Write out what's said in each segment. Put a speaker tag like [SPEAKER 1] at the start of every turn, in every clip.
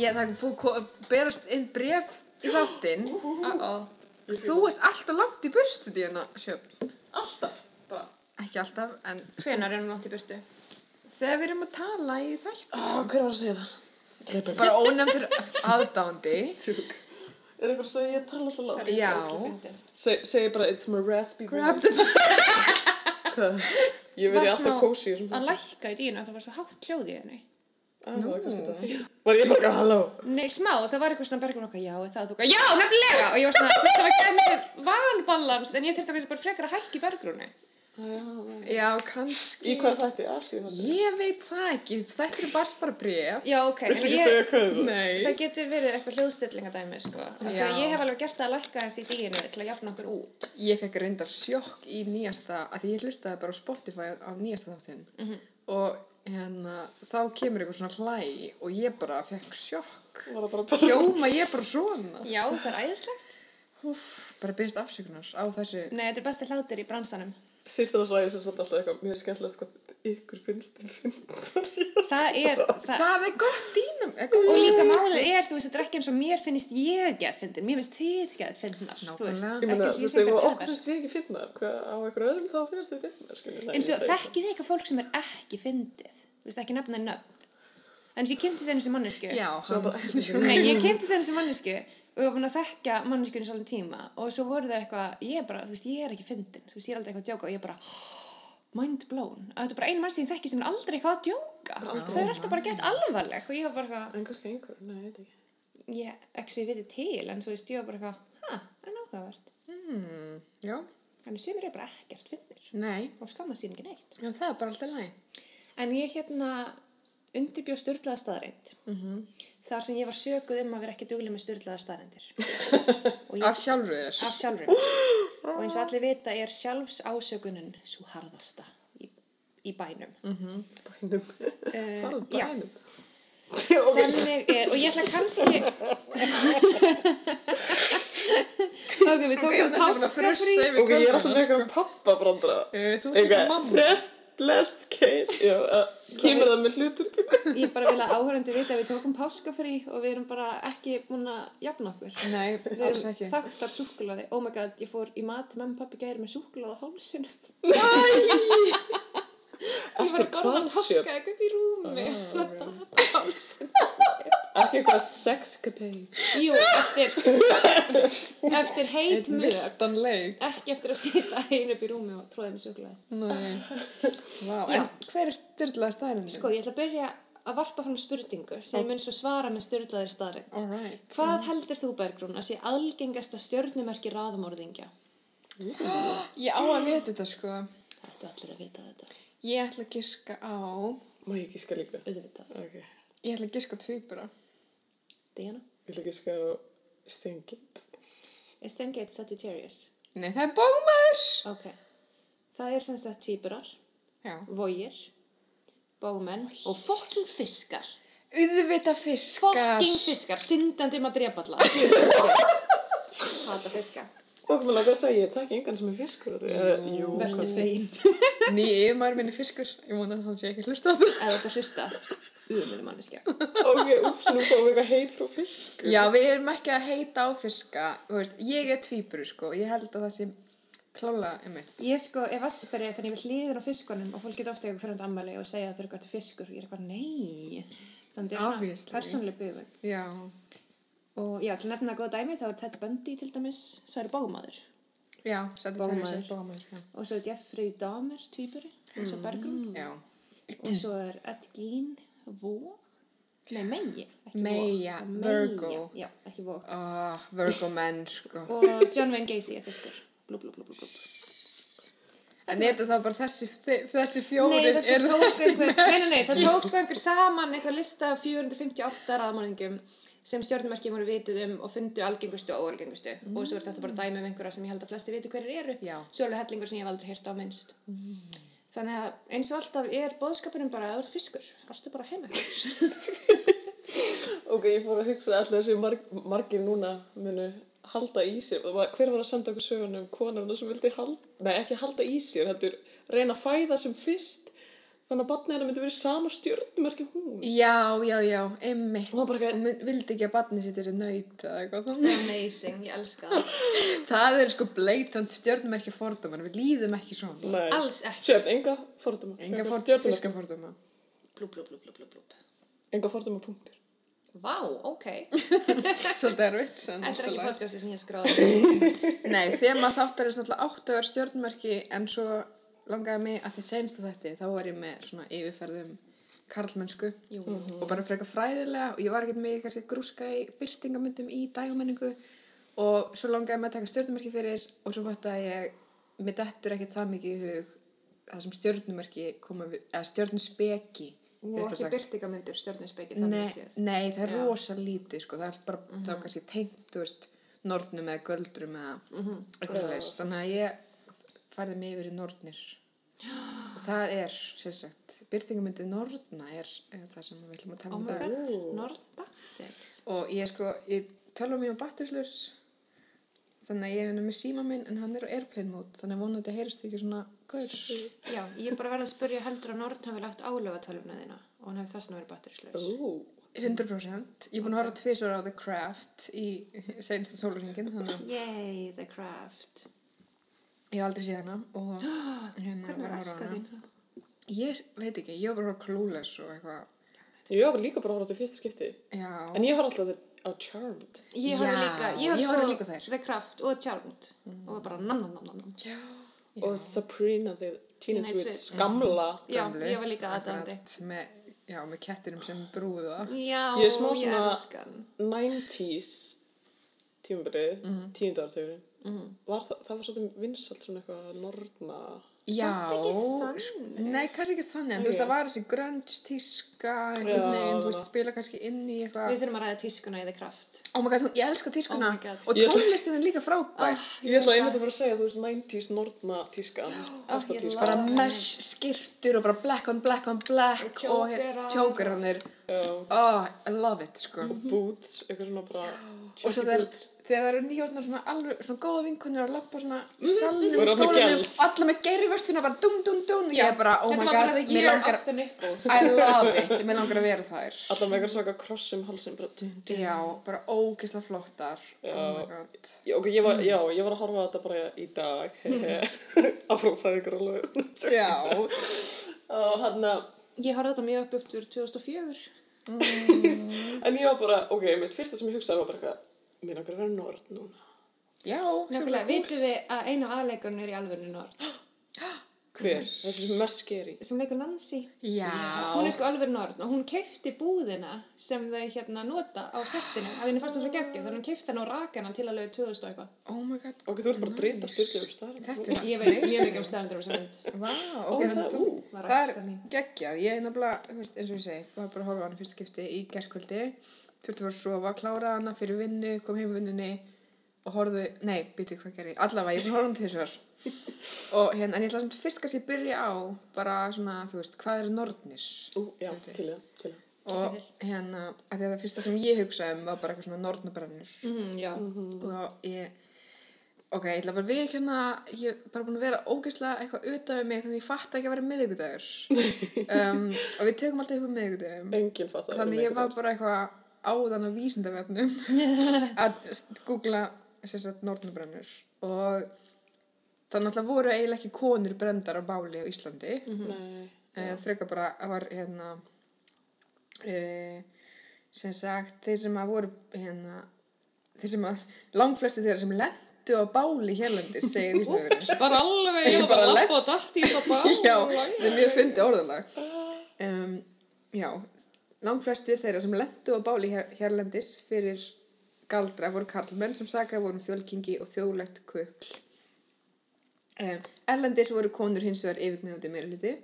[SPEAKER 1] Ég, það er búið að berast inn bref í þáttinn. Þú ert alltaf langt í burstu díðina, Sjöfn.
[SPEAKER 2] Alltaf. Bara.
[SPEAKER 1] Ekki alltaf, en
[SPEAKER 3] Hvenar er hún langt í burtu?
[SPEAKER 1] þegar við erum að tala í þætt.
[SPEAKER 2] Ah, hver var að segja það? Rebecca.
[SPEAKER 1] Bara ónefndur aðdándi.
[SPEAKER 2] Tjúk. Er eitthvað svo ég tala alltaf lág?
[SPEAKER 1] Já.
[SPEAKER 2] Seg, segi bara, it's my raspy
[SPEAKER 1] Grab
[SPEAKER 2] voice.
[SPEAKER 1] the
[SPEAKER 2] Hvað? Ég verði alltaf kósi
[SPEAKER 3] Að lækka í dýna, það var svo hátt hljóð í henni.
[SPEAKER 2] Ah, það var kannski þetta. Var ég bara, halló?
[SPEAKER 3] Nei, smá, það var eitthvað svona bergur okkar, já, það, þú veist, já, nefnilega, og ég var svona, það var ekki með vanbalans, en ég þurfti að kannski bara frekar að hækka í bergrúni.
[SPEAKER 1] Já, kannski.
[SPEAKER 2] Í hvað þætti? Allir þáttu.
[SPEAKER 1] Ég veit það ekki. Þetta er bara bara bref.
[SPEAKER 3] Já, ok, en ég,
[SPEAKER 2] það?
[SPEAKER 3] Það getur verið eitthvað hljóðstillingadæmi, sko. Því að ég hef alveg gert það að lækka þessi í dýinu til að jafna okkur út.
[SPEAKER 1] Ég fekk reyndar sjokk í nýjasta, og hérna, þá kemur eitthvað svona hlæ og ég bara fekk sjokk.
[SPEAKER 2] Bara
[SPEAKER 1] Hljóma ég bara svona.
[SPEAKER 3] Já, það er æðislegt.
[SPEAKER 1] Úf, bara byrst afsökunar á þessu.
[SPEAKER 3] Nei, þetta er besti hlátur í bransanum.
[SPEAKER 2] Sýstir að svæði sem satt alltaf eitthvað, er skemmtilegt hvað ykkur finnst þér fyndar.
[SPEAKER 3] Það er, það,
[SPEAKER 1] Það er gott dýnum.
[SPEAKER 3] og líka málið er, þú veist, þetta er ekki eins og mér finnst ég gett fyndin, mér finnst þið gett fyndnar, þú veist.
[SPEAKER 1] Nákvæmlega.
[SPEAKER 2] Ég meina,
[SPEAKER 3] Ekki
[SPEAKER 2] þú
[SPEAKER 3] eins og ég sé
[SPEAKER 2] okkur finnst þið ekki fyndar, hvað á einhver öðrum þá finnst þið fyndar, skiljið.
[SPEAKER 3] eins og þekkið þið eitthvað fólk sem er ekki fyndið þú veist ekki nefna nöfn en þess ég kynnti þess sem mannesku
[SPEAKER 1] Já,
[SPEAKER 3] nei ég kynnti þess sem mannesku og ég var búin að þekka manneskunni svolítið tíma og svo voru þau eitthvað ég er bara þú veist ég er ekki fyndin þú veist ég er aldrei eitthvað að djóka og ég bara mind blown að þetta er bara einu mann sem ég þekki sem er aldrei eitthvað að djóka þau er alltaf bara gett alvarleg og ég var bara eitthvað
[SPEAKER 2] En kannski einhver, nei, ég veit ekki.
[SPEAKER 3] ég ekki svo ég viti til en þú veist ég var bara eitthvað ha, en áhugavert
[SPEAKER 1] Hmm, já,
[SPEAKER 3] en sem er bara ekkert fyndir
[SPEAKER 1] nei,
[SPEAKER 3] og skammast sín ekki neitt
[SPEAKER 1] já, það er bara alltaf læg.
[SPEAKER 3] En ég hérna undirbjóð styrlaða staðreind þar sem ég var sökuð um að vera ekki duglega með styrlaða staðreindir.
[SPEAKER 1] Af sjálfur.
[SPEAKER 3] Af sjálfum. og eins og allir vita er sjálfs ásökunin svo harðasta í, í bænum.
[SPEAKER 2] Bænum.
[SPEAKER 3] Uh,
[SPEAKER 2] Það
[SPEAKER 3] já,
[SPEAKER 2] er bænum. Ok,
[SPEAKER 3] þannig er, og ég ætla kannski... ok, við tókum páskafrí.
[SPEAKER 2] Ok, ég er alltaf með eitthvað pappabrandra.
[SPEAKER 1] Uh, þú ert líka mamma.
[SPEAKER 2] Last, last case. Já, uh, kemur það með hluturkinu.
[SPEAKER 3] Ég bara vil að áhörandi vita að við tókum páskafrí og við erum bara ekki búin að jafna okkur.
[SPEAKER 1] Nei,
[SPEAKER 3] Við
[SPEAKER 1] alls
[SPEAKER 3] erum
[SPEAKER 1] ekki.
[SPEAKER 3] þakktar súkkulaði. Oh my god, ég fór í mat, mamma og pappi gæri með súkkulaði á hálsinu. Var
[SPEAKER 2] Eftir
[SPEAKER 3] að borða
[SPEAKER 2] hvað sér?
[SPEAKER 3] páska eitthvað upp í rúmi. Hálsinu.
[SPEAKER 2] Ekki eitthvað sexcapade.
[SPEAKER 3] Jú, eftir, eftir heit mjög.
[SPEAKER 1] Viltan leik.
[SPEAKER 3] Ekki eftir að sita einu upp í rúmi og tróða með Já.
[SPEAKER 1] en hver er styrlaði staðrindin?
[SPEAKER 3] Sko, ég ætla að byrja að varpa fram spurningu sem mun svo svara með styrlaðir staðrind.
[SPEAKER 1] Alright.
[SPEAKER 3] Hvað heldur þú, Bergrún, að sé algengasta stjörnumerki raðamorðingja?
[SPEAKER 1] Ég á að vita þetta sko.
[SPEAKER 3] Þetta allir að vita þetta.
[SPEAKER 1] Ég ætla að giska á,
[SPEAKER 2] Má ég gíska líka?
[SPEAKER 3] Auðvitað.
[SPEAKER 2] Ok.
[SPEAKER 1] ég ætla að giska á tvíbura.
[SPEAKER 3] Diana?
[SPEAKER 2] Ég ætla að gíska á Stingind.
[SPEAKER 3] Er Stengate Sagittarius?
[SPEAKER 1] Nei, það er bómaður.
[SPEAKER 3] Ok. Það er sem sagt tvíburar,
[SPEAKER 1] Já.
[SPEAKER 3] vógir, bómenn og fokking fiskar.
[SPEAKER 1] Auðvita fiskar.
[SPEAKER 3] Fokking fiskar, syndandi um að drepa alla. Hata fiska.
[SPEAKER 2] Og mér langar að segja, ég takk engan sem er fiskur. Jú,
[SPEAKER 3] Vertu
[SPEAKER 2] kannski.
[SPEAKER 3] fegin.
[SPEAKER 1] Nýja yfirmaður minni fiskur. Ég vona að það sé ekki hlusta á það.
[SPEAKER 3] Eða þetta hlusta. Uðmjölu manneskja.
[SPEAKER 2] Ok, úff, nú fáum við eitthvað heit frá fiskur.
[SPEAKER 1] Já, við erum ekki að heita á fiska. Þú veist, ég er tvíburu sko. Ég held að það sé klála um mitt.
[SPEAKER 3] Ég sko, ef Vassberg er þannig við hlýðir á fiskunum og fólk geta ofta eitthvað fyrir um ammali og segja að þau eru gott fiskur. Ég er eitthvað, nei. Þannig að
[SPEAKER 1] Obviously.
[SPEAKER 3] þetta er svona persónuleg bugun. Og já, til að nefna góða dæmi þá er Ted Bundy til dæmis, það er bómaður.
[SPEAKER 1] Já,
[SPEAKER 3] Bómaður.
[SPEAKER 1] bómaður. Já.
[SPEAKER 3] Og svo er Jeffrey Dahmer, tvíburi, eins og Bergrún.
[SPEAKER 1] Já.
[SPEAKER 3] Og svo er Ed Gein, Vóg. Nei,
[SPEAKER 1] Meja,
[SPEAKER 3] Vog.
[SPEAKER 1] Virgo.
[SPEAKER 3] Já, ekki Vóg.
[SPEAKER 1] Oh, Virgo menn sko.
[SPEAKER 3] Og John Wayne Gacy er fiskur. Blú, blú, blú, blú.
[SPEAKER 1] En er þetta þá bara þessi, þessi?
[SPEAKER 3] Nei, það sko
[SPEAKER 1] eru
[SPEAKER 3] tók nei, það tók sko einhver saman eitthvað lista af 458 raðmálingum sem stjórnumerki voru vitið um og fundu algengustu og óalgengustu. Og svo er þetta bara dæmi um einhverja sem ég held að flesti viti hverjir eru.
[SPEAKER 1] Já.
[SPEAKER 3] svo er alveg hellingur sem ég hef aldrei hýrt á minnst. Þannig að eins og alltaf er bóðskapurinn bara að þú ert fiskur, alltaf bara heima
[SPEAKER 2] Ok, ég fór að hugsa allir þessi marg, margir núna munu halda í sér. Það Hver var að senda okkur söguna um konarna sem vildi halda, nei ekki halda í sér, heldur reyna að fæða sem fyrst Þannig að barnið hennar myndi verið sama stjórnmerki hún.
[SPEAKER 1] Já, já, já, einmitt.
[SPEAKER 2] Og
[SPEAKER 1] mynd- vildi ekki að barnið sitt er nöyt eða eitthvað þannig.
[SPEAKER 3] Amazing, ég elska það.
[SPEAKER 1] Það er sko bleitant stjórnumerki fordóman, við líðum ekki svona.
[SPEAKER 2] nei.
[SPEAKER 3] Alls ekki.
[SPEAKER 2] Sjöfn, enga fordóma.
[SPEAKER 1] Enga ford,
[SPEAKER 2] stjörnumerki.
[SPEAKER 1] fiskafordóma.
[SPEAKER 3] Blú, blú, blú, blú.
[SPEAKER 2] Enga fordóma punktur.
[SPEAKER 3] Vá, ok.
[SPEAKER 1] Svolítið erfitt. en
[SPEAKER 3] Þetta er ekki podcasti sem ég skráði.
[SPEAKER 1] Nei, þema þáttar er svona átt að vera stjórnumerki en svo langaði mig að því senst þetta þá var ég með svona yfirferðum karlmennsku
[SPEAKER 3] Jú.
[SPEAKER 1] og bara frekar fræðilega og ég var ekkert með kannski grúska í byrstingamyndum í dægumenningu og svo langaði mig að taka stjórnumerki fyrir og svo fatt að ég, mér dettur ekkert það mikið í hug það sem stjórnumerki koma við, eða stjórnusbeki
[SPEAKER 3] Og ekki
[SPEAKER 1] sagt.
[SPEAKER 3] byrtingamyndir, stjörninsbeki,
[SPEAKER 1] Nei, nei, það er
[SPEAKER 3] Já.
[SPEAKER 1] rosa lítið sko, það er bara, það er kannski tengt, þú veist, nornum eða göldrum eða eitthvað slags, þannig að ég færði mig yfir í nornir og það er, sem sagt, byrtingamyndið norna er, er það sem við ætlum að tala
[SPEAKER 3] Oh
[SPEAKER 1] um
[SPEAKER 3] my
[SPEAKER 1] í dag.
[SPEAKER 3] Nordasex.
[SPEAKER 1] og ég sko, ég tölva mér á battuslaus þannig að ég er með síma minn en hann er á airplane mode, þannig að vonandi heyrist ekki svona gaur.
[SPEAKER 3] Já, ég er bara verið að spyrja heldur að Nord hafi lagt álöga tölvuna þína og hann hefði þess að verið batterislaus.
[SPEAKER 2] Ú,
[SPEAKER 1] 100%. Ég er búin að horfa tvisvar á The Craft í sensta sólurhingin,
[SPEAKER 3] Yay, The Craft.
[SPEAKER 1] Ég aldrei séð hana og hérna
[SPEAKER 3] Hvernig
[SPEAKER 1] var að horfa hana. Ég veit ekki, ég var bara horfa Clueless og eitthvað.
[SPEAKER 2] ég var líka bara að horfa á þetta fyrsta skipti.
[SPEAKER 1] Já.
[SPEAKER 2] En ég horfa alltaf á Charmed.
[SPEAKER 3] Ég
[SPEAKER 1] Já,
[SPEAKER 3] horfði líka, ég horfði sko
[SPEAKER 1] líka þær.
[SPEAKER 3] The Craft og Charmed og var bara.
[SPEAKER 1] Já.
[SPEAKER 2] Og Sabrina the Teenage Witch, gamla.
[SPEAKER 3] Já, ég var líka
[SPEAKER 1] akkurat, Með, já, með kettinum sem brúða.
[SPEAKER 3] Já,
[SPEAKER 2] Ég er smá svona-
[SPEAKER 3] elska hann.
[SPEAKER 2] 90s tímabilið, mm
[SPEAKER 1] Mhm.
[SPEAKER 2] Tíundartöfun. Var það, það var svolítið vinsalt svona eitthvað norna.
[SPEAKER 1] Já.
[SPEAKER 3] ekki þannig.
[SPEAKER 1] Nei, kannski ekki þannig, en þú veist, það var þessi grönns tíska, einhvern veginn, þú veist, spila kannski inn í
[SPEAKER 3] Við
[SPEAKER 1] eitthvað.
[SPEAKER 3] þurfum að ræða tískuna í The Craft.
[SPEAKER 1] Oh my god, þú- ég elska tískuna
[SPEAKER 3] Oh
[SPEAKER 1] og tónlistin er líka frábær.
[SPEAKER 2] Ég ætla einmitt að fara að segja, þú veist, 90s norna tískan. Tískan.
[SPEAKER 1] bara
[SPEAKER 3] love
[SPEAKER 1] mesh skirtur og bara black on black on black
[SPEAKER 3] Og
[SPEAKER 1] og tjókur hann er
[SPEAKER 2] Já.
[SPEAKER 1] oh, I love it sko
[SPEAKER 2] Boots, eitthvað svona bara.
[SPEAKER 1] og svo þegar,
[SPEAKER 2] boots.
[SPEAKER 1] Þegar það eru nýjórnar svona alveg svona góða vinkonir að lappa svona í
[SPEAKER 2] Og
[SPEAKER 1] salnum í skólanum alla með geirivörstina bara dum dum dum og ég er bara oh
[SPEAKER 3] Þetta
[SPEAKER 1] my god mér langar. I love it mér langar að vera þær
[SPEAKER 2] Alla með eitthvað svaka kross um halsin, bara. dun, dun.
[SPEAKER 1] já bara ógislega flottar oh my
[SPEAKER 2] Já.
[SPEAKER 1] god
[SPEAKER 2] Já, ok, ég var, já, ég var að horfa á þetta bara í dag. Afrófæðingur alveg.
[SPEAKER 1] já
[SPEAKER 2] Og hann að,
[SPEAKER 3] Ég horfði þetta mjög upp upp til 2004.
[SPEAKER 2] en ég var bara, ok, mitt fyrsta sem ég hugsaði var bara eitthvað, mér langar að vera nord núna.
[SPEAKER 1] já
[SPEAKER 3] Nefnilega, vitið þið að einu af aðleikarinn er í alvörinu Nord?
[SPEAKER 2] Hver? Þessi sem er mest skeri.
[SPEAKER 3] Sem leikur Nancy.
[SPEAKER 1] já
[SPEAKER 3] Hún er sko alveg Nord og hún keifti búðina sem þau hérna nota á settinu. Að henni fannst hún svo geggjum þannig hún keifti hann og raka hann til að lögu 2000 og eitthvað.
[SPEAKER 1] oh my god
[SPEAKER 2] Ok, þú ert bara að drita styrlið um staðar.
[SPEAKER 1] þetta er
[SPEAKER 3] Ég veit mjög mikið um á.
[SPEAKER 1] Vá,
[SPEAKER 2] Ó,
[SPEAKER 1] ok, þannig
[SPEAKER 2] það-
[SPEAKER 1] að þú, það er geggjað, ég er nefnilega, eins og ég segi, var bara að horfa á hana fyrst skipti í gerkvöldi, þurfti að fara að sofa, klára hana fyrir vinnu, kom heim vinnunni og horfðu, nei, býtu hvað gerði, allavega, ég er búin að horfa hana tvisvar og hérna, en ég ætla samt fyrst kannski að byrja á bara svona, þú veist, hvað eru nornir?
[SPEAKER 2] Ú, já, til það, til það.
[SPEAKER 1] Og hérna, að því að það fyrsta sem ég hugsaði um var bara eitthvað svona nornabrennur
[SPEAKER 3] Mm, já.
[SPEAKER 1] og ég ok, ég ætla bara að við hérna ég er bara búin að vera ógeðslega eitthvað auðvitað við mig þannig ég fatt ekki að vera miðvikudagur um, og við tökum alltaf upp
[SPEAKER 2] Enginn fattar.
[SPEAKER 1] þannig ég var bara eitthvað áðan á vísindavefnum að googla norðnubrennur og það náttúrulega voru eiginlega ekki konur brendar á báli á Íslandi.
[SPEAKER 2] Nei.
[SPEAKER 1] uh, frekar bara að var hérna uh, sem sagt þeir sem að voru hérna þeir sem að langflesti þeirra sem lendu á báli hérlendis segir vísindavefurinn
[SPEAKER 3] Bara alveg,
[SPEAKER 1] Ég
[SPEAKER 3] var
[SPEAKER 1] bara
[SPEAKER 3] að lappa og dalt í þetta bara.
[SPEAKER 1] já, það er mjög fyndi orðalag. Um, já langflestir þeirra sem lendu á báli hér, hérlendis fyrir galdra voru karlmenn sem sakaði voru um fjölkingi og þjóðlegt kukl um, erlendis voru konur hins vegar yfirgnefandi meira hluti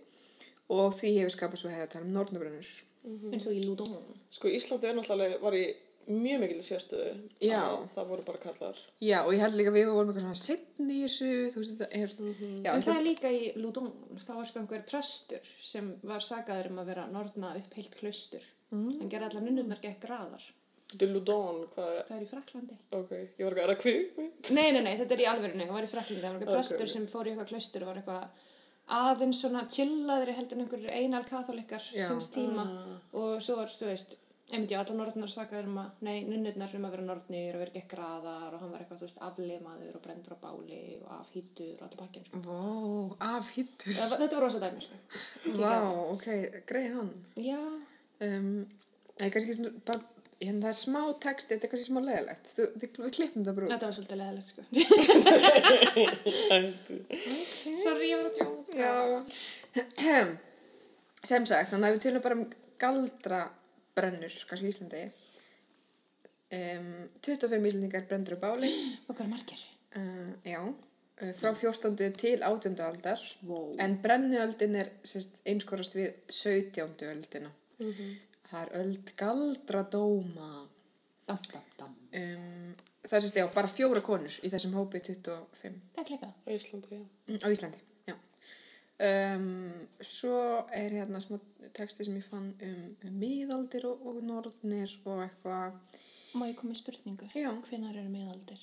[SPEAKER 1] og því hefur skapað svo hefða tala um nornabrennur
[SPEAKER 3] Eins og í Ludon.
[SPEAKER 2] Sko, Íslandi er náttúrulega, var í mjög mikil sérstöðu.
[SPEAKER 1] Já.
[SPEAKER 2] að Það voru bara kallar.
[SPEAKER 1] já og ég held líka að við vorum eitthvað svona setni í þessu þú veist þetta er já,
[SPEAKER 3] En
[SPEAKER 1] þetta,
[SPEAKER 3] það er líka í Ludon. Það var sko einhver prestur sem var sagaður um að vera norðna upp heilt klaustur. Mm. Hann gerði allar nunnurnar gekk graðar.
[SPEAKER 2] Þetta er Ludon, hvað er,
[SPEAKER 3] Það er í Fraklandi.
[SPEAKER 2] ok, ég var eitthvað, er það kvik?
[SPEAKER 3] Nei, nei, nei, þetta er í alverðinu, það var í Fraklandi, það var eitthvað
[SPEAKER 2] Ok,
[SPEAKER 3] prestur
[SPEAKER 2] ok.
[SPEAKER 3] sem fór í eitthvað klaustur og var eitthvað aðeins svona chillaðri heldur en einhverju einal katholikar sinns tíma og svo var, þú veist, einmitt já, allar norðnar sakaður um að, nei, nunnurnar um að vera norðnir og vera ekki graðar og hann var eitthvað, þú veist, aflimaður og brendur á báli og afhýttur og allir bakkinn, sko.
[SPEAKER 1] Vó, afhýttur.
[SPEAKER 3] Þetta þetta var rosa dæmi, sko.
[SPEAKER 1] Vá, ok, greið hann.
[SPEAKER 3] Já,
[SPEAKER 1] Um, nei, kannski svona, bara, hérna það er smá text, þetta er kannski smá leðilegt. Við klippum það út.
[SPEAKER 3] þetta var svolítið leðilegt, sko. Sorry, ég var að djóka.
[SPEAKER 1] Já. Sem sagt, þannig að við tölum bara um galdrabrennur, kannski í Íslandi. Um, 25 íslendingar brendur á báli.
[SPEAKER 3] Er margir?
[SPEAKER 1] Uh, já, uh, frá 14. til 18. aldar.
[SPEAKER 3] Wow.
[SPEAKER 1] En brennuöldin er sérst, einskorast við 17. öldina. Það er öld galdradóma.
[SPEAKER 3] Dam, dam, dam.
[SPEAKER 1] Um, það er sérst, já, bara fjóra konur í þessum hópi 25
[SPEAKER 3] Það er klikkað.
[SPEAKER 2] á Íslandi, já.
[SPEAKER 1] Mm, á Íslandi. Um, svo er hérna smá texti sem ég fann um, um miðaldir og, og norðnir og eitthvað.
[SPEAKER 3] Má ég koma með spurningu?
[SPEAKER 1] Já.
[SPEAKER 3] Hvenær eru miðaldir?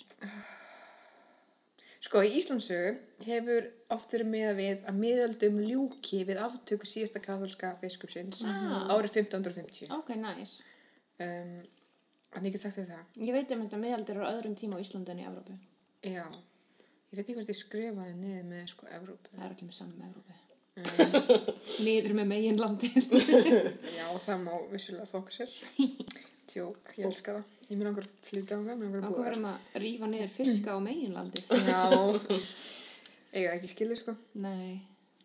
[SPEAKER 1] Sko, í Íslandsugu hefur oft verið miða við að miðaldum ljúki við aftöku síðasta katholska biskupsins
[SPEAKER 3] Ah.
[SPEAKER 1] árið 1550.
[SPEAKER 3] Ok, nice.
[SPEAKER 1] Um, Þannig ég get sagt þér það.
[SPEAKER 3] Ég veit um þetta miðaldir á öðrum tíma á Íslandi en í Evrópu.
[SPEAKER 1] Já. Ég veit ekki hvort ég skrifaði niður með sko Evrópu.
[SPEAKER 3] Það er allir með saman með Evrópu. Niður með meginlandið.
[SPEAKER 1] Já, það má vissulega þokka sér. Tjók, ég elska það. Ég mér langar að flytja á það, mér langar að búa
[SPEAKER 3] verðum að rífa niður fiska á meginlandið.
[SPEAKER 1] Já, eiga ekki skilið sko.
[SPEAKER 3] Nei.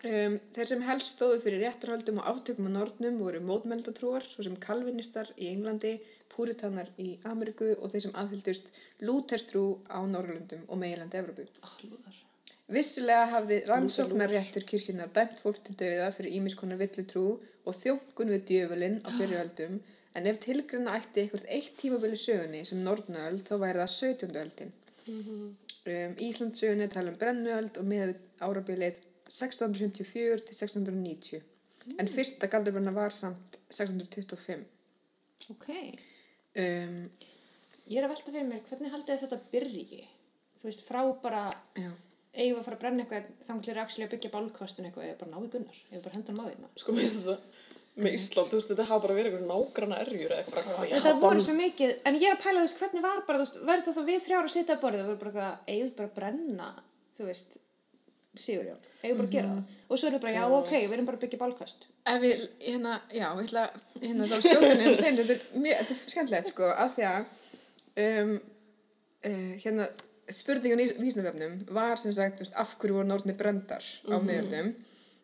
[SPEAKER 1] Um, þeir sem helst stóðu fyrir réttarhaldum og aftökum á nornum voru mótmeldatrúar, svo sem kalvinistar í Englandi, púritanar í Ameríku og þeir sem aðhyldust lúterstrú á Norrlundum og meilandi Evrópu.
[SPEAKER 3] Allúðar.
[SPEAKER 1] Vissulega hafði rannsóknarréttur kirkjunar dæmt fólk til dauða fyrir ímiskonar villutrú og þjónkun við djöfulinn á fyriröldum, en ef tilgrunna ætti eitthvað eitt tímabili sögunni sem norðnaöld þá væri það 17. öldin. Um, Íslandsögunni tala um brennuöld og með árabilið 1654 til 1690. En fyrsta galdurbenna var samt 625.
[SPEAKER 3] Ok.
[SPEAKER 1] Um,
[SPEAKER 3] Ég er að velta fyrir mér, hvernig haldið þetta byrji? Þú veist, frá bara,
[SPEAKER 1] já.
[SPEAKER 3] eigum við að fara að brenna eitthvað, þannig er að byggja bálkostin eitthvað, eða bara ná í gunnar, eða bara henda hann á því
[SPEAKER 2] Sko, mér finnst þetta, með Ísland, þú veist, þetta hafa bara verið eitthvað nágranna erjur eða eitthvað
[SPEAKER 3] Þetta voru svo mikið, en ég er að pæla, þú veist, hvernig var bara, þú veist, verður þetta þá við þrjára að sitja að borðið, það voru bara eitthvað, eigum við bara að brenna, þú veist, Sigurjón, eigum bara að gera það. Og svo er það bara, já, ok, við erum bara að byggja bálkost.
[SPEAKER 1] Ef við, hérna, já, ég ætla, hérna, þá skjóðinni að segja, þetta er mjög, þetta er skemmtilegt, sko, að því að, um, uh, hérna, spurningun í vísnavefnum var sem sagt, af hverju voru nortni brendar á miðöldum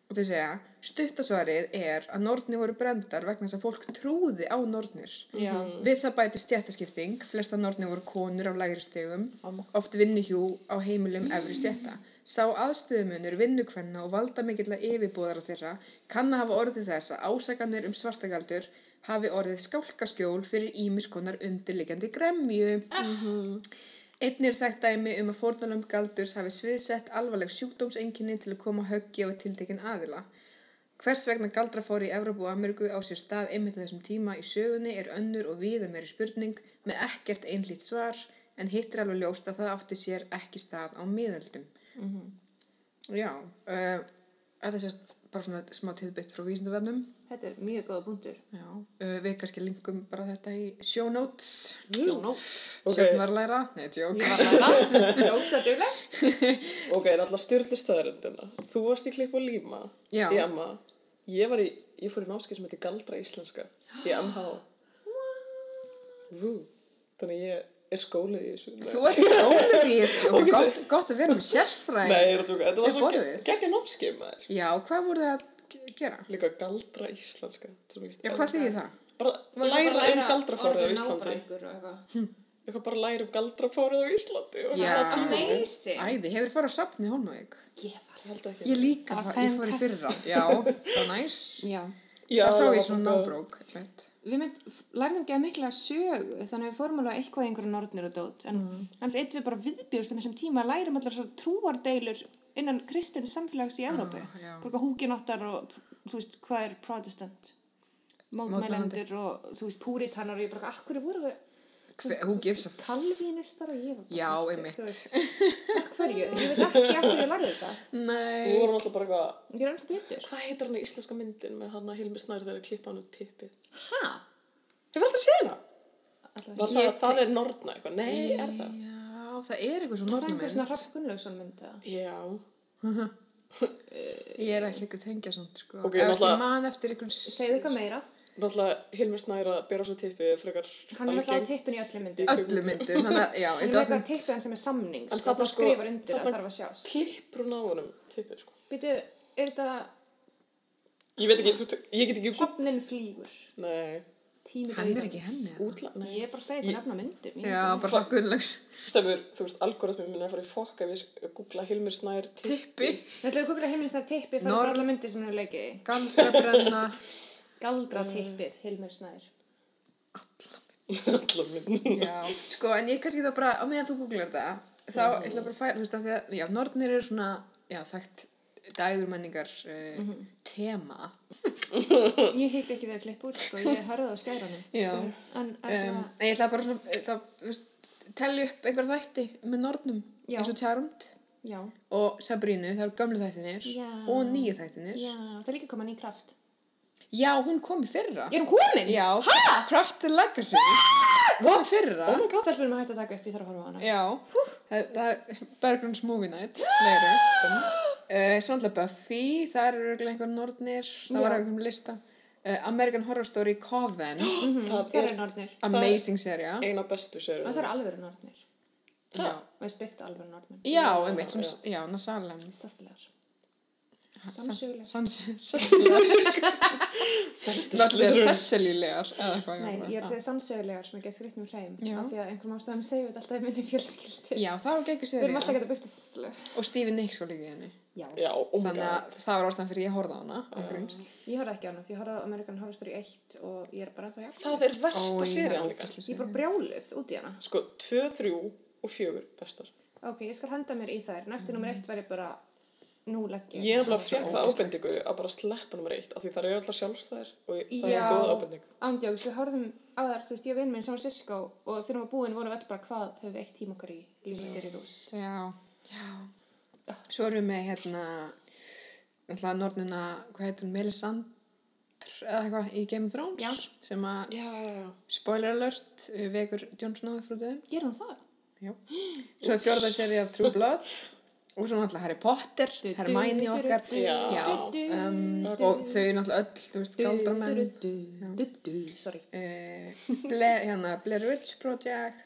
[SPEAKER 1] og þeir segja, stuttasvarið er að nortni voru brendar vegna þess að fólk trúði á nortnir.
[SPEAKER 3] Já.
[SPEAKER 1] Við það bæti stjættaskipting, flesta nortni voru konur af lægri stegum, oft vinnuhjú á heimilum efri stjætta. Sá aðstöðumunur vinnukvenna og valda mikill að yfirbúðara þeirra kann að hafa orðið þess að ásakanir um svartagaldur hafi orðið skálkaskjól fyrir ímiskonar undirliggjandi gremju. Einnig er þekkt dæmi um að fórnalömb galdurs hafi sviðsett alvarleg sjúkdómsenginni til að koma höggi á tiltekin aðila. Hvers vegna galdrafóri í Evrópu og Ameríku á sér stað einmitt á þessum tíma í sögunni er önnur og viða meiri spurning með ekkert einlít svar en hitt er alveg ljóst að það átti sér ekki stað á miðöldum. Já, uh, að það sést bara svona smá tilbytt frá vísindavefnum.
[SPEAKER 3] Þetta er mjög góða punktur.
[SPEAKER 1] Já, uh, við kannski linkum bara þetta í show notes.
[SPEAKER 3] Jú, nú.
[SPEAKER 2] Ok.
[SPEAKER 1] Sjöfn var að læra, nei, tjók.
[SPEAKER 2] Ok, en alltaf styrlu staðarindina. Þú varst í klipp og líma
[SPEAKER 1] Já.
[SPEAKER 2] í Emma. Ég var í, ég fór í námskeið sem heitir Galdra Íslenska í MH. Vú. Þannig ég er skólið í þessu.
[SPEAKER 1] Þú ert skólið í þessu og gott, gott að vera með sérfræði.
[SPEAKER 2] Nei, ég er að tjóka. Þetta var svo geggja námskeið maður.
[SPEAKER 1] Já, hvað voru það að ge- gera?
[SPEAKER 2] Líka Galdra Íslenska.
[SPEAKER 1] Já, hvað þýðir það?
[SPEAKER 2] Bara læra um galdrafárið á Íslandi.
[SPEAKER 3] Íslandi.
[SPEAKER 2] Eitthvað bara læra um galdrafárið á Íslandi. og
[SPEAKER 1] Já.
[SPEAKER 3] Amazing.
[SPEAKER 1] Æði, hefur farið á safni Hólmavík?
[SPEAKER 3] Ég var.
[SPEAKER 2] Ég held ekki.
[SPEAKER 1] Ég líka,
[SPEAKER 3] Það var
[SPEAKER 1] ég fór í fyrra. Já, það var næs.
[SPEAKER 3] Já.
[SPEAKER 1] Það sá ég svona nábrók.
[SPEAKER 3] Við mynd, lærðum ekki að mikla sögu, þannig við fórum alveg eitthvað í einhverju norðnir og dót, en mm. hans eitt við bara viðbjóðst um þessum tíma lærum allar svo trúardeilur innan kristin samfélags í Evrópu.
[SPEAKER 1] Ah.
[SPEAKER 3] Bara húkinottar og, þú veist, hvað er protestant? Mótmælendur og, þú veist, púritanar og ég bara, akkur voru við,
[SPEAKER 1] Hve- Who gives a f...
[SPEAKER 3] Kalvínistar og ég var bara
[SPEAKER 1] Já,
[SPEAKER 3] þú veist. Af hverju? Ég veit ekki af hverju ég lærði þetta.
[SPEAKER 2] Við
[SPEAKER 1] Nei.
[SPEAKER 2] vorum alltaf bara eitthvað,
[SPEAKER 3] Ég er alltaf betur.
[SPEAKER 2] hvað heitir hann í íslenska myndin með hann að Hilmi Snær þegar að klippa hann út tippið?
[SPEAKER 3] Hæ?
[SPEAKER 2] Ég fælt að sé hana.
[SPEAKER 3] Alltaf.
[SPEAKER 2] Var
[SPEAKER 1] Ég
[SPEAKER 2] það, það er norna eitthvað? Nei, er það?
[SPEAKER 1] Já, það er eitthvað svo
[SPEAKER 3] Það er einhver svona. Raff Gunnlaugsson mynd eða?
[SPEAKER 2] Já.
[SPEAKER 1] Svona,
[SPEAKER 2] náttúrulega-
[SPEAKER 1] ég man eftir einhvern...
[SPEAKER 3] Segðu eitthvað meira.
[SPEAKER 2] Náttúrulega Hilmi Snær að bera svo tippið frekar
[SPEAKER 3] Hann er alltaf á tippinu í öllum myndum.
[SPEAKER 2] í
[SPEAKER 1] Öllu þannig að, já,
[SPEAKER 3] Hann er tippið hann sem er samning,
[SPEAKER 2] En
[SPEAKER 3] sko. Það
[SPEAKER 2] sko-
[SPEAKER 3] skrifar undir að
[SPEAKER 2] þarna-
[SPEAKER 3] þarf að sjást.
[SPEAKER 2] Klippur hún á honum tippið, sko.
[SPEAKER 3] Býtu, er þetta
[SPEAKER 2] Ég veit ekki, þú, ég get ekki...
[SPEAKER 3] Hrafnin flýgur?
[SPEAKER 2] Nei,
[SPEAKER 3] Tími
[SPEAKER 1] Hann er ekki henni.
[SPEAKER 2] útla... Nei.
[SPEAKER 3] Ég er bara að segja þetta nefna myndum.
[SPEAKER 1] Já, bara svona gunnlags.
[SPEAKER 2] Stefur, þú veist, algoritminn minn er að fara í fokk ef ég googla Hilmir Snær tippi.
[SPEAKER 1] Tippi.
[SPEAKER 3] ekki. Þetta er googla heimilistar tippi fyrir
[SPEAKER 1] Norð-
[SPEAKER 3] alla myndir sem hann er leikið í.
[SPEAKER 1] Galdrabrenna.
[SPEAKER 3] Galdra tippið, Hilmir Snær.
[SPEAKER 2] Alla mynd.
[SPEAKER 1] Já, sko, en ég kannski þá bara, á meðan þú googlar þetta, þá
[SPEAKER 3] Mhm.
[SPEAKER 1] ætla bara að færa, þú veist, að því að, já, nornir eru svona, já, þekkt dægur menningar uh,
[SPEAKER 3] Mhm.
[SPEAKER 1] tema.
[SPEAKER 3] Ég hitt ekki þegar klipp út, sko. Ég hörði á skæranum.
[SPEAKER 1] Já.
[SPEAKER 3] En,
[SPEAKER 1] Um,
[SPEAKER 3] en,
[SPEAKER 1] en ég ætla bara svona, eh, þá, þú veist, telli upp einhver þætti með nornum,
[SPEAKER 3] Já.
[SPEAKER 1] eins og Charmed
[SPEAKER 3] já.
[SPEAKER 1] og Sabrínu, það eru gömlu þættinir
[SPEAKER 3] Já.
[SPEAKER 1] og nýju þættinir.
[SPEAKER 3] Já, það er líka koma ný kraft.
[SPEAKER 1] Já, hún kom í fyrra.
[SPEAKER 3] Er hún komin?
[SPEAKER 1] Já, Craft the Legacy. Kom í fyrra.
[SPEAKER 3] Oh my god. Stelpunum að hægt að taka upp, ég þarf að horfa á hana.
[SPEAKER 1] Já, það, það er Bergrunns Movie Night, fleiri. Uh, Svonlega Buffy, það eru örugglega einhver nornir, það var
[SPEAKER 3] Já.
[SPEAKER 1] einhverjum lista. Uh, American Horror Story Coven,
[SPEAKER 3] Mhm,
[SPEAKER 2] Það
[SPEAKER 3] Það
[SPEAKER 2] er
[SPEAKER 3] eru nornir.
[SPEAKER 1] amazing serja.
[SPEAKER 2] eina bestu serið.
[SPEAKER 3] Það eru alveg nornir.
[SPEAKER 1] Já,
[SPEAKER 3] Og ég spyrt alveg nornir.
[SPEAKER 1] já, einmitt, já, Nasalem.
[SPEAKER 3] Stæstilegar.
[SPEAKER 1] Sannsögulegar.
[SPEAKER 2] Sannsögulegar.
[SPEAKER 1] Eitthvað.
[SPEAKER 3] Nei, ég er að segja sannsögulegar sem er gett skrifnum hreim.
[SPEAKER 1] Já.
[SPEAKER 3] Af því að einhverjum ástæðum segjum við alltaf í minni fjölskyldi.
[SPEAKER 1] Já, það var geggjur
[SPEAKER 3] Við erum alltaf gett að byrta slega.
[SPEAKER 1] Og Stephen Nicks var líka í henni.
[SPEAKER 3] Já.
[SPEAKER 2] Já, oh
[SPEAKER 1] Þannig
[SPEAKER 2] god.
[SPEAKER 1] að það var ástæðan fyrir ég horfði á hana. ángríns.
[SPEAKER 3] Ég horfði ekki á hana því ég horfði á American Horror Story 1 og ég er bara jafn.
[SPEAKER 2] Það er versta
[SPEAKER 1] Ó, ég er
[SPEAKER 3] bara brjálið út í hana.
[SPEAKER 2] Sko, tvö, þrjú og fjögur bestar.
[SPEAKER 3] Ok, ég skal henda mér í þær. En eftir nummer 1 var ég bara, nú legg ég.
[SPEAKER 2] Ég er
[SPEAKER 1] svo
[SPEAKER 2] fekk það ábendingu að bara sleppa nummer eitt af því það eru alltaf sjálfstæðir og það
[SPEAKER 3] Já.
[SPEAKER 2] er góð ábending.
[SPEAKER 3] Ándjóks, við horfðum á þær, þú veist, ég og vinn minn San Francisco og þegar varum búin vorum við öll bara hvað höfum við eitt tíma okkar í lífið í hús.
[SPEAKER 1] Já, já. Svo erum við með hérna, náttúrulega nornina, hvað heitir hún, Melisandre eða eitthvað í Game of Thrones
[SPEAKER 3] Já.
[SPEAKER 1] sem að,
[SPEAKER 2] Já, já, já.
[SPEAKER 1] spoiler alert, vekur Jon Snow frá þau.
[SPEAKER 3] Gerum við það?
[SPEAKER 1] Já. Svo er fjórða seri af True Blood og svo náttúrulega Harry Potter, Hermione okkar. Og þau eru náttúrulega öll, galdramenn.
[SPEAKER 3] Sorry.
[SPEAKER 1] Ble, hérna, Blair Witch Project,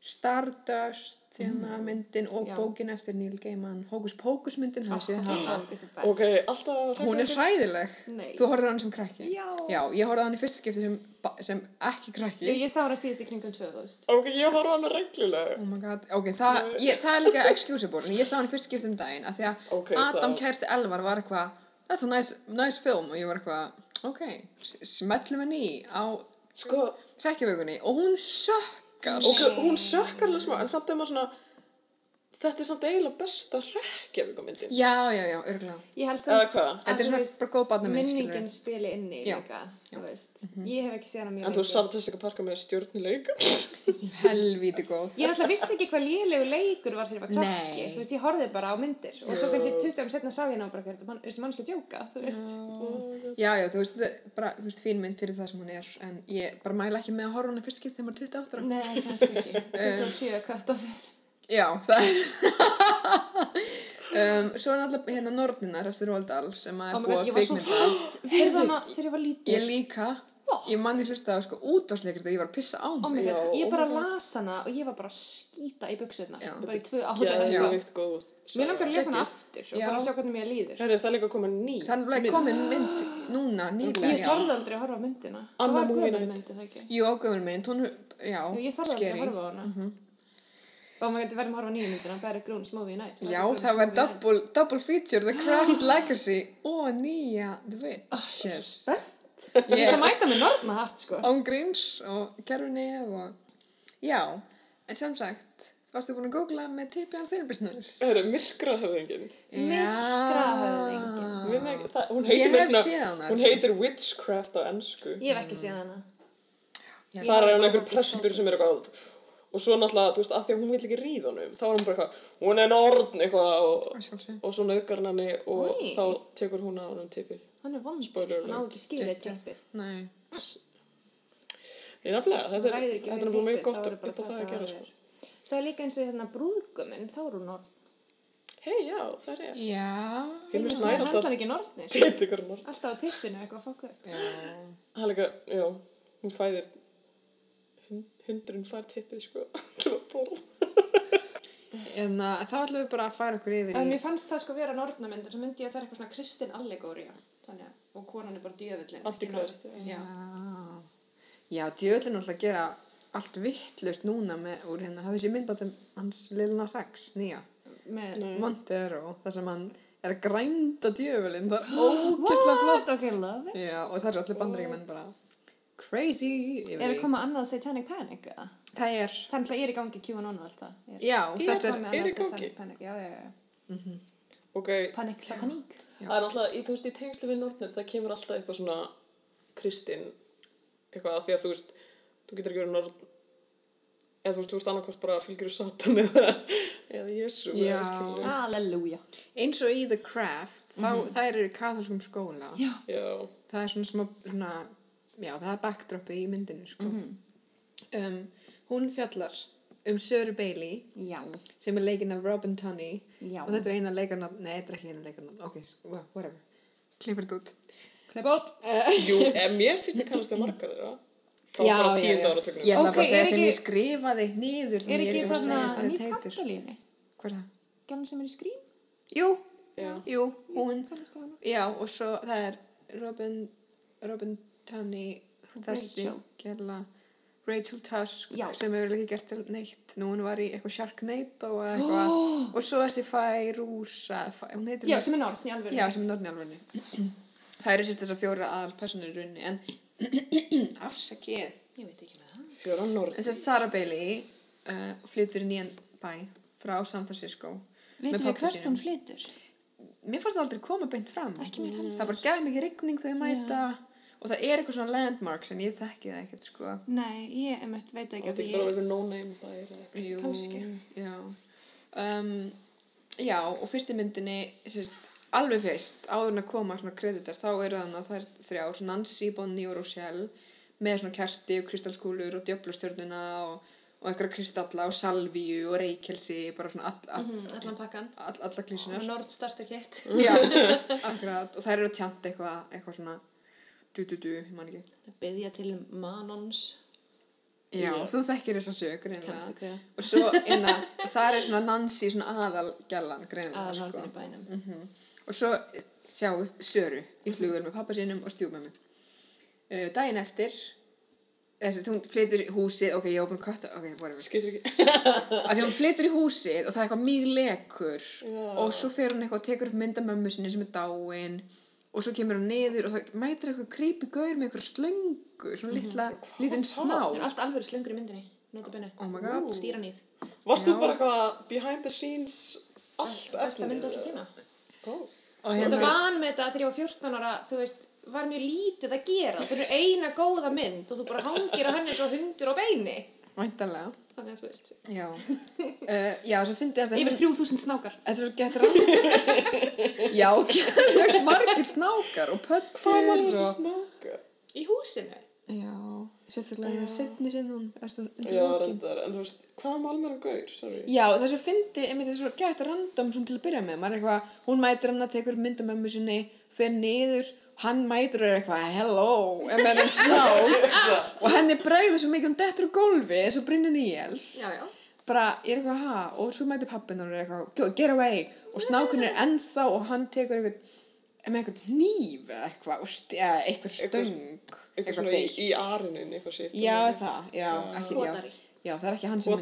[SPEAKER 1] Stardust, hérna myndin og
[SPEAKER 3] Já.
[SPEAKER 1] bókin eftir Neil Gaiman, Hocus Pocus myndin, hann hana.
[SPEAKER 2] Ok, alltaf
[SPEAKER 1] Hún er hræðileg.
[SPEAKER 3] Nei.
[SPEAKER 1] Þú horfður á hann sem krakki?
[SPEAKER 3] Já.
[SPEAKER 1] Já, ég horfði á hann í fyrsta skipti sem, sem ekki krakki.
[SPEAKER 3] Ég, ég sá hana síðast í kringum tvö, þú veist.
[SPEAKER 2] Ok, ég horfa á hana reglulega.
[SPEAKER 1] Oh my god, ok, það, ég, það er líka excusable, en ég sá hann í fyrsta skipti um daginn, af því að
[SPEAKER 2] Ok,
[SPEAKER 1] Adam
[SPEAKER 2] það-
[SPEAKER 1] kærsti Elvar var eitthvað, that's a nice, nice film, og ég var eitthvað, ok, smellum henni í á
[SPEAKER 2] Sko,
[SPEAKER 1] hrekkjavögunni, og hún sökkar.
[SPEAKER 2] ok, hún sökkar alveg smá, en samt er maður svona, þetta er samt eiginlega besta rekkjavíkumyndin.
[SPEAKER 1] Já, já, já, örgulega.
[SPEAKER 3] Ég held samt að,
[SPEAKER 1] Þetta er
[SPEAKER 3] þú
[SPEAKER 1] svona
[SPEAKER 3] veist. Minningin spili inni
[SPEAKER 1] Já.
[SPEAKER 3] líka, þú veist. Ég hef ekki séð hana mjög
[SPEAKER 2] En þú Sarah Jessica Parker með stjórnuleika?
[SPEAKER 1] Helvíti góð.
[SPEAKER 3] Ég ætla vissi ekki hvað lélegu leikur var þegar ég var krakki. Þú veist, ég horfði bara á myndir. Og svo kannski 20 árum setna sá ég hana og bara, "Hvað er þetta man- þessi mannski að djóka, þú veist.
[SPEAKER 1] Já, já, þú veist, þetta er bara, þú veist, fín mynd fyrir það sem hún er, en ég bara mæla ekki með að horfa á hana fyrst skipti þegar maður 28 ára.
[SPEAKER 3] Nei, kannski ekki. 27 kvart af
[SPEAKER 1] Já, það er um, Svo er náttúrulega hérna Norninar eftir Roald Dahl sem að er búið að
[SPEAKER 3] hrætt við hana þegar ég var lítil.
[SPEAKER 1] Ég líka Ég manni hlusta á sko útvarsleikir þegar ég var að pissa á
[SPEAKER 3] Oh
[SPEAKER 1] mig
[SPEAKER 2] Já,
[SPEAKER 3] ég
[SPEAKER 2] oh
[SPEAKER 3] bara las hana og ég var bara að skýta í buksuna. Bara í tvö ára. Mér langar að lesa hana aftur og bara sjá hvernig mér líður.
[SPEAKER 2] Herri, það er líka komið ný.
[SPEAKER 1] Þannig að komin mynd núna, nýlega
[SPEAKER 3] Ég þorði aldrei að horfa á myndina.
[SPEAKER 2] Anna
[SPEAKER 3] það var
[SPEAKER 2] Movie
[SPEAKER 3] gömul
[SPEAKER 2] Night.
[SPEAKER 3] mynd, það ekki?
[SPEAKER 1] Jú, gömul mynd, hún, já,
[SPEAKER 3] Jú, ég þorði aldrei að horfa á hana. Og maður getur verið að horfa á nýju myndina, Barry Grooms Movie Night.
[SPEAKER 1] Já, það var double, double feature, The Craft Legacy og nýja The Witches
[SPEAKER 3] Ég ætla
[SPEAKER 1] Ég
[SPEAKER 3] að mæta með norma hatt, sko.
[SPEAKER 1] án gríns og kerfinni og já, en sem sagt varstu búin að googla með tipi hans þeirnbisnars
[SPEAKER 2] Herri, myrkrahöfðingin.
[SPEAKER 3] Myrkrahöfðinginn.
[SPEAKER 2] Minna ekki- það- Hún
[SPEAKER 1] Ég
[SPEAKER 2] heitir, svona-
[SPEAKER 1] séð hana.
[SPEAKER 2] hún heitir Witchcraft á ennsku.
[SPEAKER 3] Ég hef ekki séð hana.
[SPEAKER 1] Já.
[SPEAKER 2] Það er hann einhver
[SPEAKER 3] það er
[SPEAKER 2] prestur sem er eitthvað og svo náttúrulega, þú veist, af því að hún vill ekki ríða honum þá er hún bara eitthvað, hún er norn eitthvað og, og svo nöðgar hann henni og
[SPEAKER 3] Oj.
[SPEAKER 2] þá tekur hún að hann tippið
[SPEAKER 3] Hann er vondur,
[SPEAKER 2] Spoiler
[SPEAKER 3] hann á ekki skilið tippið.
[SPEAKER 1] Nei.
[SPEAKER 2] Ég nefnilega, þetta er, er nefnilega mjög gott
[SPEAKER 3] bara
[SPEAKER 2] geta það að gera
[SPEAKER 3] það
[SPEAKER 2] sko.
[SPEAKER 3] Það er líka eins og hérna brúðguminn, þá er hún norn.
[SPEAKER 2] Hei, já, það er ég.
[SPEAKER 1] Já.
[SPEAKER 3] Hann er
[SPEAKER 2] alltaf
[SPEAKER 3] hann ekki
[SPEAKER 2] norn.
[SPEAKER 3] Alltaf á tippinu eitthvað fokk upp.
[SPEAKER 1] Já.
[SPEAKER 2] Það er líka, já, hún fæðir hund, hundurinn fær tippið sko til að borða.
[SPEAKER 1] En uh, þá ætlum við bara að færa okkur yfir
[SPEAKER 3] En mér fannst það sko vera nornamyndir, svo myndi ég að það er eitthvað svona kristin að, og konan er bara djöfullin.
[SPEAKER 2] Antikrist.
[SPEAKER 3] Já.
[SPEAKER 1] Já. Djöðlinn alltaf að gera allt vittlust núna með úr hérna, það þessi myndbátum hans Lil Nas X, nýja.
[SPEAKER 3] Með,
[SPEAKER 1] Montero, þar sem hann er að grænda djöfulinn, það er ógeðslega flott.
[SPEAKER 3] Ok, love it.
[SPEAKER 1] Já, og það er allir bandaríkjumenn bara crazy
[SPEAKER 3] Er
[SPEAKER 1] því.
[SPEAKER 3] að koma annað Satanic Panic eða?
[SPEAKER 1] Það er,
[SPEAKER 3] Það er náttúrulega er í gangi QAnon og allt það.
[SPEAKER 1] Já, þetta
[SPEAKER 2] það-
[SPEAKER 1] er,
[SPEAKER 2] er í gangi?
[SPEAKER 3] Satanic Panic, já, já, já.
[SPEAKER 2] Ok,
[SPEAKER 3] Panik, la paník.
[SPEAKER 2] það er náttúrulega, í, þú veist, í tengslu við nornir, það kemur alltaf eitthvað svona kristinn, eitthvað að því að þú veist, þú getur ekki verið norn, eða þú veist, þú veist annarkvæmst bara fylgjur satan eða, eða Jésu.
[SPEAKER 3] Halleluja.
[SPEAKER 1] eins og í The Craft, þá, það er í katholskum skóla.
[SPEAKER 3] Já.
[SPEAKER 2] Já,
[SPEAKER 1] Það er svona smá, svona, já, það er backdropið í myndinu, sko. um, hún fjallar um Söru Bailey,
[SPEAKER 3] Já.
[SPEAKER 1] sem er leikinn af Robin Tunney.
[SPEAKER 3] Já.
[SPEAKER 1] Og þetta er eina leikarnafn, nei, þetta er ekki eina leikarnafn, ok, wha- whatever. Klippur þetta út.
[SPEAKER 3] Kleip upp.
[SPEAKER 2] jú, en mér finnst ég kannast að margar þeirra, frá bara tíunda áratögnum.
[SPEAKER 1] Ég ætla
[SPEAKER 3] Ok,
[SPEAKER 1] bara að segja sem ég skrifaði niður.
[SPEAKER 3] Er ekki Nýf
[SPEAKER 1] þetta heitir.
[SPEAKER 3] Kampelíni?
[SPEAKER 1] Hvað er það?
[SPEAKER 3] Gjarnan sem er í skrím?
[SPEAKER 1] Jú,
[SPEAKER 2] Já.
[SPEAKER 1] jú, hún. Já, og svo það er Robin, Robin Tunney, þessi
[SPEAKER 3] Rachel.
[SPEAKER 1] gæla, Rachel Tusk,
[SPEAKER 3] Já.
[SPEAKER 1] sem hefur ekki gert til neitt. Nú hún var í eitthvað Sharknado eða eitthvað. Og svo þessi Fæ- hún heitir...
[SPEAKER 3] Já, sem er nortn í alveg.
[SPEAKER 1] Já, sem er norðin alvörni. það eru sérst þessar fjóra aðal personur í rauninni, en afsakið.
[SPEAKER 3] Ég veit ekki með það.
[SPEAKER 2] Fjóra norn.
[SPEAKER 1] Þess að Sarah Bailey uh, flytur í nýjan bæ frá San Francisco.
[SPEAKER 3] Veitum við hvert
[SPEAKER 1] sínum.
[SPEAKER 3] hún flytur?
[SPEAKER 1] Mér fannst það aldrei koma beint fram.
[SPEAKER 3] Ekki mér heldur.
[SPEAKER 1] Það bara gæði mikið rigning þegar ég mæta og það er eitthvað svona landmarks en ég þekki það ekkert sko.
[SPEAKER 3] Nei, ég einmitt veit ekki
[SPEAKER 2] Það er
[SPEAKER 3] að
[SPEAKER 2] bara verið no-name bæri eitthvað.
[SPEAKER 3] Kannski.
[SPEAKER 1] Já. Um, já, og fyrst í myndinni, sérst, alveg fyrst, áður en að koma svona kreditar, þá eru þannig að það er þrjár, Nancy, Bonnie og Rochelle, með svona kerti og kristalskúlur og djöflustjörnuna og, og einhverja kristalla og salvíu og reykjelsi, bara svona all, all,
[SPEAKER 3] Mm, allan pakkan.
[SPEAKER 1] all, alla
[SPEAKER 3] Og
[SPEAKER 1] klísunar.
[SPEAKER 3] Nord.
[SPEAKER 1] Já, akkurat, og þær eru tjant eitthvað, eitthvað svona, du-du-du, ég man ekki.
[SPEAKER 3] Byðja til Manons.
[SPEAKER 1] Já,
[SPEAKER 2] Já.
[SPEAKER 1] þú þekkir þessa sög,
[SPEAKER 3] Kannski
[SPEAKER 1] greinlega.
[SPEAKER 3] hver.
[SPEAKER 1] Og svo, inna, og það er svona Nancy, svona aðalgjallan,
[SPEAKER 3] Aðal
[SPEAKER 1] sko.
[SPEAKER 3] bænum.
[SPEAKER 1] Mhm. Og svo sjáum við Söru í flugur með pappa sínum og stjúpmömmu. Uh, daginn eftir, þess að hún flytur í húsið, ok, ég að kötta, ok.
[SPEAKER 2] Skiptir ekki.
[SPEAKER 1] Að því hún flytur í húsið og það er eitthvað mjög lekur
[SPEAKER 2] Já.
[SPEAKER 1] og svo fer hún eitthvað og tekur upp mynda mömmu sinni sem er dáin og svo kemur hún niður og það mætir eitthvað creepy gaur með eitthvað slöngu, svona litla, lítinn
[SPEAKER 3] Það er
[SPEAKER 1] sná.
[SPEAKER 3] allt alveg slöngur í myndinni.
[SPEAKER 1] Oh my god.
[SPEAKER 3] Stýranýð.
[SPEAKER 2] Varst þú
[SPEAKER 1] Já.
[SPEAKER 2] bara eitthvað behind the scenes allt
[SPEAKER 3] Besta mynd á þessu tíma.
[SPEAKER 2] Ó.
[SPEAKER 1] Og
[SPEAKER 3] Þetta
[SPEAKER 1] hérna,
[SPEAKER 3] var með þetta þegar ég var 14 ára, þú veist, var mjög lítið að gera. Það er eina góða mynd og þú bara hangir á henni svo hundur á beini.
[SPEAKER 1] Væntanlega,
[SPEAKER 3] Þannig að þú veist,
[SPEAKER 1] já. Uh, já, svo fyndi ég að
[SPEAKER 3] yfir 3000 snákar.
[SPEAKER 1] Þetta er svo gett rann. Já, gett margir snákar og pöttur
[SPEAKER 2] Hvað var þessi
[SPEAKER 1] og...
[SPEAKER 2] snáka?
[SPEAKER 3] Í húsinu.
[SPEAKER 1] Já, sérstaklega setni sinn hún. ertu- undir
[SPEAKER 2] Já, reyndar, en þú veist, hvað var alveg gaur, sorry?
[SPEAKER 1] Já, það er svo fyndi, einmitt þetta er svo gett random svona til að byrja með. Er eitthvað, hún mætir hann að tekur mynda mömmu sinni, fer niður, hann mætir og er eitthvað, hello, og henni bregður svo mikið, hún dettur á gólfi, eins og.
[SPEAKER 3] Já, já.
[SPEAKER 1] bara, ég er eitthvað, ha, og svo mætir pappin og er eitthvað, "Go- get away, og snákun er ennþá og hann tekur eitthvað, með eitthvað hníf eða eitthvað, og eitthvað stöng,
[SPEAKER 2] Eitthvað svona í, í arinin, eitthvað sitt.
[SPEAKER 1] Já, það, já, ekki, já, já, það er ekki hann sem
[SPEAKER 2] er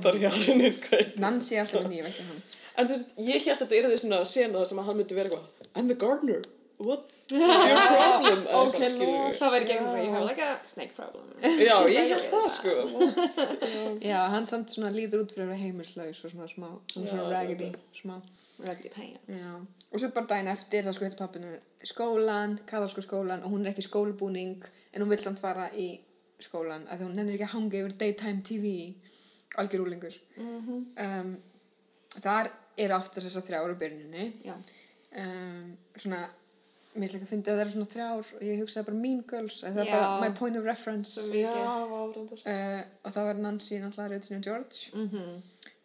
[SPEAKER 1] Nancy er alltaf með hníf, ekki hann.
[SPEAKER 2] En þú veist, ég held að þetta er því svona sena það sem að hann myndi vera eitthvað I'm the gardener, what? Your problem? Eða
[SPEAKER 1] Ok,
[SPEAKER 2] eitthvað, skilurðu.
[SPEAKER 3] Það væri gegnum það, you have like a snake problem.
[SPEAKER 2] Já, ég held það sko.
[SPEAKER 1] Já, hann samt svona lítur út fyrir að vera heimilslaus og svona smá, svona, svona
[SPEAKER 2] Já,
[SPEAKER 1] raggedy, smá.
[SPEAKER 3] Raggedy pants.
[SPEAKER 1] Já, og svo bara daginn eftir þá sko heitir pappinu skólan, kaðalsku skólan og hún er ekki í skólabúning en hún vill samt fara í skólan að hún nennir ekki að hanga yfir daytime TV algjör úlingur um, þar er aftur þessar þrjár á byrjuninni
[SPEAKER 3] Já.
[SPEAKER 1] um, svona mér finnst líka að fyndi að það eru svona þrjár og ég hugsaði bara Mean Girls að það er bara my point of reference uh.
[SPEAKER 2] Já, várandar.
[SPEAKER 1] og það var Nancy náttúrulega Regina George
[SPEAKER 3] Mhm.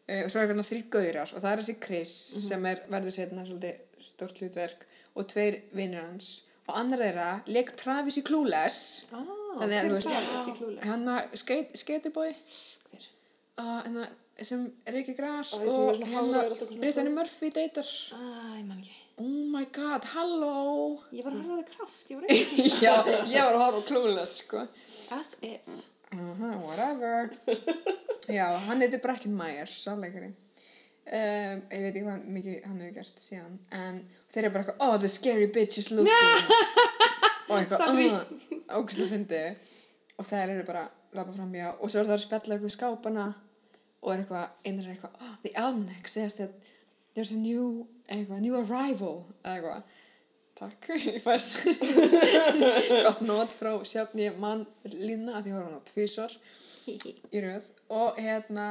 [SPEAKER 1] uh, og svo er hérna þrýr gauðrar og það er þessi Chris sem er verður setna svolítið stórt hlutverk og tveir vinnir hans og annar þeirra leik Travis í Clueless
[SPEAKER 3] Ah,
[SPEAKER 1] þannig að þú veist
[SPEAKER 3] Clueless?
[SPEAKER 1] hann að uh, hérna, sem
[SPEAKER 2] er
[SPEAKER 1] og hérna
[SPEAKER 2] hárið er alltaf svona
[SPEAKER 1] Brittany Murphy deytar
[SPEAKER 3] Æ, ég man ekki.
[SPEAKER 1] Oh my god, halló.
[SPEAKER 3] Ég var að horfa á þig kraft, ég var
[SPEAKER 1] já, ég var að horfa á Clueless sko.
[SPEAKER 3] As if.
[SPEAKER 1] uh whatever. Já, hann heitir Bracken Myers sáleikari um, ég veit ekki hvað mikið hann hefur gert síðan en þeir eru bara eitthvað, oh the scary bitch is looking. Og eitthvað, oh, og þeir eru bara lappa fram hjá og svo er það að spjalla eitthvað skápana og er eitthvað, einar er eitthvað oh, the almanac says that there's a new eitthvað, new arrival eitthvað. Takk, ég fæst gott nót frá sjálfn ég mann lína að því var hann á tvísvar í röð. Og hérna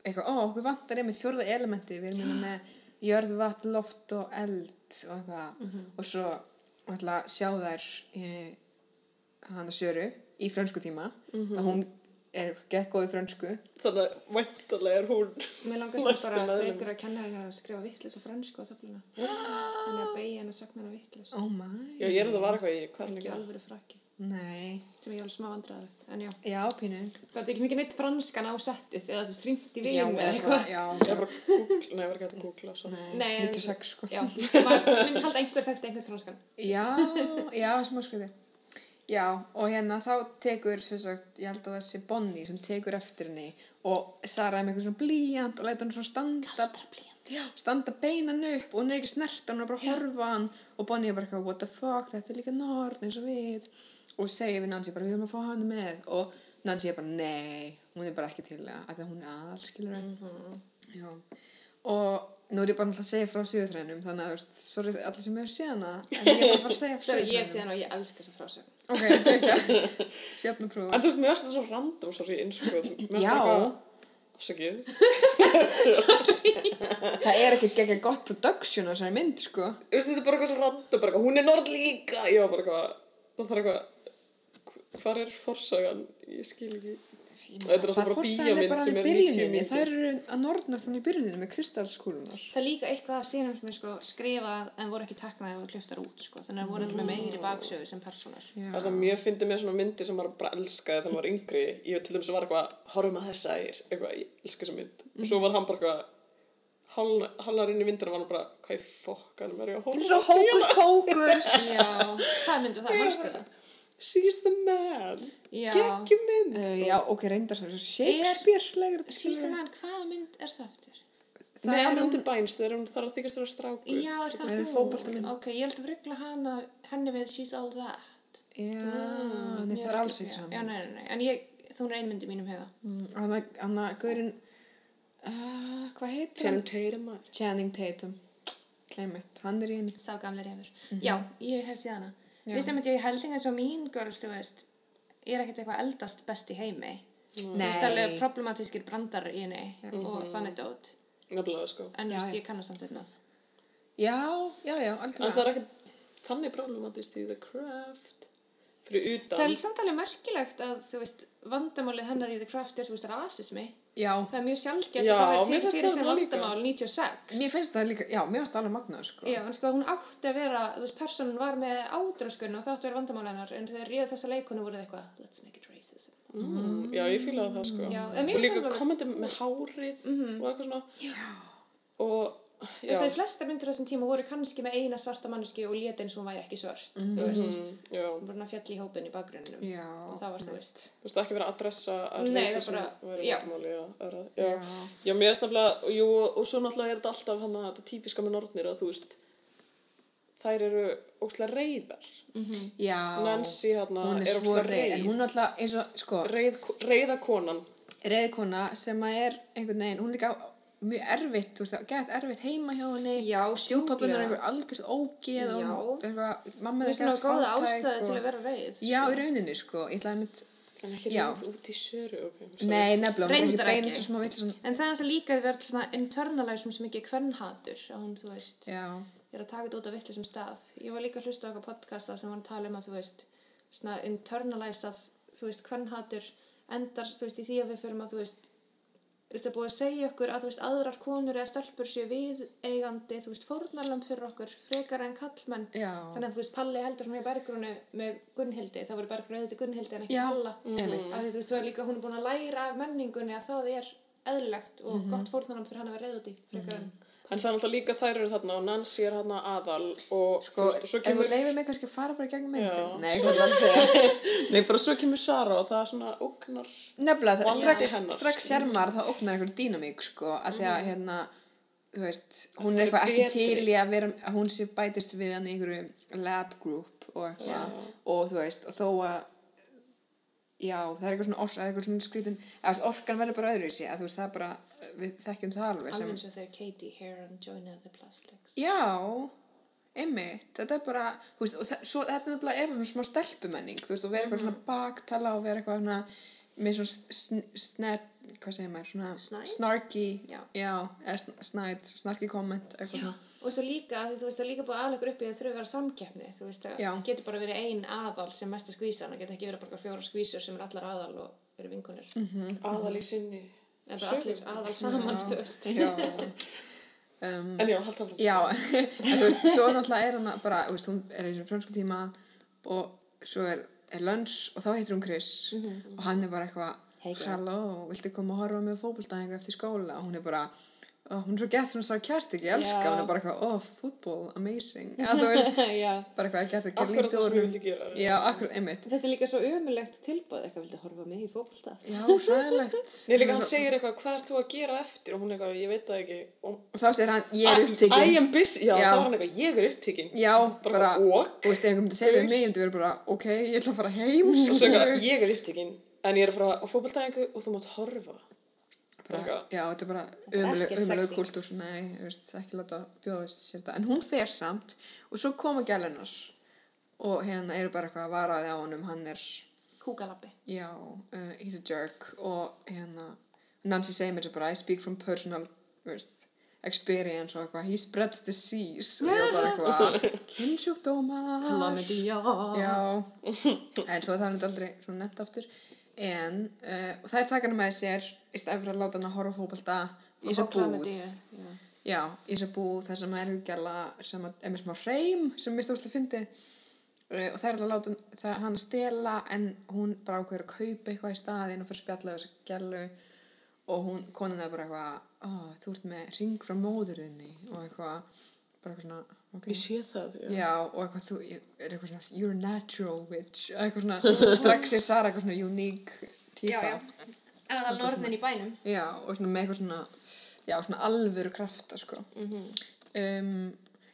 [SPEAKER 1] eitthvað, ó, okkur vantar einmitt fjórða elementi við erum hérna með jörð, vatn, loft og eld og eitthvað. Og svo ætla að sjá þær í, hana Söru í frönsku tíma. Að hún er gekk góð í frönsku
[SPEAKER 2] Þannig að væntalega er hún
[SPEAKER 3] Mér langast
[SPEAKER 2] næsti
[SPEAKER 3] bara að
[SPEAKER 2] meðlimur.
[SPEAKER 3] segur að kenna henni að skrifa vittlust á fransku á töfluna. Þannig að beigja henni að sagna henni vittlust.
[SPEAKER 1] oh my
[SPEAKER 2] Já, ég er þetta var eitthvað í, hvað er hann
[SPEAKER 3] Ekki alveg frakki.
[SPEAKER 1] nei,
[SPEAKER 3] Sem ég alveg smá vandræðilegt. En já.
[SPEAKER 1] já, pínu
[SPEAKER 3] Það er ekki mikið neitt franskan á settið eða þú hringt í veginn eða eitthvað.
[SPEAKER 1] já,
[SPEAKER 2] Ég er bara að googla, nei, ég var ekki að svo.
[SPEAKER 1] nei,
[SPEAKER 3] Nei, en-
[SPEAKER 1] 96 sko
[SPEAKER 3] Já, myndi halda einhver þekkt einhvern franskan.
[SPEAKER 1] Já, og hérna þá tekur, sem sagt, ég held að það sé Bonnie sem tekur eftir henni og Sara er með eitthvað svona blíjant og lætur hann svona standa, já, standa beinan upp og hún er ekki snert, hún er bara að horfa hann og Bonnie er bara eitthvað, what the fuck, þetta er líka Nord eins og við og segir við Nancy bara, við höfum að fá hann með og Nancy er bara, nei, hún er bara ekki til það, að hún er aðal, skilur við. Já, og nú er ég bara alltaf að segja frá söguthrænum, þannig að, þú veist, sorry allir sem hefur séð hana, en ég er bara að segja
[SPEAKER 3] Svo ég
[SPEAKER 1] söguþrænum.
[SPEAKER 3] sé hann og ég elska þessa frásögn.
[SPEAKER 1] Ok, ekki. Sjöfn að prófa.
[SPEAKER 2] En þú veist, mér finnst þetta svo random svo í innskot.
[SPEAKER 1] Já.
[SPEAKER 2] Afsakið.
[SPEAKER 1] Það er ekkert ekki gott production á þessari mynd, sko.
[SPEAKER 2] Þú veist, þetta er bara eitthvað svo random, bara eitthvað, hún er nord líka. Var bara eitthvað, það þarf eitthvað, hvar er forsagan? Ég skil ekki. Þetta er alltaf bara
[SPEAKER 1] bara
[SPEAKER 2] sem er 90
[SPEAKER 1] byrjuninni.
[SPEAKER 2] mínútur.
[SPEAKER 1] Það eru að norðnast þannig í byrjuninni með kristalskúlunar.
[SPEAKER 3] Það er líka eitthvað af sínum sem er sko skrifað en voru ekki teknaðir og kliftar út sko. Þannig að voru alltaf með meiri baksögu sem personar.
[SPEAKER 2] Það sem ég fyndi með svona myndir sem maður bara elskaði þegar maður var yngri. Ég til dæmis var eitthvað, horfum að þessa er, eitthvað, ég elska þessa mynd. Og svo var hann bara eitthvað, hálna- hálnar inn í myndina var hann bara, hvað er ég að horfa
[SPEAKER 1] Eins og
[SPEAKER 2] á
[SPEAKER 1] hókus pókus.
[SPEAKER 3] Já. Hvað myndu það? Manstu það?
[SPEAKER 2] She's the man.
[SPEAKER 3] Já.
[SPEAKER 2] Gekki mynd.
[SPEAKER 1] Uh, já, ok, reyndar það er Shakespeare-slegir.
[SPEAKER 3] Sísta mann, hvaða mynd er það eftir?
[SPEAKER 1] Það
[SPEAKER 2] Nei,
[SPEAKER 1] er hún-
[SPEAKER 2] undir bæns þegar hún þarf að þykast að strákur.
[SPEAKER 3] Já, er það
[SPEAKER 1] Það er
[SPEAKER 3] þú? Ok, ég held að ruggla hana, henni við She's All That.
[SPEAKER 1] Já,
[SPEAKER 3] Mm,
[SPEAKER 1] nei, það er alls ekki
[SPEAKER 3] Já,
[SPEAKER 1] saman.
[SPEAKER 3] nei, nei, nei. En ég, þú er einmynd í mínum hefa.
[SPEAKER 1] Hann að Guðurinn, uh, hvað heitir
[SPEAKER 2] Channing
[SPEAKER 1] hann?
[SPEAKER 2] Tatum maður.
[SPEAKER 1] Channing Tatum. Kleimitt, hann er í henni.
[SPEAKER 3] Sá gamli refur. Já, ég hef séð hana.
[SPEAKER 1] Já.
[SPEAKER 3] Vist einmitt ég held eins og Mean Girls, þú veist, er ekkert eitthvað eldast best í heimi. Þú veist alveg problematískir brandar í henni og þannig dót.
[SPEAKER 2] Nefnilega, sko.
[SPEAKER 3] En þú veist, ég kannast samt einnað.
[SPEAKER 1] Já, já, já,
[SPEAKER 2] En það er ekkert þannig problematist í The Craft. Fyrir
[SPEAKER 3] Það er
[SPEAKER 2] utan.
[SPEAKER 3] samt alveg merkilegt að, þú veist, vandamálið hennar í The Craft er, þú veist, rasismi.
[SPEAKER 1] Já,
[SPEAKER 3] Það er mjög sjálfgeft
[SPEAKER 2] Já,
[SPEAKER 3] að það er til fyrir
[SPEAKER 2] það
[SPEAKER 3] sem vandamál 96.
[SPEAKER 1] mér finnst það líka, já, mér finnst það alveg magnað, sko.
[SPEAKER 3] Já, en sko hún átti að vera, þú veist, personun var með ádröskun og það átti að vera vandamál hennar en þegar ríða þessa leikonu voru það eitthvað, let's make it racism.
[SPEAKER 2] Mm, já, ég fílaði það, sko.
[SPEAKER 3] Já,
[SPEAKER 2] og líka
[SPEAKER 3] það
[SPEAKER 2] komandi með hárið og eitthvað svona. Já. Og,
[SPEAKER 3] Veist, það flestar myndir á þessum tíma voru kannski með eina svarta manneski og léti eins og hún væri ekki svört, þú veist.
[SPEAKER 2] Mm, já.
[SPEAKER 3] Hún var svona fjall í hópin í bakgrunninum
[SPEAKER 1] Já,
[SPEAKER 3] og það var, þú veist.
[SPEAKER 2] Þú veist, ekki verið að adressa að
[SPEAKER 3] það
[SPEAKER 2] sem verið vandamáli. Já, já. Já. Mér er snabla, jú, og svo náttúrulega er þetta alltaf hann að þetta típiska með nortnir að þú veist, þær eru óslega reyðar.
[SPEAKER 1] já.
[SPEAKER 2] Nancy hérna
[SPEAKER 1] hún
[SPEAKER 2] er
[SPEAKER 1] svo reið. en hún er alltaf eins og, sko,
[SPEAKER 2] Reið, reyða konan.
[SPEAKER 1] reiðkona sem að er einhvern veginn, hún er líka mjög erfitt, þú veist, gett erfitt heima hjá henni. Stjúpapinn er einhver algjörst ógeð og mamma er gett
[SPEAKER 3] góða ástæði til að vera reið.
[SPEAKER 1] Já, í rauninni, sko, ég ætlaði mynd,
[SPEAKER 2] En ekki reynd út í söru.
[SPEAKER 1] Nei, nefnilega,
[SPEAKER 3] Reyndar ekki. En það er alltaf líka að verða svona internalism sem ekki hún, þú veist,
[SPEAKER 1] já,
[SPEAKER 3] er að taka þetta út af vittlisum stað. Ég var líka að hlusta á eitthvað podcasta sem var að tala um að, þú veist, svona internalisað, þú veist, kvennhatur endar, þú veist, í því að við förum að, þú veist, þú veist, það er búið að segja okkur að, þú veist, aðrar konur eða stelpur séu við eigandi, þú veist, fórnarlam fyrir okkur, frekar en kallmenn.
[SPEAKER 1] Já.
[SPEAKER 3] Þannig að, þú veist, Palli heldur hún í bergrunu með Gunnhildi, það voru bergrunu auðvitað Gunnhildi en ekki
[SPEAKER 1] Já,
[SPEAKER 3] Palla. Af því, þú veist, þú er líka, hún er búin að læra af menningunni að það er eðlilegt og gott fórnarlam fyrir hann að vera reyð út í, frekar en.
[SPEAKER 2] En það er náttúrulega líka þær eru þarna og Nancy er þarna aðal og
[SPEAKER 1] sko,
[SPEAKER 2] þú veist, og svo kemur...
[SPEAKER 1] þú leifir mig kannski að fara bara í gegnum myndin,
[SPEAKER 2] Já.
[SPEAKER 1] nei, hvað er það að segja,
[SPEAKER 2] Nei, bara svo kemur Sara og það er svona ógnar...
[SPEAKER 1] nefnilega, strax, strax sér maður það ógnar einhver dýnamík, sko, að því að, hérna, þú veist, hún er eitthvað ekki til í að vera, að hún sé bætist við hann í einhverju lab group og eitthvað, og þú veist, og þó að, já, það er eitthvað svona, ork, svona veist, orkan verður bara öðru í sig, að þú veist, það er bara, við þekkjum það alveg sem,
[SPEAKER 3] Alveg eins og þegar Katie Heron joinaði The Plastics.
[SPEAKER 1] Já, einmitt, þetta er bara, þú veist, og þa- svo, þetta er svona smá stelpumenning, þú veist, og vera eitthvað svona baktala og vera eitthvað svona, með svona sn snett, hvað segir maður, svona
[SPEAKER 3] Snide?
[SPEAKER 1] snarky,
[SPEAKER 3] Já.
[SPEAKER 1] eða sn snide, snarky comment, eitthvað svona.
[SPEAKER 3] Og svo líka, því þú veist, það er líka búið aðlegur upp í að þurfa að vera samkeppni, þú veist, það
[SPEAKER 1] Já.
[SPEAKER 3] getur bara verið ein aðal sem mesta skvísan, það getur ekki verið bara fjóra skvísur sem er allar aðal og eru vinkunir.
[SPEAKER 1] Mhm.
[SPEAKER 2] Aðal í sinni.
[SPEAKER 3] En bara allir aðal saman, þú veist.
[SPEAKER 1] Já, um,
[SPEAKER 2] En já, haldt áfram.
[SPEAKER 1] já, en þú veist, svo náttúrulega er hann bara, þú veist, hún er í frönsku tíma og svo er, er lunch og þá heitir hún Chris. Og hann er bara eitthvað,
[SPEAKER 3] Hey,
[SPEAKER 1] hello, viltu koma að horfa með fótboltæðinga eftir skóla? Og hún er bara, oh, hún er svo gett svona sarcastic, ég elska,
[SPEAKER 3] Já.
[SPEAKER 1] hún er bara eitthvað, oh, football, amazing, ja, þú veist,
[SPEAKER 3] Já.
[SPEAKER 1] bara eitthvað að geta að gera
[SPEAKER 2] Akkurat
[SPEAKER 1] lítið
[SPEAKER 2] það
[SPEAKER 1] úr
[SPEAKER 2] ég.
[SPEAKER 1] Já, akkurat, einmitt,
[SPEAKER 3] Þetta er líka svo umulegt tilbúð, eitthvað vildi horfa mig í fókbalta.
[SPEAKER 1] já, sæðilegt.
[SPEAKER 2] Líka hann segir eitthvað, hvað ert þú að gera eftir? Og hún er eitthvað, ég veit það ekki. Og
[SPEAKER 1] Og þá segir hann, ég er
[SPEAKER 2] I
[SPEAKER 1] upptekinn.
[SPEAKER 2] am busy. Já,
[SPEAKER 1] Já.
[SPEAKER 2] þá er hann eitthvað, ég er upptekinn.
[SPEAKER 1] Já,
[SPEAKER 2] Bara,
[SPEAKER 1] bara,
[SPEAKER 2] og?
[SPEAKER 1] þú veist, einhvern myndi segja við mig, ég myndi vera bara, ok, ég ætla að fara heim,
[SPEAKER 2] Og svo eitthvað, ég er upptekinn. En ég er að fara á fótballtæðingu og þú mátt horfa.
[SPEAKER 1] Bara, já, þetta er bara
[SPEAKER 3] er sexy.
[SPEAKER 1] kultúr nei, þú veist, ekki láta bjóðast sér þetta. En hún fer samt og svo koma gælunar og hérna eru bara eitthvað að varaði á honum hann er,
[SPEAKER 3] Kúkalabbi.
[SPEAKER 1] já, uh, he's a jerk og hérna Nancy segir mér svo bara, I speak from personal veist, experience og eitthvað. He spreads disease og ég var bara eitthvað kynnsjúkdómar.
[SPEAKER 3] Klamidía.
[SPEAKER 1] Já, en svo það er þetta aldrei nefnt aftur en uh, og þær taka hana með sér í stæði fyrir að láta hana horfa á fótbolta í þessa búð.
[SPEAKER 3] Já.
[SPEAKER 1] já, í þessa búð þar sem er gæla sem að, er með smá hreim sem mér stóðslega fyndi uh, og þær er að láta það, hann stela en hún bara ákveður að kaupa eitthvað í staðinn og fyrir að spjalla við þessa gælu og hún, konan er bara eitthvað oh, þú ert með ring frá móðurðinni og eitthvað bara eitthvað svona okay.
[SPEAKER 2] Ég sé það, já.
[SPEAKER 1] Já, og eitthvað þú, er eitthvað svona, you're a natural witch, eitthvað svona, strax er Sara eitthvað svona unique típa.
[SPEAKER 3] Já, já. En það er alveg orðin í bænum.
[SPEAKER 1] Já, og svona með eitthvað svona, já, svona alvöru krafta, sko. um,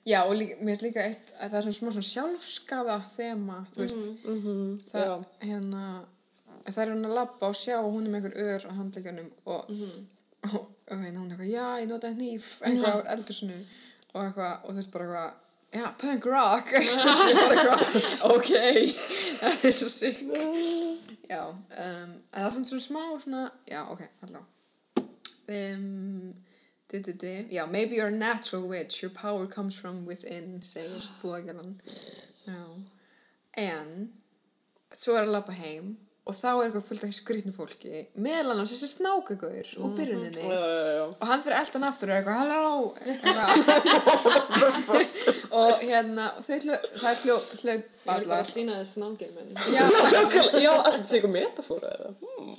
[SPEAKER 1] já, og líka, mér finnst líka eitt, að það er svona smá svona sjálfskaða þema, þú veist,
[SPEAKER 2] Mhm,
[SPEAKER 1] það,
[SPEAKER 2] já.
[SPEAKER 1] hérna, það er hún að labba og sjá og hún er með einhver ör á handleikjunum og, og, og hérna hún er eitthvað, já, ég notaði hníf, eitthvað á eldursunum og eitthvað, og þú veist bara eitthvað, já, punk rock, ok, það er svo sick, já, um, það er svona, smá svona, já, ok, allavega, um, di, di, di, já, maybe you're a natural witch, your power comes from within, segir já, en, svo er að lappa heim og þá er eitthvað fullt af skrýtnu fólki. Meðal annars þessi snákagauður úr byrjuninni.
[SPEAKER 2] Já, já, já.
[SPEAKER 1] og hann fyrir eldan aftur og eitthvað halló. Og hérna og er
[SPEAKER 3] Ég vil bara sína þess nángir menn.
[SPEAKER 1] já,
[SPEAKER 2] Já, alltaf sé eitthvað metafóra eða? Hmm,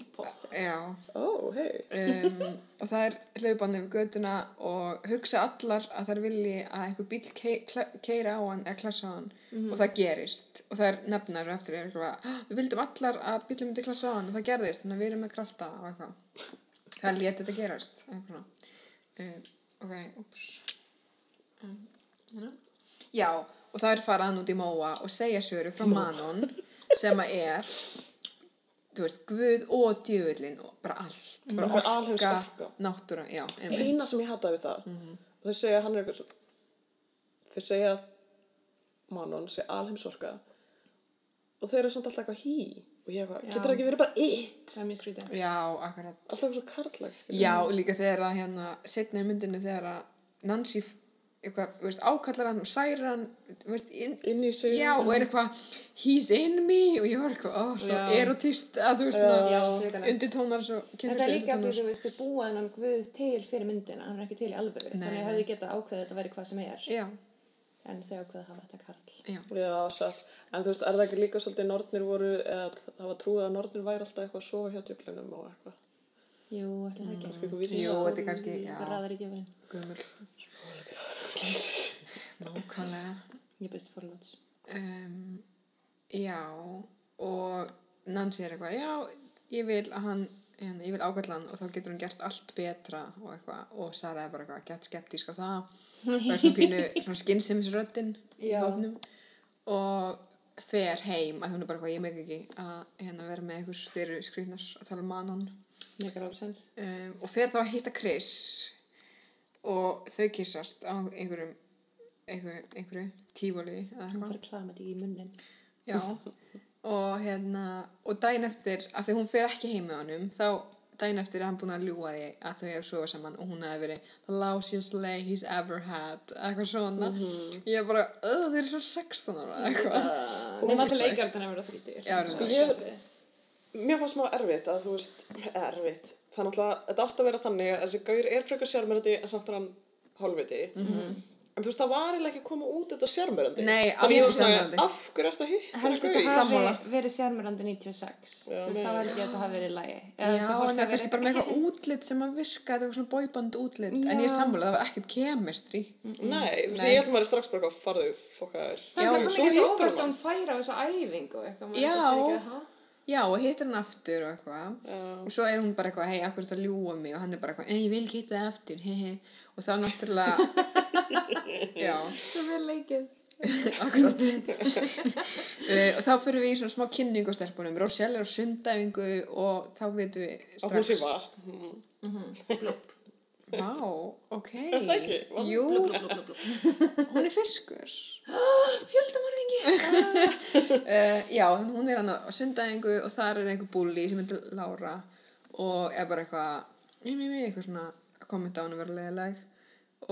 [SPEAKER 1] já
[SPEAKER 2] Ó, hei.
[SPEAKER 1] um, og það er hlaupan yfir götuna og hugsa allar að þær vilji að einhver bíl kei, kla- keiri á hann eða klassa á hann og það gerist og það er nefnar eftir er eitthvað, "Ah, við vildum allar að bílum myndi klassa á hann og það gerðist þannig að við erum með krafta og eitthvað það létt þetta gerast. Uh, ok, ups um, hérna. Já og það er faraðan út í móa og segja söru frá Manon sem að er þú veist, Guð og djöfullin og bara allt, bara
[SPEAKER 2] Það er alheims
[SPEAKER 1] orka,
[SPEAKER 2] orka.
[SPEAKER 1] náttúra,
[SPEAKER 2] Eina sem ég hataði við það, þau segja að hann er eitthvað þau segja að Manon sé alheimsorka og þau eru samt alltaf eitthvað hí. og ég eitthvað, getur það ekki verið bara eitt
[SPEAKER 3] Það er mjög skrítið.
[SPEAKER 1] Já, akkurat.
[SPEAKER 2] alltaf svo karlæg
[SPEAKER 1] Já, líka þegar að hérna, setna í myndinu þegar að Nancy, eitthvað, þú veist, ákallar hann og særir hann, þú veist, inn,
[SPEAKER 2] inn í sig
[SPEAKER 1] já, og er eitthvað, he's in me, og ég var eitthvað, ó, svo
[SPEAKER 3] Já.
[SPEAKER 1] erotist, að þú veist, svona, svo,
[SPEAKER 3] En það er líka því þú veist, þú búa þennan guð til fyrir myndina, hann er ekki til í alvöru.
[SPEAKER 1] Nei,
[SPEAKER 3] Þannig
[SPEAKER 1] nei.
[SPEAKER 3] hefði geta ákveðið að þetta væri hvað sem er.
[SPEAKER 1] Já,
[SPEAKER 3] En þau ákveðið að hafa þetta karl.
[SPEAKER 1] já,
[SPEAKER 2] Já, satt. En þú veist, er það ekki líka svolítið nornir voru, eða það var trúið að nornir væri alltaf eitthvað að sofa hjá djöflinum og eitthvað.
[SPEAKER 3] Jú,
[SPEAKER 1] Nákvæmlega.
[SPEAKER 3] Ég byrst forlóts.
[SPEAKER 1] Um, já, og Nancy er eitthvað, já, ég vil að hann, hérna, ég vil ákvæmlega hann og þá getur hann gert allt betra og eitthvað, og Sara er bara eitthvað, gett skeptísk á það. Það er svona pínu, svona skynnsemisröddin í hófnum og fer heim að hún er bara eitthvað, ég meg ekki að hérna, vera með einhvers þeirri skrýtnars að tala um manan um, og fer þá að hitta Chris og þau kissast á einhverjum einhverju, einhverju tífóli eitthvað
[SPEAKER 3] fær klamat í munnin.
[SPEAKER 1] Já, og hérna, og daginn eftir, af því hún fer ekki heim með honum, þá daginn eftir er hann búin að ljúga því að þau hefur sofa saman og hún hefði verið the lousiest lay he's ever had, eitthvað svona. Ég er bara, öð, þeir eru svo 16 ára, eitthvað.
[SPEAKER 3] Hún er maður leikar þannig að vera þrítur.
[SPEAKER 1] Já,
[SPEAKER 2] Sko, ég, mér fannst smá erfitt að þú veist, erfitt. Það er náttúrulega, þetta átti að vera þannig að þessi gaur er frekar sjármyrandi en samt er hann hálfviti. En þú veist, það var eiginlega ekki að koma út þetta sjármyrandi.
[SPEAKER 1] Nei,
[SPEAKER 2] Þannig var
[SPEAKER 1] ekki
[SPEAKER 2] svona, af hverju ertu að hitta
[SPEAKER 3] Heldur
[SPEAKER 2] þetta
[SPEAKER 3] þetta hafi verið sjármurandi 96.
[SPEAKER 2] Já,
[SPEAKER 3] Þú veist, þá held ég að þetta hafi verið lægi.
[SPEAKER 1] Já, en það er bara með eitthvað útlit sem að virka, þetta er svona boyband útlit, en ég
[SPEAKER 3] Já.
[SPEAKER 1] sammála, það var ekkert kemestri.
[SPEAKER 2] Nei, þú veist, ég held að maður er strax bara eitthvað farðu.
[SPEAKER 3] Það er
[SPEAKER 1] Já,
[SPEAKER 3] og
[SPEAKER 1] Já. og hittir hann aftur og eitthvað. Og svo er hún bara eitthvað, hei, akkur þetta ljúa mig og hann er bara eitthvað, ei, ég vil hitta það aftur, hehe. Og þá náttúrulega, já,
[SPEAKER 3] Það er vel leikið.
[SPEAKER 1] akkurat. uh, og þá fyrir við í svona smá kynningu á stelpunum. Rochelle er á sundæfingu og þá veitum við
[SPEAKER 2] Að hún sé vatn.
[SPEAKER 1] Vá, ok.
[SPEAKER 2] það ekki? Vá.
[SPEAKER 1] Jú, hún er fiskur.
[SPEAKER 3] Fjöldamorðingi.
[SPEAKER 1] Uh, já, þannig hún er hann á sundæfingu og þar er einhver búli sem heitir Lára og er bara eitthvað, ég með mig, eitthvað svona að kommenta á hann að vera leðileg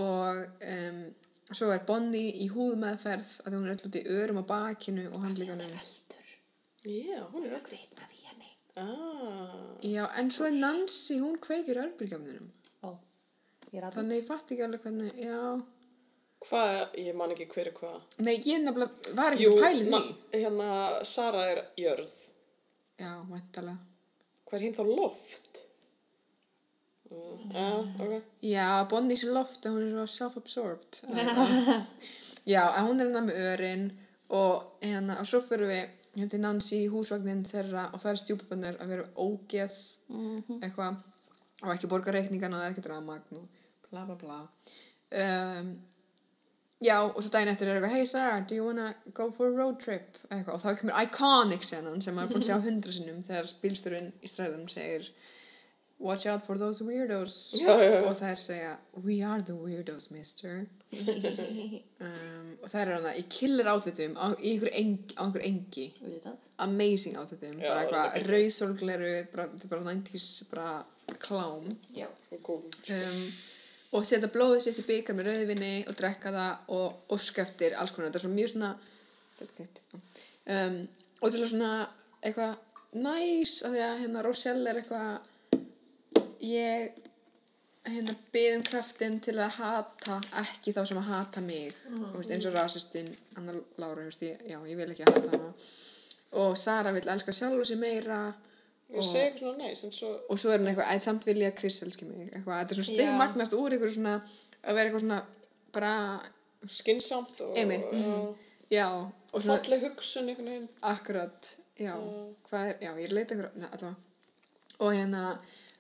[SPEAKER 1] og um, svo er Bonnie í húðmeðferð að því hún er alltaf út í örum á bakinu og handlíkanum.
[SPEAKER 2] Já, hún er
[SPEAKER 3] Það
[SPEAKER 2] ekki.
[SPEAKER 3] kviknaði í henni.
[SPEAKER 2] Ah.
[SPEAKER 1] Já, en svo er Nancy, hún kveikir örbylgjöfnunum. Þannig ég fatt ekki alveg hvernig, já.
[SPEAKER 2] Hvað, ég man ekki hver er hvað.
[SPEAKER 1] Nei, ég nefnilega var ekki að pæli því.
[SPEAKER 2] hérna, Sara er jörð.
[SPEAKER 1] Já, væntalega.
[SPEAKER 2] Hvað er hinn þá loft? Mm. Já, ok.
[SPEAKER 1] Já, Bonnie sé loft að hún er svo self-absorbed. Já, að hún er hérna með örin og hérna, og svo fyrir við hérna til Nancy í húsvagnin þeirra og það er stjúpabönnur að vera ógeð eitthvað og ekki borga reikningana og það er ekki drafmagn og bla bla bla. Um, já, og svo daginn eftir er eitthvað, hey Sarah, do you wanna go for a road trip? Eitthvað, og þá kemur iconic senan sem maður er búin að sjá hundra sinnum þegar bílstörun í stræðunum segir Watch out for those weirdos
[SPEAKER 2] Já, já,
[SPEAKER 1] og þær segja We are the weirdos, mister um, og þær eru hana í killer outfitum á, í einhver engi, á einhver engi
[SPEAKER 3] Vitað.
[SPEAKER 1] amazing outfitum
[SPEAKER 2] Já,
[SPEAKER 1] bara
[SPEAKER 2] er
[SPEAKER 1] eitthvað rauðsólgleru bara, þetta er bara 90s bara klám
[SPEAKER 3] Já.
[SPEAKER 1] Um, og setja blóðið sitt í byggar með rauðvinni og drekka það og óska eftir alls konar, þetta er svona mjög svona um, og þetta er svona eitthvað næs af því að hérna Rochelle er eitthvað ég hérna byðum kraftin til að hata ekki þá sem að hata mig. Og veist, eins og rasistinn Anna Lára, veist, ég, já, ég vil ekki hata hana. Og Sara vil elska sjálfa sig meira
[SPEAKER 2] Ég segi eitthvað svona næs, en svo...
[SPEAKER 1] og svo er hann eitthvað, en samt vil ég að Chris elski mig. Eitthvað, þetta er svona stigmagnast úr eitthvað svona að vera eitthvað svona bara,
[SPEAKER 2] Skinsamt og... Og
[SPEAKER 1] já og svona,
[SPEAKER 2] falleg hugsun einhvern veginn.
[SPEAKER 1] akkurat já, hvað er, já, ég er að leita eitthvað, allavega. Og hérna,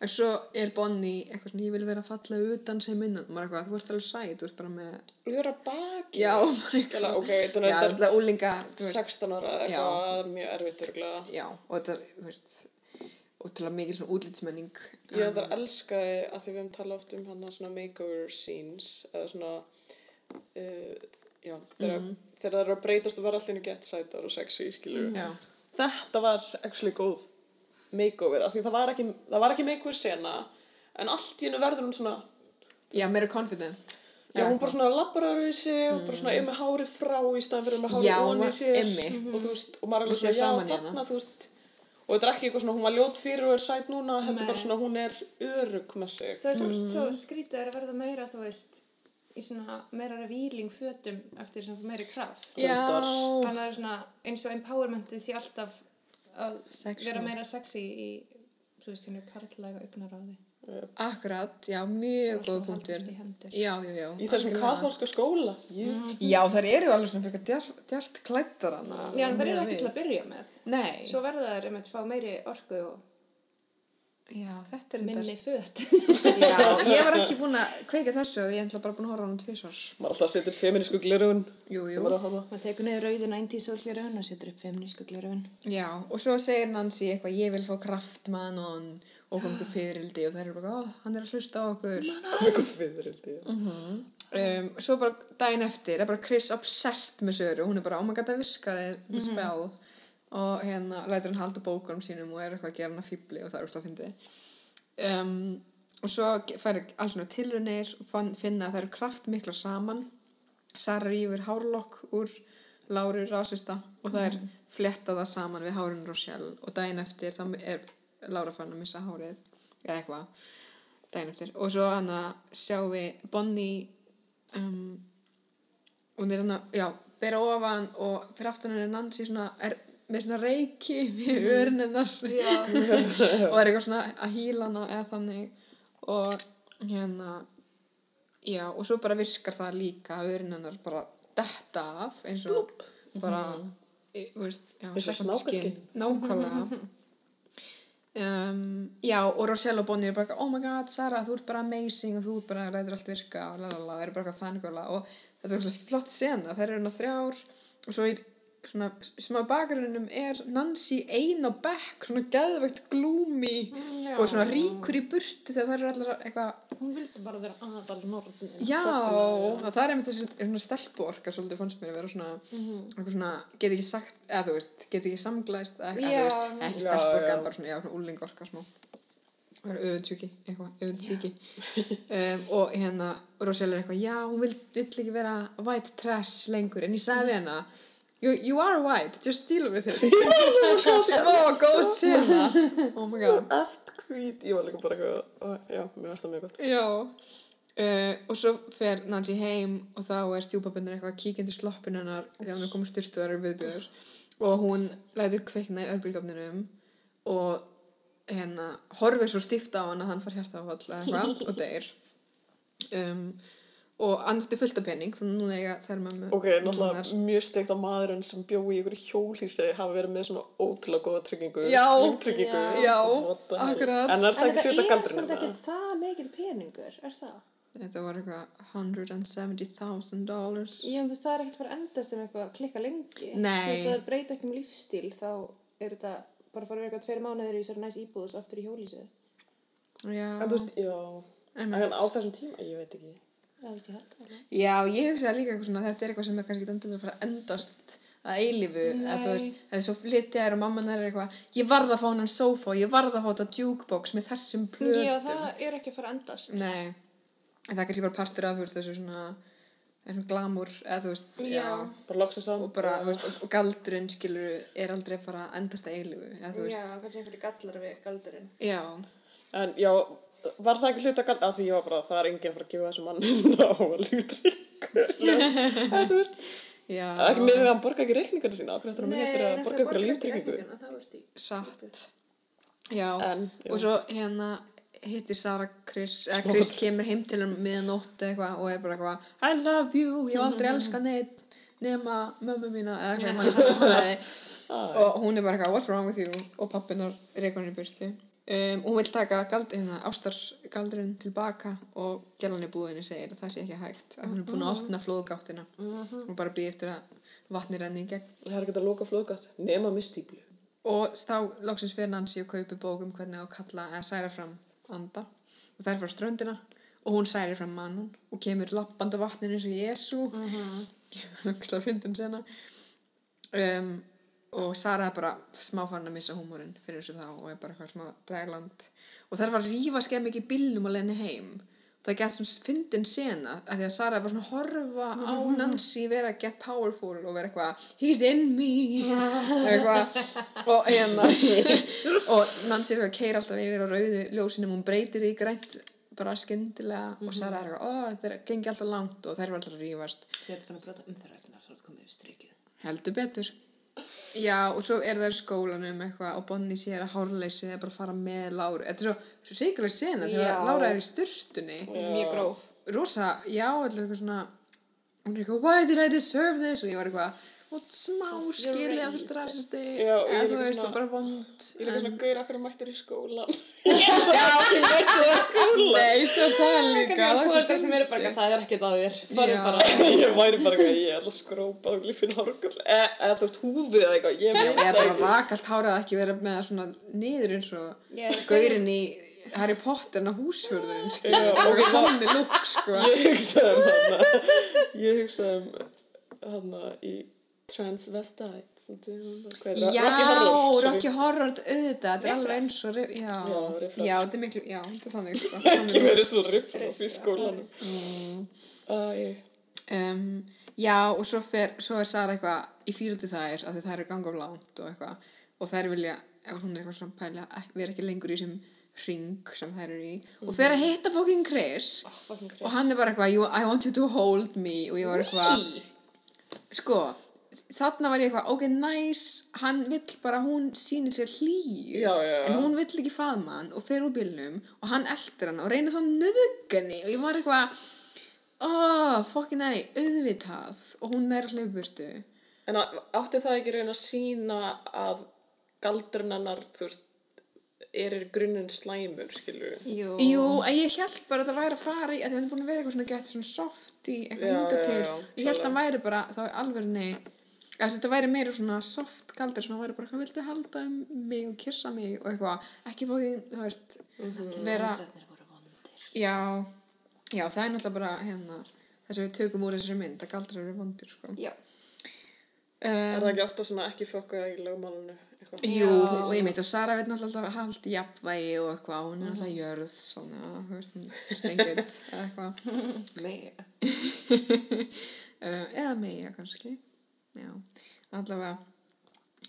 [SPEAKER 1] en svo er Bonnie eitthvað svona, ég vil vera fallega utan sem innan, maður eitthvað, þú ert alveg sæt þú ert bara með,
[SPEAKER 2] Ljóra baki.
[SPEAKER 1] já, maður eitthvað
[SPEAKER 2] ok, þetta er
[SPEAKER 1] úlinga, þú veist.
[SPEAKER 2] 16 ára eitthvað mjög erfitt
[SPEAKER 1] og þetta þú veist ótrúlega mikil svona útlitsmenning.
[SPEAKER 2] Ég þetta elskaði að því við höfum talað oft um hann svona makeover scenes eða svona uh, já, þegar, þegar það eru að breytast og vera allir gett sætar og sexy, skilur
[SPEAKER 1] já,
[SPEAKER 2] þetta var actually góð makeover, af því það var ekki, það var ekki makeover sena, en allt í hennu verður hún svona,
[SPEAKER 1] Já, meira confident.
[SPEAKER 2] já, hún bara svona öðru í sig og bara svona er með hárið frá í staðan fyrir með hárið
[SPEAKER 1] Já,
[SPEAKER 2] ofan í
[SPEAKER 1] hún-
[SPEAKER 2] sér
[SPEAKER 1] einmitt.
[SPEAKER 2] og þú veist, og maður er
[SPEAKER 1] Og
[SPEAKER 2] alveg svona, já,
[SPEAKER 1] í
[SPEAKER 2] þarna, þú veist, og þetta er ekki eitthvað svona, hún var ljót fyrir og er sæt núna, heldur
[SPEAKER 3] Nei.
[SPEAKER 2] bara svona, hún er örug með sig.
[SPEAKER 3] Þú veist, mm. svo skrítið er að verða meira, þú veist, í svona meira revíling fötum eftir sem meiri kraft.
[SPEAKER 1] Já.
[SPEAKER 3] Þannig að það er svona eins og empowermentið sé alltaf að
[SPEAKER 1] Sexual.
[SPEAKER 3] vera meira sexy í, þú veist, hérna karlæga augnaráði.
[SPEAKER 1] Akkurat, já, mjög góð punktur. Já, já, já.
[SPEAKER 2] Í þessum katholska skóla, ég,
[SPEAKER 1] Já, þær eru alveg svona fyrir djart, djart klættar hana.
[SPEAKER 3] Já, en það er
[SPEAKER 1] miðað
[SPEAKER 3] ekki til að byrja með.
[SPEAKER 1] Nei,
[SPEAKER 3] Svo verða þær einmitt fá meiri orku og
[SPEAKER 1] já, þetta er
[SPEAKER 3] minni föt.
[SPEAKER 1] Já, ég var ekki búin að kveika þessu og ég er bara búin að horfa á hann tvísvar.
[SPEAKER 2] maður alltaf setur feminísku glerun,
[SPEAKER 1] Jú, jú.
[SPEAKER 2] maður að
[SPEAKER 3] tekur niður rauði 90s sólglerun og setur upp feminísku glerun.
[SPEAKER 1] Já, og svo segir Nancy eitthvað, ég vil fá kraftmann og og kom ykkur fyririldi og þær eru bara, ó, hann er að hlusta á okkur.
[SPEAKER 2] Kom eitthvað fyrir, held ég.
[SPEAKER 1] Um, svo bara daginn eftir er bara Chris obsessed með Söru, hún er bara, oh my god, það virkaði, the spell. Og hérna lætur hann halda bókunum sínum og er eitthvað að gera hann að fýbli og það er úrst að fyndi. Um, og svo fær alls svona tilrunir og finna að það eru kraftmiklar saman. Sara rífur hárlokk úr Láru rásista og það er flettað það saman við hárun Rochelle og daginn eftir þá er Lára fann að missa hárið eða eitthvað daginn eftir. Og svo hann að sjáum við Bonnie um, hún er hann að, já, bera ofan og fyrir aftan henni er Nancy svona er með svona reiki við örin hennar. Og er eitthvað svona að hýla hana eða þannig. Og hérna já, og svo bara virkar það líka að örin hennar bara detta af eins og bara e, þú veist, nákvæmlega Um, já, og Rochelle og Bonnie er bara oh my god, Sara, þú ert bara amazing og þú ert bara, lætur allt virka og lalala, það er bara fangirla og þetta er svona flott sena, þær eru hérna þrjár og svo í svona smá bakgrunum er Nancy ein á bekk, svona geðvegt gloomy
[SPEAKER 3] Já.
[SPEAKER 1] og svona ríkur í burtu þegar þær eru allar eitthvað
[SPEAKER 3] Hún vildi bara vera aðal norðin.
[SPEAKER 1] Já, það er einmitt þessi svona stelpuorka svolítið fannst mér að vera svona, eitthvað svona, get ekki sagt, eða þú veist, get ekki samglæst, eða þú veist, ekki
[SPEAKER 2] já.
[SPEAKER 1] en bara svona, já, svona úlingorka smá. Það er öfundsjúki, eitthvað, öfundsjúki. um, og hérna, Rochelle er eitthvað, já, hún vill, vill ekki vera white trash lengur, en ég sagði við hana, you, you are white, just deal with it. Smá góð sinna. Oh my god.
[SPEAKER 2] Ert hvít, ég var líka bara eitthvað, já, mér varst það mjög gott.
[SPEAKER 1] Já. Uh, og svo fer Nancy heim og þá er stjúpabundur eitthvað að kíkja undir sloppin hennar þegar hún er komið styrstu og það eru viðbjöður og hún lætur kveikna í örbríkofninum og hérna horfir svo stíft á hann að hann far hérsta áfall eða eitthvað og deyr um, og hann átti fullt af pening þannig að núna eiga þær mömmu
[SPEAKER 2] Ok, náttúrulega mjög steikt að maðurinn sem bjó í ykkur hjólhísi hafi verið með svona ótrúlega góða tryggingu.
[SPEAKER 1] Já.
[SPEAKER 2] Líftryggingu.
[SPEAKER 1] Já, akkurat.
[SPEAKER 2] En er
[SPEAKER 3] En
[SPEAKER 2] það
[SPEAKER 3] er samt
[SPEAKER 2] þetta?
[SPEAKER 3] ekki það mikil peningur, er það?
[SPEAKER 1] þetta var eitthvað 170.000 dollars
[SPEAKER 3] Já, þú veist, það er ekkert bara endast um eitthvað að klikka lengi. Þú veist, það er breyta ekki um lífstíl, þá er þetta bara að fara eitthvað tveir mánuður í þessari næs íbúð og svo aftur í hjólísið.
[SPEAKER 1] Já,
[SPEAKER 2] En þú veist, já, en á þessum tíma, ég veit ekki.
[SPEAKER 3] Já, ég
[SPEAKER 1] hugsaði líka eitthvað svona, þetta er eitthvað sem er kannski endilega að fara að endast að eilífu, að þú veist, það er svo flytjaður og mamman er eitthvað, ég varð að fá hann sofa og ég varð að fá þetta jukebox með þessum plötum.
[SPEAKER 3] Já, það er ekki að fara að endast.
[SPEAKER 1] Nei, en það er kannski bara partur af, veist, þessu svona, þessu glamúr, eða þú veist, já,
[SPEAKER 3] Já.
[SPEAKER 2] Bara
[SPEAKER 1] og bara, þú veist, og, og galdurinn, skilur, er aldrei að fara að endast að eilífu, eða þú veist,
[SPEAKER 3] Já, kannski einhverju gallar við galdurinn.
[SPEAKER 1] já,
[SPEAKER 2] En já, var það ekki hluta gald, að því ég var bara, það er enginn að fara að gefa þessu mann á líftryggingu. En þú veist,
[SPEAKER 1] já,
[SPEAKER 2] ekki með því að hann borga ekki reikningarna sína, okkur eftir að minna eftir að borga ykkur að líftryggingu.
[SPEAKER 3] Það
[SPEAKER 1] satt, já, og svo hérna hittir Sara Chris, eða Chris kemur heim til hann miðanótt eitthvað og er bara eitthvað I love you, ég hef aldrei elskað neitt nema mömmu mína eða eitthvað, það og hún er bara eitthvað, what's wrong with you? Og pappinar í burstu um, hún vil taka galdurinn, ástargaldurinn tilbaka og gælan í búðinni segir að það sé ekki hægt að hún er búin að opna flóðgáttina og bara býð eftir að vatni renni í gegn.
[SPEAKER 2] Það er ekki að loka flóðgátt, nema mistíplu.
[SPEAKER 1] Og þá loksins fyrir Nancy og kaupi bók um hvernig á að kalla eða særa fram anda. Og það er frá ströndina og hún særi fram mannun og kemur lappandi á vatninu eins og Jésu mm fyndin sena. Um, og Sara er bara smá fann að missa húmórin fyrir þessu þá og er bara eitthvað smá dragland og það er bara að rífa skeið mikið bílnum og leiðinni heim. Það gett svona fyndin sena að því að Sara er bara svona að horfa á Nancy vera get powerful og vera eitthvað he's in me. Eitthvað. Og hérna og Nancy er eitthvað að keira alltaf yfir á rauðu ljósinum hún breytir því í grænt bara skyndilega og Sara er eitthvað, þetta er- gengi alltaf langt. Og þær var alltaf að rífast.
[SPEAKER 3] Þegar þú fann að brota er við strykið.
[SPEAKER 1] Heldur betur. Já, og svo er það í skólanum eitthvað og Bonnie sér að hárleysi er bara fara með Láru. Þetta er svo ríkileg sena þegar. Lára er í sturtunni.
[SPEAKER 3] Mjög gróf.
[SPEAKER 1] Rosa, já, eitthvað svona, hún er eitthvað, why did I deserve this? Og ég var eitthvað, og smá skilið að þú ert
[SPEAKER 2] Já, ég
[SPEAKER 1] eða
[SPEAKER 2] er
[SPEAKER 1] þú
[SPEAKER 2] líka
[SPEAKER 1] veist, það bara vond.
[SPEAKER 2] Ég er líka svona gaur akkur mættur í skólan.
[SPEAKER 1] Nei, það er það líka. Það
[SPEAKER 3] að
[SPEAKER 1] er svo
[SPEAKER 3] sem eru bara,
[SPEAKER 1] fyndið.
[SPEAKER 3] það er ekkert að þér.
[SPEAKER 1] Já.
[SPEAKER 2] ég væri bara eitthvað, ég ætla að skrópa og glifin hárgull. E- Eða þú veist, húfið eða eitthvað, ég
[SPEAKER 1] er
[SPEAKER 2] það
[SPEAKER 1] bara
[SPEAKER 2] ekki.
[SPEAKER 1] rak allt hárið að ekki vera með það svona niður eins og gaurinn í Harry Potter en á húsfjörðurinn,
[SPEAKER 2] Já, og
[SPEAKER 1] við
[SPEAKER 2] það-
[SPEAKER 1] hann með lúk, sko.
[SPEAKER 2] Ég hugsaði um hana, ég hugsaði um hana í Transvestite?
[SPEAKER 1] Já,
[SPEAKER 2] Rocky Horror,
[SPEAKER 1] auðvitað, þetta er alveg eins og, rif- já,
[SPEAKER 2] Já,
[SPEAKER 1] þetta er miklu, já, þetta er þannig, sko. Þannig.
[SPEAKER 2] verið svo riffraff í skólanum. Æ,
[SPEAKER 1] Um, já, og svo, fer, svo er Sara eitthvað í fíldi þær, af því þær eru ganga of langt og eitthvað, og þær vilja, ef hún er eitthvað svona pæla, vera ekki lengur í þessum ring sem þær eru í, og fer að hitta fucking Chris,
[SPEAKER 2] fucking Chris.
[SPEAKER 1] og hann er bara eitthvað, I want you to hold me, og ég var eitthvað, sko, þarna var ég eitthvað, ok, nice, hann vill bara, hún sýnir sér hlýju,
[SPEAKER 2] Já, já, já.
[SPEAKER 1] en hún vill ekki faðma hann og fer úr bílnum og hann eldir hann og reynir þá nöðugani og ég var eitthvað, oh, fokkin nei, auðvitað og hún er að hleypustu.
[SPEAKER 2] En á- átti það ekki raun að sína að galdurinn hennar, þú veist, er í grunninn slæmur, skilur við?
[SPEAKER 3] Jú.
[SPEAKER 1] Jú, en ég held bara að það væri að fara í, að það er búin að vera eitthvað svona gett svona soft í eitthvað
[SPEAKER 2] Já,
[SPEAKER 1] hinga
[SPEAKER 2] já,
[SPEAKER 1] til.
[SPEAKER 2] já,
[SPEAKER 1] ég held að hann væri bara, þá er alveg að þetta væri meira svona soft galdur sem hann væri bara, hvað viltu halda um mig og kissa mig og eitthvað, ekki fókin, þú veist, vera,
[SPEAKER 3] Galdrarnir voru vondir.
[SPEAKER 1] já, já, það er náttúrulega bara hérna, þess að við tökum úr þessari mynd, að galdrar eru vondur, sko.
[SPEAKER 3] Já.
[SPEAKER 2] Er
[SPEAKER 1] Um,
[SPEAKER 2] það ekki ofta svona ekki fokka í lögmálunu? Eitthvað?
[SPEAKER 1] Jú,
[SPEAKER 3] Já.
[SPEAKER 1] og ég meit og Sara veit náttúrulega alltaf haldt jafnvægi og eitthvað, hún er náttúrulega jörð, svona, eða eitthvað.
[SPEAKER 3] Meira.
[SPEAKER 1] uh, eða meja kannski já, allavega.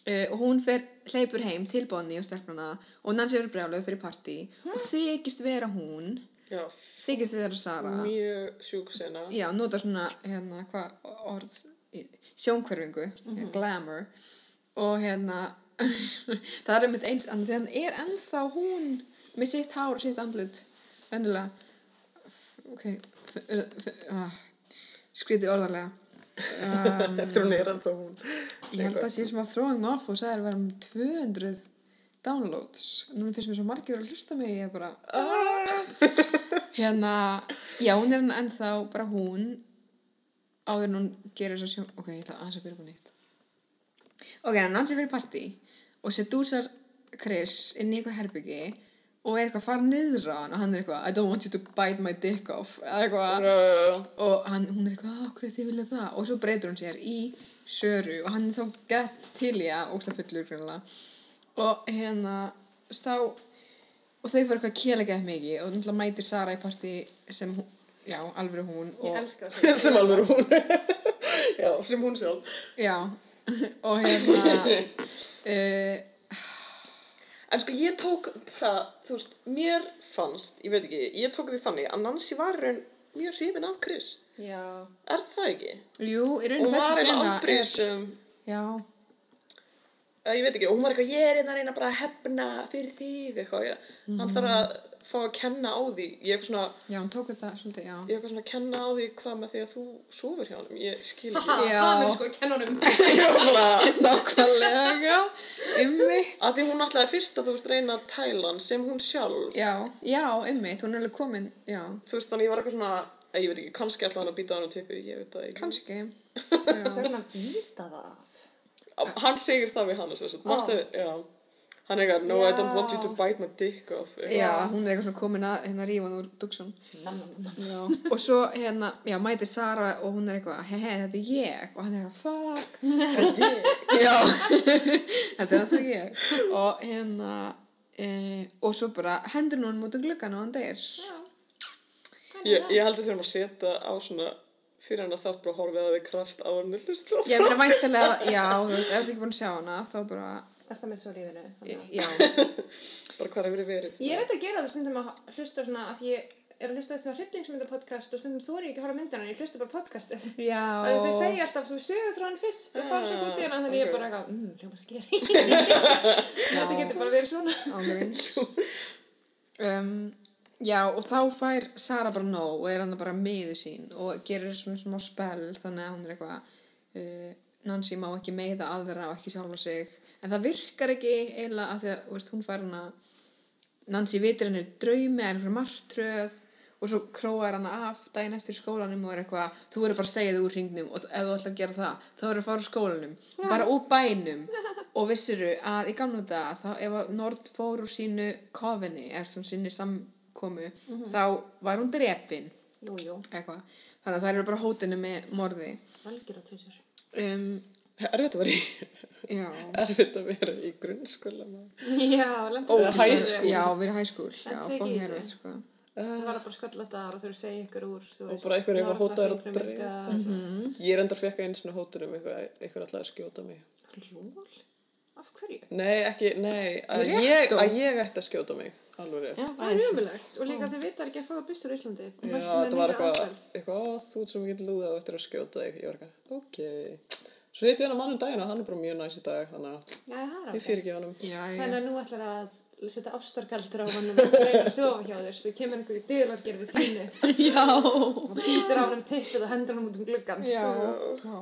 [SPEAKER 1] Uh, og hún fer, hleypur heim til Bonnie og stelpuna og Nancy verður brjáluð fyrir partí og þykist vera hún.
[SPEAKER 2] Já,
[SPEAKER 1] þykist vera Sara
[SPEAKER 2] mjög sjúk sena.
[SPEAKER 1] já, nota svona hérna, hvað orð sjónkverfingu, glamour. Og hérna það er einmitt eins annað hann er ennþá hún með sitt hár og sitt andlit. Venjulega ok uh, skrítið orðarlega um,
[SPEAKER 2] Þegar hún er ennþá hún.
[SPEAKER 1] ég held að sé sem að throwing off og sagði að vera um 200 downloads. Núna finnst mér svo margir að hlusta mig ég er bara hérna, já hún er hann ennþá bara hún áður en hún gerir þess að sjón ok, ég ætla aðeins að byrja á nýtt. Ok, hann ansið fyrir partí og sedúsar Chris inn í eitthvað herbyggi og er eitthvað að fara niður á hann og hann er eitthvað I don't want you to bite my dick off. Eða eitthvað. Og hann, hún er eitthvað, okkur þið vilja það? Og svo breytur hún sér í Söru. Og hann er þá gett til í að óslega fullur grunlega og hérna stá og þau fyrir eitthvað að kjela gett mikið. Og náttúrulega mætir Sara í partí sem hún, já, alveg hún og,
[SPEAKER 3] Ég elska það.
[SPEAKER 2] sem alveg hún. Já, sem hún sjálf.
[SPEAKER 1] já, og hérna uh,
[SPEAKER 2] En sko ég tók, það, þú veist, mér fannst, ég veit ekki, ég tók því þannig að Nancy var raun mjög hrifin af Chris.
[SPEAKER 3] Já.
[SPEAKER 2] Er það ekki?
[SPEAKER 1] jú, í rauninu
[SPEAKER 2] var
[SPEAKER 1] þessi sena
[SPEAKER 2] aldrei
[SPEAKER 1] er,
[SPEAKER 2] sem,
[SPEAKER 1] já,
[SPEAKER 2] að ég veit ekki, hún var eitthvað, ég er hérna að reyna bara að hefna fyrir þig, eitthvað, ég, hann þarf að fá að kenna á því, ég er svona,
[SPEAKER 1] já, þetta svolítið, já.
[SPEAKER 2] Ég er eitthvað svona að kenna á því hvað með því að þú sofur hjá hann, ég skil ekki.
[SPEAKER 3] Það er sko.
[SPEAKER 2] Ég var bara,
[SPEAKER 1] nákvæmlega, ummitt
[SPEAKER 2] að því hún ætlaði fyrst að þú veist reyna að tæla hann sem hún sjálf,
[SPEAKER 1] já, já, ummitt, hún er alveg komin já,
[SPEAKER 2] þú veist, þannig ég var eitthvað svona, eh, ég veit ekki, kannski ætlaði hann að býta hann á tippið, ég veit það ekki.
[SPEAKER 1] kannski.
[SPEAKER 3] Svo er hann að býta það.
[SPEAKER 2] Hann segir það við hann, Hann er eitthvað, no, I don't want you to
[SPEAKER 3] Já.
[SPEAKER 2] bite my dick off. eitthvað.
[SPEAKER 1] Já, hún er eitthvað svona komin að hérna rífa hann úr buksun. Já. Og svo hérna, já, mætir Sara og hún er eitthvað, hei, hei, þetta er ég. Og hann er eitthvað, fuck. já, þetta er alltaf ég. Og hérna, e, og svo bara hendur hún út um gluggan og hann deyr.
[SPEAKER 3] Já.
[SPEAKER 2] Ég, ég heldur þurfum að setja á svona fyrir hann að þátt bara horfið að við kraft á hann hlusta.
[SPEAKER 1] Ég meina væntalega, já, þú veist, ef þú ekki búin að sjá hana, þá bara,
[SPEAKER 3] Er það með svo lífinu? þannig að-
[SPEAKER 1] já.
[SPEAKER 2] Bara hvað hefur verið.
[SPEAKER 3] Ég er þetta að gera alveg stundum að hlusta svona að ég er að hlusta á svona hryllingsmyndapodcast og stundum þú er ég ekki að horfa á myndina en ég hlusta bara podcastið.
[SPEAKER 1] Já.
[SPEAKER 3] Og þau segja alltaf svo sögur hann fyrst og fara svo út í hana þannig ég er bara eitthvað, mmm, hljóma skeri. þetta getur bara verið svona.
[SPEAKER 1] Ángríns. um, já, og þá fær Sara bara nóg og er hann bara miður sín og gerir svona smá spell þannig að er eitthvað uh, Nancy má ekki meiða aðra og ekki sjálfa sig en það virkar ekki eiginlega að því að veist, hún fær hana Nancy vitir henni draumi er einhverja martröð og svo króar hana af daginn eftir skólanum og er eitthvað, þú verður bara að segja þig úr hringnum og ef þú ætlar að gera það, þá verður að fara úr skólanum bara úr bænum. Og vissuru að í gamla dag þá ef Nord fór úr sínu kofinni eða svona sinni samkomu þá var hún drepin.
[SPEAKER 3] Jú, jú,
[SPEAKER 1] eitthvað, þannig að það eru bara hótinu með morði.
[SPEAKER 3] Á tvisur.
[SPEAKER 1] um,
[SPEAKER 2] Erfitt að vera í,
[SPEAKER 1] já
[SPEAKER 2] erfitt að vera í grunnskóla.
[SPEAKER 3] Já,
[SPEAKER 2] high school.
[SPEAKER 1] já, við erum
[SPEAKER 3] er ekki easy.
[SPEAKER 1] veit sko
[SPEAKER 3] Það var bara sköllata og þau eru að segja ykkur úr, þú
[SPEAKER 2] Og bara einhver eitthvað hótaður drepa.
[SPEAKER 3] ykkar.
[SPEAKER 2] Ég er endar fekk einu svona hótur um eitthvað, eitthvað alltaf að skjóta mig.
[SPEAKER 3] Lól? Af hverju?
[SPEAKER 2] Nei, ekki, nei, að ég, að ég ætti að skjóta mig. Alveg rétt.
[SPEAKER 3] Það er umulegt og líka þau vita ekki að fá byssur í Íslandi. Og
[SPEAKER 2] Já, þetta var eitthvað, þú ert svo mikið lúða og eftir að skjóta þig. Ég var eitthvað, ok. Svo hitt ég hann að mann um daginn og hann er bara mjög næs í dag, þannig að
[SPEAKER 3] er
[SPEAKER 2] ég fyrir ekki honum.
[SPEAKER 1] já,
[SPEAKER 3] Þannig að nú ætlar að setja ástargaldur á hann og reyna að sofa hjá þér svo kemur einhver í dylargerð við þínu
[SPEAKER 1] já,
[SPEAKER 3] og býtur á hann tippið og hendur hann út um gluggan.
[SPEAKER 1] já, já.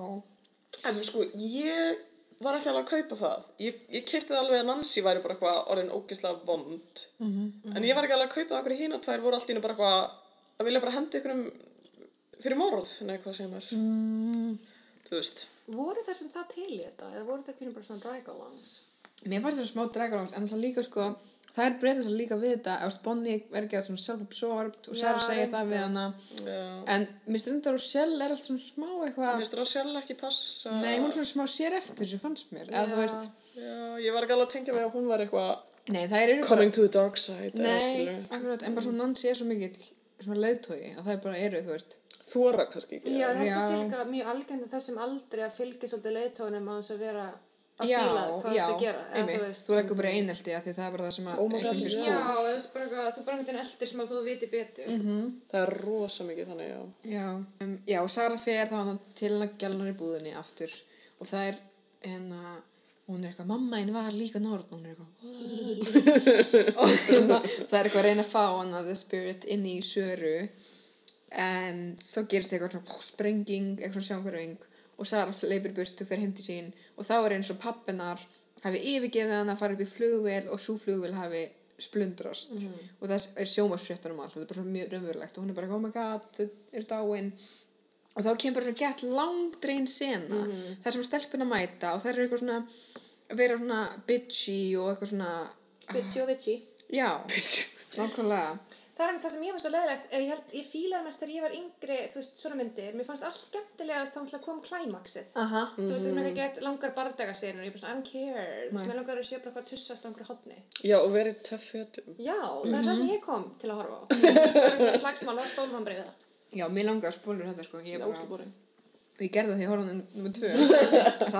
[SPEAKER 2] En sko, ég var ekki alveg að kaupa það. Ég, ég kipti það alveg að Nancy væri bara eitthvað orðin ógeðslega vond.
[SPEAKER 1] Mhm.
[SPEAKER 2] En ég var ekki alveg að kaupa það okkur hína tvær voru allt í einu bara eitthvað að vilja bara henda ykkur um fyrir morð, nei, hvað segir maður?
[SPEAKER 1] Mm,
[SPEAKER 2] Þú veist.
[SPEAKER 3] Voru þeir sem það til í þetta eða voru þeir pínum bara svona drag-alongs?
[SPEAKER 1] Mér fannst það smá dragalóngt, en það líka sko, það er breytast það líka við þetta, ef Bonnie er ekki að svona self-absorbed og Sarah
[SPEAKER 3] Já,
[SPEAKER 1] segir það við hana,
[SPEAKER 2] Já.
[SPEAKER 1] en mér stundar og Shell er alltaf svona smá eitthvað,
[SPEAKER 2] Mér finnst það sjálf ekki passa.
[SPEAKER 1] nei, hún er svona smá sér eftir sem fannst mér, eða þú veist,
[SPEAKER 2] Já, ég var ekki alveg að tengja mig að hún var eitthvað coming to the dark side. eða
[SPEAKER 1] nei, akkurat, en bara svona Nancy er svo mikið svona leiðtói, að það er bara eru, þú veist,
[SPEAKER 2] Þóra kannski ekki.
[SPEAKER 3] Já, þetta sé líka mjög algjönd á þessum aldrei að fylgja svolítið leiðtónum á þess að vera að
[SPEAKER 1] já,
[SPEAKER 3] fíla hvað
[SPEAKER 1] já,
[SPEAKER 3] þú að gera.
[SPEAKER 1] einmitt,
[SPEAKER 3] veist,
[SPEAKER 1] þú leggur bara einelti að því það er bara það sem að einhvern finnst
[SPEAKER 3] Já, þú veist bara eitthvað, þú bara veginn eldir sem að þú viti betur.
[SPEAKER 1] Mhm.
[SPEAKER 2] Það er rosa mikið þannig, já.
[SPEAKER 1] Já, um, já, Sara fer þá hann til hann að gælnar í búðinni aftur og það er hérna, hún er eitthvað, mamma einu var líka norð og hún er eitthvað og hérna, það er eitthvað að reyna að fá hann að the spirit inn í söru en svo gerist eitthvað svona sprenging, eitthvað svona sjónhverfing og Sara leipir burt og fer heim til sín. Og þá er eins og pappinar hafi yfirgeðið hann að fara upp í flugvél og svo flugvél hafi splundrast. Og það er sjómasfréttar um allt þetta er bara svo mjög raunverulegt. Og hún er bara oh my god, þau er dáin. Og þá kemur svona gett langdrein sena þar sem stelpuna mæta og þær eru eitthvað svona að vera svona bitchy og eitthvað svona
[SPEAKER 3] Bitchy og vitchy.
[SPEAKER 1] já, nákvæmlega
[SPEAKER 3] Það er einmitt það sem ég var svo leðilegt, ég, held, ég fílaði mest þegar ég var yngri, þú veist, svona myndir, mér fannst allt skemmtilegast þá kom klæmaksið.
[SPEAKER 1] aha,
[SPEAKER 3] Þú veist, er ekki gett langar bardagasenur, ég er bara svona, I don't care, þú veist, mér langar að sé bara eitthvað tussast á einhverju hotni.
[SPEAKER 2] Já, og verið töff fötum.
[SPEAKER 3] Já, það er það sem ég kom til að horfa á. Slagsmál og spólmambrið það.
[SPEAKER 1] já, mér langar að spólur þetta sko ég,
[SPEAKER 3] er
[SPEAKER 1] bara,
[SPEAKER 3] óslubúrin.
[SPEAKER 1] og ég gerði það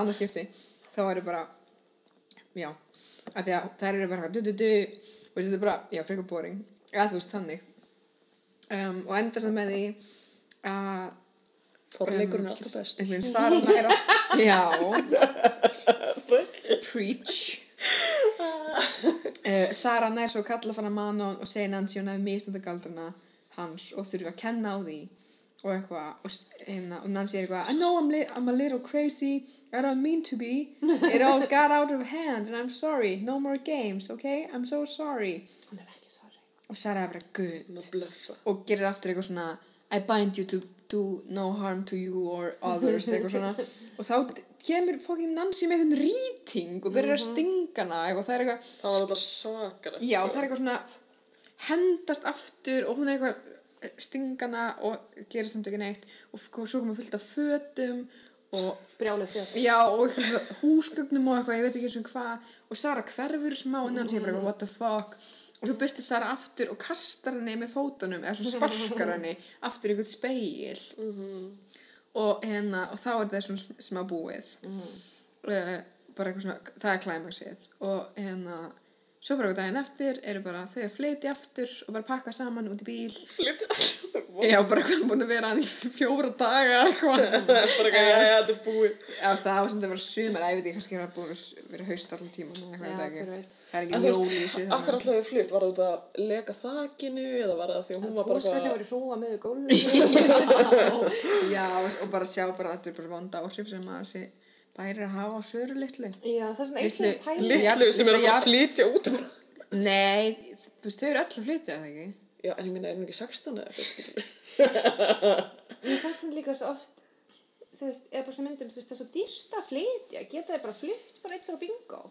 [SPEAKER 1] því að ég að að er eða þú veist, þannig. Um, og enda samt með því að
[SPEAKER 2] Forleikurinn er alltaf best.
[SPEAKER 1] einhvern veginn Sara næra já. Preach. Uh, Sara nær svo að kalla fara Manon og segja Nancy hún hefði mistönda galdurna hans og þurfi að kenna á því og eitthvað. Og, hérna, og Nancy er eitthvað I know I'm, I'm a little crazy. I don't mean to be. It all got out of hand and I'm sorry. No more games okay? I'm so sorry.
[SPEAKER 3] Hún er.
[SPEAKER 1] Og Sara er good.
[SPEAKER 2] Er að blöffa.
[SPEAKER 1] og gerir aftur eitthvað svona I bind you to do no harm to you or others eitthvað svona. Og þá kemur fókin Nancy með einhvern rýting og byrjar að stinga hana eitthvað, það er eitthvað,
[SPEAKER 2] Það var þetta svakar.
[SPEAKER 1] já, það er eitthvað svona hendast aftur og hún er eitthvað eh, stingana og gerir samt ekki neitt. Og svo komum fullt af fötum og
[SPEAKER 3] Brjálið fjöld.
[SPEAKER 1] Já, og húsgögnum og eitthvað, ég veit ekki eins og hvað. Og Sara hverfur smá en hann segir bara what the fuck og svo byrtir Sara aftur og kastar henni með fótunum eða svona sparkar henni aftur í eitthvað speil og, hérna, og þá er það svona smá búið. Uh, bara eitthvað svona, það er klæmaksið. Og hérna svo bara eitthvað daginn eftir eru bara þau að flytja aftur og bara pakka saman út í bíl.
[SPEAKER 2] Flytja.
[SPEAKER 1] Já, bara eitthvað búin að vera hann í fjóra daga eitthvað
[SPEAKER 2] bara ekki, já, já, þetta er búið.
[SPEAKER 1] Já, það var sem það var sumar, ég veit ekki, kannski það búin að vera haust allan ég veit. Það er ekki
[SPEAKER 2] þú
[SPEAKER 1] jól í þessu.
[SPEAKER 2] akkur alltaf við flytt, var þetta að leka þakinu eða var það því að hún var bara
[SPEAKER 3] Húsgögnin
[SPEAKER 2] eitthvað...
[SPEAKER 3] voru hrúa með gólfið.
[SPEAKER 1] Já, og bara sjá bara að þetta er bara vonda áhrif sem að þessi bæri að hafa á söru litlu.
[SPEAKER 3] Já, það er svona eitthvað pæli.
[SPEAKER 1] litlu-
[SPEAKER 2] sem er að flytja út.
[SPEAKER 1] Nei, þú veist, þau eru öll að flytja, það ekki?
[SPEAKER 2] Já, en ég minna, er hún ekki 16 eða eitthvað?
[SPEAKER 3] Mér finnst þetta líka oft, þú veist, eða bara svona myndum, þú veist, það er svo dýrst að flytja. Geta þið bara flytt bara eitt fyrir bingo?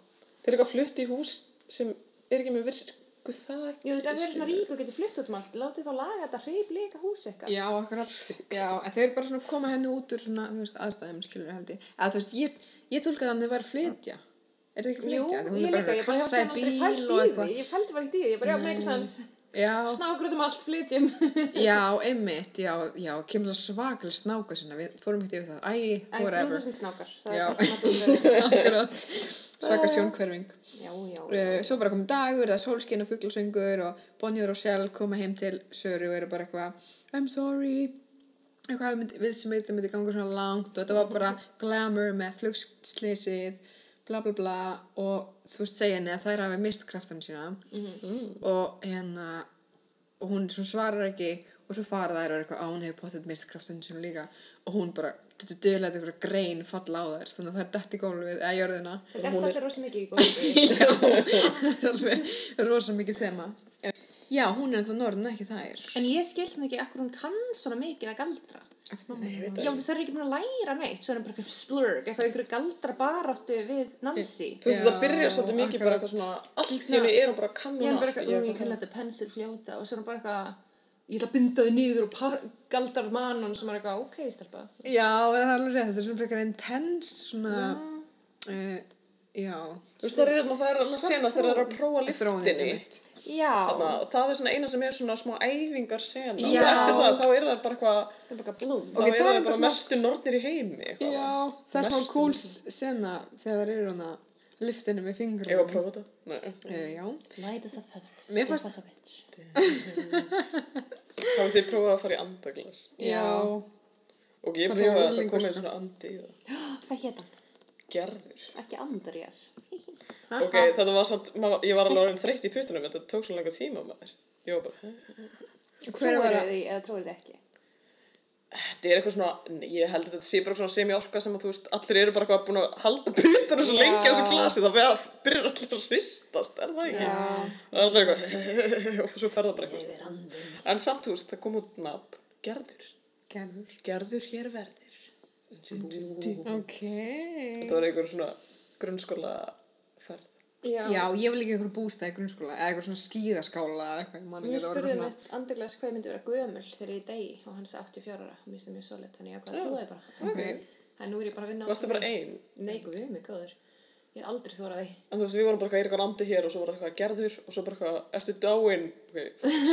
[SPEAKER 2] Þeir eru eitthvað flutt í hús sem er ekki með virku þak.
[SPEAKER 3] Jú, þú veist, ef þið eru svona rík og getur flytt út um allt, látið þá laga þetta hrip líka hús eitthvað.
[SPEAKER 1] Já, akkurat. Já, en eru bara svona að koma henni út úr svona, þú veist, aðstæðum, skilur held ég. Eða þú veist, ég, ég tólka þannig að að flytja. Er það ekki að
[SPEAKER 3] Jú,
[SPEAKER 1] flytja? Því
[SPEAKER 3] ég líka, ég bara
[SPEAKER 1] að
[SPEAKER 3] hef
[SPEAKER 1] kassa
[SPEAKER 3] þannig
[SPEAKER 1] í
[SPEAKER 3] aldrei pælt í því, ég pældi bara ekki í því, ég bara, já, með eitthvað sans,
[SPEAKER 1] Já,
[SPEAKER 3] snákur út um allt, flytjum.
[SPEAKER 1] Já, einmitt, já, já, kemur það svakalega snáka sinna, við fórum ekkert yfir það, æ, whatever.
[SPEAKER 3] 3000 snákar, það
[SPEAKER 1] Já.
[SPEAKER 3] er bara svona
[SPEAKER 1] Akkurat, svaka sjónkverfing.
[SPEAKER 3] Já, já,
[SPEAKER 1] Uh, svo bara kom dagur, það er sólskinn og fugglasöngur og Bonnie og Rochelle koma heim til Söru og eru bara eitthvað, I'm sorry, eitthvað við sem eitthvað myndi ganga svona langt og þetta var bara glamour með flugslýsið, bla bla bla og þú veist segja henni að þær hafi mist kraftan sína. Og hérna og hún svarar ekki og svo fara þær og er eitthvað hefur potið mist kraftan sína líka. Og hún bara, þetta döðlega eitthvað grein falla á þær þannig að það er dætt í gólfið eða jörðina.
[SPEAKER 3] Þetta er alltaf rosa mikið í góðum.
[SPEAKER 1] það er alveg rosa mikið þema. Já, hún er ennþá norðin, ekki þær.
[SPEAKER 3] En ég skilst henni ekki akkur hún kann svona mikið að galdra.
[SPEAKER 1] Nei, ég veit
[SPEAKER 3] Já, þú það er ekki búin að læra neitt, svo er hann bara eitthvað splurg, eitthvað einhverju galdra baráttu við Nancy.
[SPEAKER 2] Þú veist, það byrjar svolítið mikið bara
[SPEAKER 1] akkurat.
[SPEAKER 2] eitthvað svona, allt í henni er hún bara að
[SPEAKER 3] er
[SPEAKER 2] hún
[SPEAKER 3] bara
[SPEAKER 2] allt.
[SPEAKER 3] eitthvað, "Ú, ég kann þetta pensil fljóta og svo er hann bara eitthvað, ég ætla að binda þið niður og par- galdrar mann sem er eitthvað, ok, stelpa.
[SPEAKER 1] já, það er alveg rétt, þetta er svona frekar intense svona uh, já
[SPEAKER 2] Þú veist, það er hérna, það er hérna sena þegar það er að prófa liftinni. Þarna, og það er svona eina sem er svona smá æfingar sena. Og eftir það, þá er það bara eitthvað,
[SPEAKER 3] er
[SPEAKER 2] þá er
[SPEAKER 1] það er
[SPEAKER 2] bara mestu nornir í heimi.
[SPEAKER 1] Já, það er
[SPEAKER 2] Mestum.
[SPEAKER 1] cool sena þegar það eru hana liftinu með fingur
[SPEAKER 2] Ég var að prófa þetta. Nei.
[SPEAKER 1] uh, já,
[SPEAKER 3] Light as a feather,
[SPEAKER 1] Mér fannst-
[SPEAKER 3] as a bitch.
[SPEAKER 2] Hafið þið prófað að fara í andaglas?
[SPEAKER 1] já
[SPEAKER 2] Og ég
[SPEAKER 1] er
[SPEAKER 2] prófaði að komið
[SPEAKER 1] sko.
[SPEAKER 2] svona andi í það.
[SPEAKER 3] Hvað hétt hann?
[SPEAKER 2] Gerður.
[SPEAKER 3] Ekki Andreas.
[SPEAKER 2] Ok, þetta var samt, maður, ég var alveg orðin þreytt í puttunum, þetta tók svo langa tíma maður. Ég var bara,
[SPEAKER 1] hver var
[SPEAKER 3] Trúir
[SPEAKER 1] að
[SPEAKER 3] því eða trúir þið ekki?
[SPEAKER 2] þetta er eitthvað svona, ég held að þetta sé bara svona semi-orka sem að þú veist, allir eru bara búin að halda puttunum svo
[SPEAKER 3] Já.
[SPEAKER 2] lengi á þessu glasi, það byrjar allir að hristast, er það ekki?
[SPEAKER 3] Já.
[SPEAKER 2] Það er alltaf eitthvað, og svo fer það bara eitthvað. En samt, þú veist, það kom út nafn, Gerður.
[SPEAKER 1] gerður
[SPEAKER 2] Gerður hér verður.
[SPEAKER 1] ok
[SPEAKER 2] Þetta var eitthvað svona grunnskóla ferð.
[SPEAKER 3] Já.
[SPEAKER 1] já, ég vil líka einhver bústæð í grunnskóla eða eitthvað svona skíðaskóla eða eitthvað, ég man ekki,
[SPEAKER 3] Mér
[SPEAKER 1] það var
[SPEAKER 3] spurði
[SPEAKER 1] eitthvað
[SPEAKER 3] mitt andeglas hvað ég myndi vera gömul þegar ég degi og hann sagði 84 ára. Mér finnst það mjög svolít, þannig ég ákvað að trúa þið bara.
[SPEAKER 1] Ok.
[SPEAKER 3] En nú er ég bara að vinna á
[SPEAKER 2] Varstu bara ein?
[SPEAKER 3] Nei, guð, mig góður. Ég hef aldrei þórað því.
[SPEAKER 2] En þú veist, við vorum bara eitthvað, er eitthvað andi hér og svo var það eitthvað gerður og svo bara eitthvað, ertu dáin? Ok,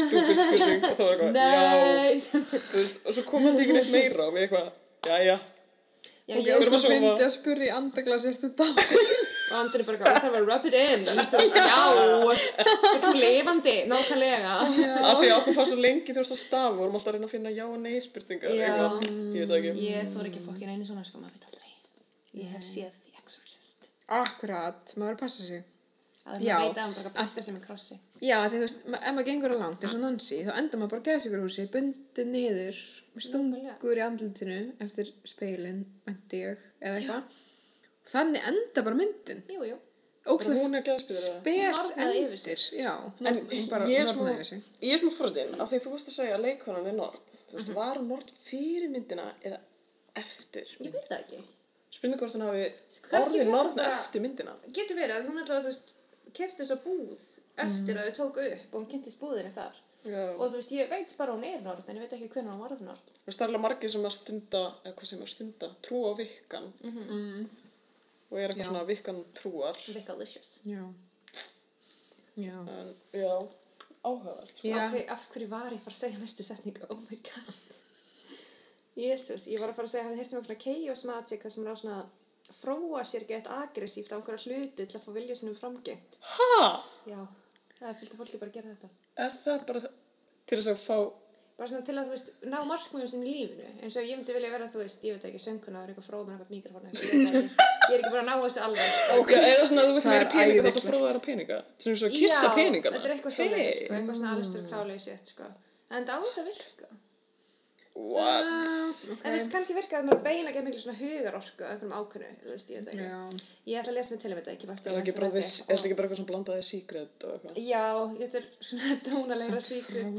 [SPEAKER 2] stúpid spurning og þá var eitthvað, já. Þú veist, og svo kom alltaf ekki neitt meira og við eitthvað, jæja.
[SPEAKER 3] Já,
[SPEAKER 1] ok,
[SPEAKER 3] ég,
[SPEAKER 1] og
[SPEAKER 2] Þurfum
[SPEAKER 1] svo
[SPEAKER 2] að sofa.
[SPEAKER 1] fyndi að spurja í andaglas ertu dag
[SPEAKER 3] og Andri bara, það þarf að rub it in. Þú veist, Já, ert þú lifandi, nákvæmlega.
[SPEAKER 2] Af því að okkur fannst svo lengi, þú veist, að stafa, vorum alltaf að reyna að finna já og nei spurningar,
[SPEAKER 3] Já.
[SPEAKER 2] ég veit það ekki.
[SPEAKER 3] Ég þór ekki fokkin einu svona, sko, maður veit aldrei. Ég hef séð The Exorcist.
[SPEAKER 1] akkurat, maður er að passa sig
[SPEAKER 3] Það er
[SPEAKER 1] Já.
[SPEAKER 3] maður veit að hann bara að byrta sem er krossi.
[SPEAKER 1] Já, því þú veist, ef maður gengur á langt eins og Nancy, þá endar maður bara geðsíkurhúsi, bundið niður, með stungur í andlitinu eftir speilin, menti ég, eða eitthvað. Þannig enda bara myndin.
[SPEAKER 3] Jú, jú.
[SPEAKER 2] Bara
[SPEAKER 1] Ókslega
[SPEAKER 2] hún er glæðspýður að...
[SPEAKER 1] spes
[SPEAKER 3] Nornaði yfir
[SPEAKER 1] endir, já.
[SPEAKER 2] En
[SPEAKER 1] hún bara
[SPEAKER 2] ég er smá,
[SPEAKER 1] nornaði yfir sig.
[SPEAKER 2] ég er smá forðin, af því þú varst að segja að leikonan er Nord. Þú
[SPEAKER 3] Mhm.
[SPEAKER 2] veist, var Nord fyrir myndina eða eftir?
[SPEAKER 3] Ég veit það ekki.
[SPEAKER 2] Spurning hvort hann hafi
[SPEAKER 3] kannski
[SPEAKER 2] orðið
[SPEAKER 3] þetta
[SPEAKER 2] norn
[SPEAKER 3] bara-
[SPEAKER 2] eftir myndina.
[SPEAKER 3] Getur verið að hún alltaf, þú veist, kefti þessa búð eftir að þau tóku upp og hún kynntist búðinni þar.
[SPEAKER 2] Já.
[SPEAKER 3] Og þú veist, ég veit bara að hún er norð, en ég veit ekki hvernig hún varð norð.
[SPEAKER 2] Þú veist, það er alveg margir sem að stunda, eða hvað sem að stunda, trú á vikkan.
[SPEAKER 1] Mm.
[SPEAKER 2] Og er eitthvað
[SPEAKER 1] Já.
[SPEAKER 2] svona vikkan trúar.
[SPEAKER 3] Vikalicious.
[SPEAKER 1] Já. Já.
[SPEAKER 2] En, já, áhugavert. sko.
[SPEAKER 1] Já.
[SPEAKER 3] Ok, af hverju var ég að fara að segja næstu setningu? Oh my god. Jésús, ég var að fara að segja að það hérti með svona chaos magic það sem er á svona að fróa sér gett aggressíft á einhverja hluti til að fá vilja sinum framgengt.
[SPEAKER 2] Ha?
[SPEAKER 3] Já, það er fyllt af fólki bara að gera þetta.
[SPEAKER 2] Er það bara til þess að fá...
[SPEAKER 3] Bara svona til að, þú veist, ná markmiðum sinni í lífinu. eins og ég myndi vilja vera, þú veist, ég veit ekki, sönguna, eitthvað fróð með eitthvað. Ég, veit það ekki. Ég er ekki bara að ná þessu alveg. sko.
[SPEAKER 2] Ok, eða svona að þú vilt
[SPEAKER 1] Það er
[SPEAKER 2] meira peninga þess að
[SPEAKER 1] æðislegt.
[SPEAKER 2] fróða þeirra peninga. Sem svo að kissa
[SPEAKER 3] Já,
[SPEAKER 2] peningana.
[SPEAKER 3] þetta er eitthvað svona,
[SPEAKER 2] Hey,
[SPEAKER 3] sko, eitthvað svona klálega sétt, sko. En það átt að virka.
[SPEAKER 2] What?
[SPEAKER 3] En þú veist, kannski virka að maður beina ekki miklu svona hugarorku að einhverjum þú veist, ég ætla að lesa mig til um þetta, ekki bara
[SPEAKER 2] það ekki bara, þess, er það ekki bara eitthvað svona blandaði secret og eitthvað?
[SPEAKER 3] Já, þetta er svona tónalegra secret.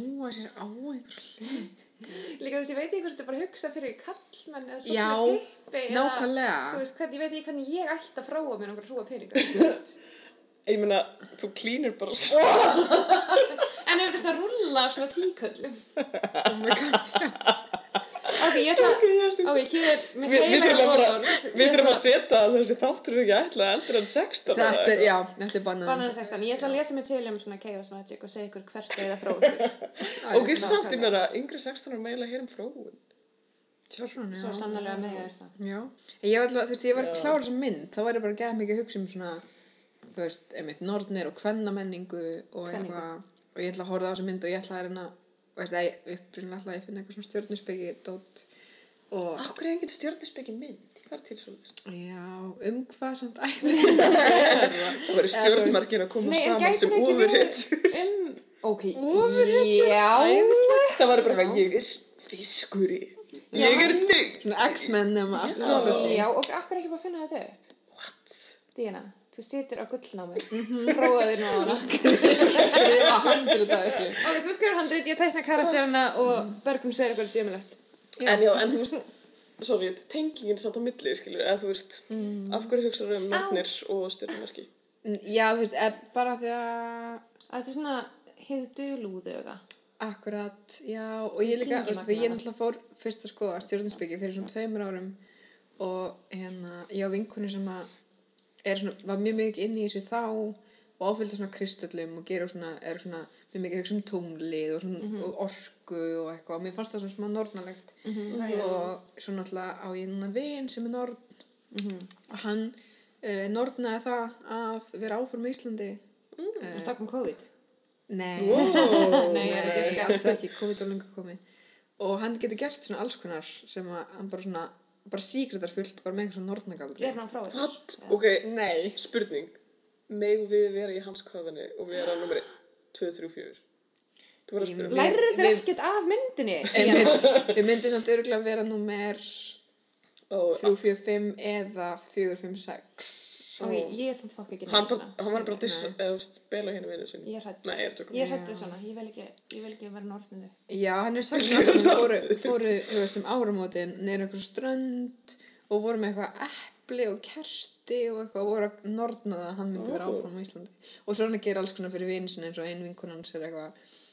[SPEAKER 3] Líka þú veist, ég veit ekki hvort þetta bara hugsa fyrir kallmenn eða svona
[SPEAKER 1] Já,
[SPEAKER 3] tippi. eða,
[SPEAKER 1] nákvæmlega.
[SPEAKER 3] Þú veist, hvernig, ég veit ekki hvernig ég ætti að fráa mér einhverja hrúa peninga, þú veist.
[SPEAKER 2] Ég meina, þú klínir bara svo.
[SPEAKER 3] En ef þetta rúlla svona tíköllum.
[SPEAKER 1] Oh my god.
[SPEAKER 3] Ok, ég ætla,
[SPEAKER 2] Ok,
[SPEAKER 3] hér er
[SPEAKER 2] við
[SPEAKER 3] heilaga
[SPEAKER 2] þurfum að, fara,
[SPEAKER 3] orðorð.
[SPEAKER 2] við þurfum að setja að þessi þáttur er ekki ætlað eldri en 16 eða
[SPEAKER 1] Þetta er, já, þetta er bannað.
[SPEAKER 3] Bananar 16. Ég ætla að lesa mig til um svona chaos magic og segja ykkur hvert eða frá ykkur.
[SPEAKER 2] Ok, samt ég meira, yngri 16 er meila hér um
[SPEAKER 1] já.
[SPEAKER 3] Svo sannarlega með er það.
[SPEAKER 1] Já. Ég var þú veist, ég var klára þessa mynd, þá ég bara gæð mikið að hugsa um svona, þú veist, einmitt, nornir og kvennamenningu og eitthvað, og ég ætla að horfa á þessa mynd og ég ætla að reyna, veist, að ég upprýnlega ætla að ég finna eitthvað svona stjórnusbyggi dót og,
[SPEAKER 2] Akkur er engin stjórnispekin mynd? Hvað er til svo þess?
[SPEAKER 1] já, um hvað samt ætti.
[SPEAKER 2] Það verður stjórnmarkin að koma
[SPEAKER 3] Nei, en
[SPEAKER 2] saman
[SPEAKER 3] gæti
[SPEAKER 2] sem
[SPEAKER 3] hún ekki
[SPEAKER 2] ofurhitt.
[SPEAKER 3] verið um... Ok, já.
[SPEAKER 2] Það var bara eitthvað, ég er fiskur í. Ég er nöyt.
[SPEAKER 1] Svona X-Men nema astrology.
[SPEAKER 3] Já, og akkur ekki bara finna þetta upp?
[SPEAKER 2] What?
[SPEAKER 3] Díana, þú situr á gullnámi. Prófaði nú á hana.
[SPEAKER 1] Skrifa handrið að þessu.
[SPEAKER 3] Ok, þú skrifur handrið, ég tækna karakterina og Bergum segir eitthvað stjömulegt.
[SPEAKER 2] En já, en þú veist, sorry, tengingin samt á milli, skilur, eða þú veist, af hverju hugsaðu um nornir og stjórnmarki?
[SPEAKER 1] Já, þú veist, bara því að
[SPEAKER 3] Þetta er svona hið dulúðu, eða?
[SPEAKER 1] Akkurat, já, og ég líka, þú veist, þegar ég náttúrulega fór fyrst að skoða stjórninsbyggi fyrir svona tveimur árum og hérna, ég á vinkunni sem að svona, var mjög mikið inn í þessu þá og áfylgta svona kristöllum og gera svona, er svona mjög mikið hugsa um tunglið og svona
[SPEAKER 3] Mhm.
[SPEAKER 1] og orku og eitthvað. Og mér fannst það svona smá nornalegt og svo náttúrulega á ég núna vin sem er norn
[SPEAKER 3] Mhm.
[SPEAKER 1] og hann uh, nornaði það að vera áfram í Íslandi.
[SPEAKER 3] Og það kom COVID.
[SPEAKER 1] Nei,
[SPEAKER 2] Wow,
[SPEAKER 1] nei, ég er ekki alls ekki. COVID á lengur komið. Og hann getur gert svona alls konar sem að hann bara svona bara síkretar fullt bara með eitthvað svona nortnagaldri
[SPEAKER 3] Er hann frá þessu?
[SPEAKER 2] What? Ok,
[SPEAKER 1] Nei
[SPEAKER 2] spurning. Megum við vera í hans kvaðinni og vera nummer 2, 3, 4? Þú verður að spyrja.
[SPEAKER 1] Við-
[SPEAKER 3] Lærið þér
[SPEAKER 1] við-
[SPEAKER 3] ekkert af myndinni?
[SPEAKER 1] Einmitt, Við myndum samt örgulega vera númer
[SPEAKER 2] Og
[SPEAKER 1] 345 eða 456
[SPEAKER 3] Ok, ég er samt fokk ekki
[SPEAKER 2] hann,
[SPEAKER 3] svona.
[SPEAKER 2] hann var bara að dissa, eða bela hérna vinnu sinni.
[SPEAKER 3] Ég er hrædd.
[SPEAKER 2] Nei, ég tökum.
[SPEAKER 3] Ég hrætt við svona, ég vil ekki, ég vil ekki vera nortniðu.
[SPEAKER 1] Já, hann er sagt að hann fóru, fóru þú veist, um áramótin neyru einhver strönd og voru með eitthvað epli og kerti og eitthvað voru að nortna það að hann myndi vera
[SPEAKER 2] Ó.
[SPEAKER 1] áfram á Íslandi og svo hann að gera alls konar fyrir vini sinni eins og ein vinkun hans er eitthvað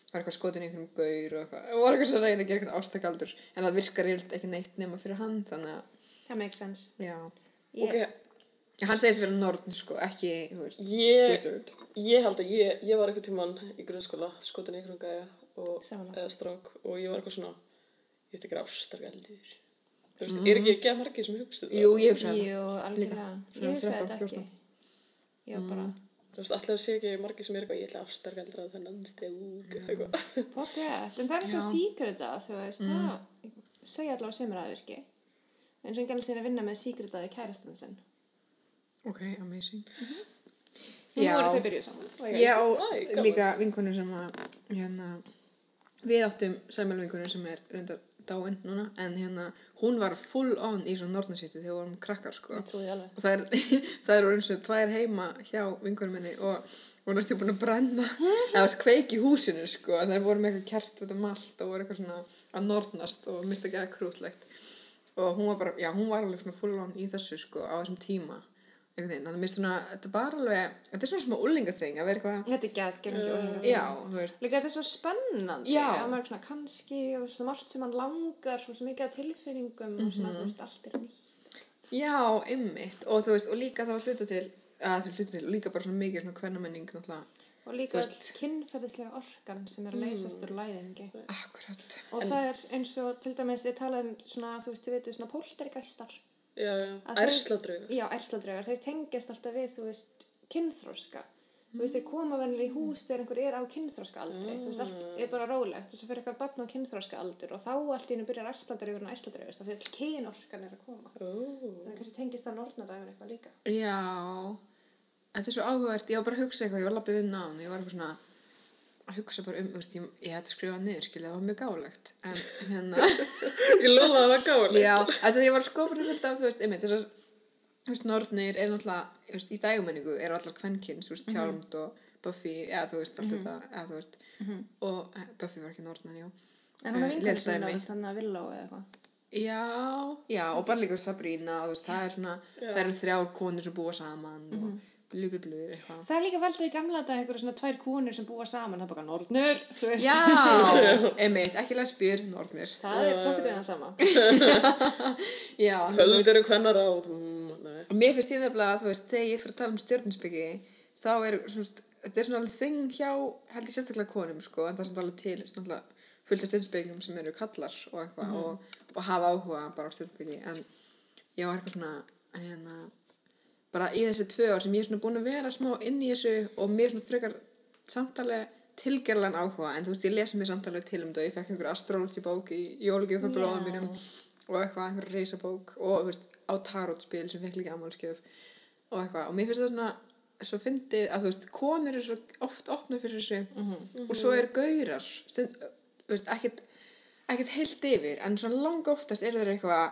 [SPEAKER 1] var eitthvað skotin í einhverjum gaur og eitthvað og var eitthvað svo reynd að gera eitthvað ástakaldur en það virkar reynd ekki neitt nema fyrir hann þannig að,
[SPEAKER 3] Það makes sense.
[SPEAKER 1] já
[SPEAKER 3] Ég,
[SPEAKER 2] Ok,
[SPEAKER 1] Já, hann segist vera nortn sko, ekki, þú veist
[SPEAKER 2] ég,
[SPEAKER 1] wizard
[SPEAKER 2] ég held að ég, ég var eitthvað tímann í grunnskóla, skotin í einhverjum gæja og,
[SPEAKER 3] Samanlega.
[SPEAKER 2] eða strák og ég var eitthvað svona, ég ætti ekki ástargaldur. Þú veist, er ekki ekki að margir sem hugsa þetta?
[SPEAKER 1] Jú, ég hugsa það
[SPEAKER 3] Jú.
[SPEAKER 1] Svona
[SPEAKER 3] Ég hugsaði
[SPEAKER 1] 13,
[SPEAKER 3] þetta ekki.
[SPEAKER 1] 14.
[SPEAKER 3] Ég var bara,
[SPEAKER 2] Þú veist, alltaf sé ekki margir sem er eitthvað, ég ætla að þennan strák, eitthvað.
[SPEAKER 3] Pótt rétt, en það er svo
[SPEAKER 1] Já.
[SPEAKER 3] síkrita, þú veist, það segja allavega sem er aðvirki. En svo engan sinni að vinna með síkritaði kærastan sinn.
[SPEAKER 1] Ok, amazing. Já.
[SPEAKER 3] voru þau byrjuð saman. og
[SPEAKER 1] Ég á
[SPEAKER 2] Það er gaman.
[SPEAKER 1] líka vinkonu sem að hérna, við áttum sæmjölu vinkonu sem er reyndar dáin núna en hérna hún var full on í svona nortnasýttu þegar við vorum krakkar sko. Og það er, það er eins og tvær heima hjá vinkonu minni og hún er stjórn búin að brenna. Eða veist, kveik í húsinu sko það voru með eitthvað kert út um allt og voru eitthvað svona að nortnast og mista ekki að krútlegt. Og hún var bara, já, hún var alveg svona full on í þessu, sko, á þessum tíma þannig að mér finnst svona, þetta er bara alveg þetta er svona smá úlingaþing að vera eitthvað
[SPEAKER 3] Þetta er gefum ekki orðingar.
[SPEAKER 1] já, þú veist
[SPEAKER 3] Líka þetta er svo spennandi.
[SPEAKER 1] Já.
[SPEAKER 3] Að maður er svona kannski og svo margt sem hann langar, svo mikið af tilfinningum og svona, þú veist, allt er nýtt.
[SPEAKER 1] já, ymmit, og þú veist, og líka þá að hluta til að það hluta til, og líka bara svona mikið svona náttúrulega,
[SPEAKER 3] Og líka
[SPEAKER 1] Þú
[SPEAKER 3] kynferðislega orkan sem er að leysast úr læðingi.
[SPEAKER 1] akkurat
[SPEAKER 3] Og það er eins og til dæmis þið talað um svona, þú veist, póltergeistar.
[SPEAKER 2] Já,
[SPEAKER 3] Að þeir- tengjast alltaf við, þú veist, kynþróska. Þú veist, þeir koma vennilega í hús þegar einhver er á kynþróska aldri. Þú veist, allt er bara rólegt. Og svo fyrir eitthvað barn á kynþróska aldur og þá allt í hennu byrjar ærsladraugur og ærsladraugur. Það fyrir kynorkan er að koma.
[SPEAKER 2] Ó,
[SPEAKER 3] Þannig kannski tengist það nornadagur eitthvað líka.
[SPEAKER 1] Já, en þetta er svo áhugavert, ég var bara að hugsa eitthvað, ég var lappið við náðan, ég var eitthvað svona að hugsa bara um, þú veist, ég, ég hætti að skrifa niður, skilja, það var mjög gálegt, en hérna,
[SPEAKER 2] Ég lofa að það var gáðilegt.
[SPEAKER 1] já, þess að ég var að skoða bara fullt af, þú veist, einmitt, þessar, þú veist, nornir er náttúrulega, þú veist, í dægumenningu eru allar kvenkins, þú veist, Charmed og Buffy, eða þú veist, allt þetta, eða þú veist, og eh, Buffy var ekki nornan, já.
[SPEAKER 3] En hún er sem
[SPEAKER 1] dæmi.
[SPEAKER 3] þannig að villó eða eitthvað.
[SPEAKER 1] Já, já, og bara líka Sabrina, þú veist, það er svona, það eru þrjár konur sem búa saman og blu, blu, eitthvað.
[SPEAKER 3] Það er líka veldur í gamla dag einhverja svona tvær konur sem búa saman, það er bara nornur, þú veist.
[SPEAKER 1] Já, einmitt, ekki lesbjur, nornir.
[SPEAKER 3] Það er pokkert við það sama.
[SPEAKER 1] Já, þú veist,
[SPEAKER 2] eru hvenna ráð. Mm, nei.
[SPEAKER 1] og mér finnst ég nefnilega að þú veist, þegar ég fyrir að tala um stjórninsbyggi, þá er svona, þetta er svona alveg þing hjá, held ég sérstaklega konum, sko, en það er samt alveg til, svona fullt af stjórninsbyggum sem eru kallar og eitthvað og, og hafa áhuga bara á stjórninsbyggi, en ég var eitthvað svona, hérna, bara í þessi tvö ár sem ég er svona búin að vera smá inn í þessu og mér svona frekar samtalið tilgerlan áhuga. En þú veist ég lesi mér samtalið til um og ég fekk einhver astrology bók í jólugjöf fyrir bróðum
[SPEAKER 3] Já.
[SPEAKER 1] mínum og eitthvað einhver reysabók og veist á tarotspil sem fekk líka ammálskjöf og eitthvað. Og mér finnst það svona svo fyndið að þú veist konur eru svo oft opnað fyrir þessu og svo er gaurar stund, veist ekkert ekkert heilt yfir. En svona lang oftast er þeir eitthvað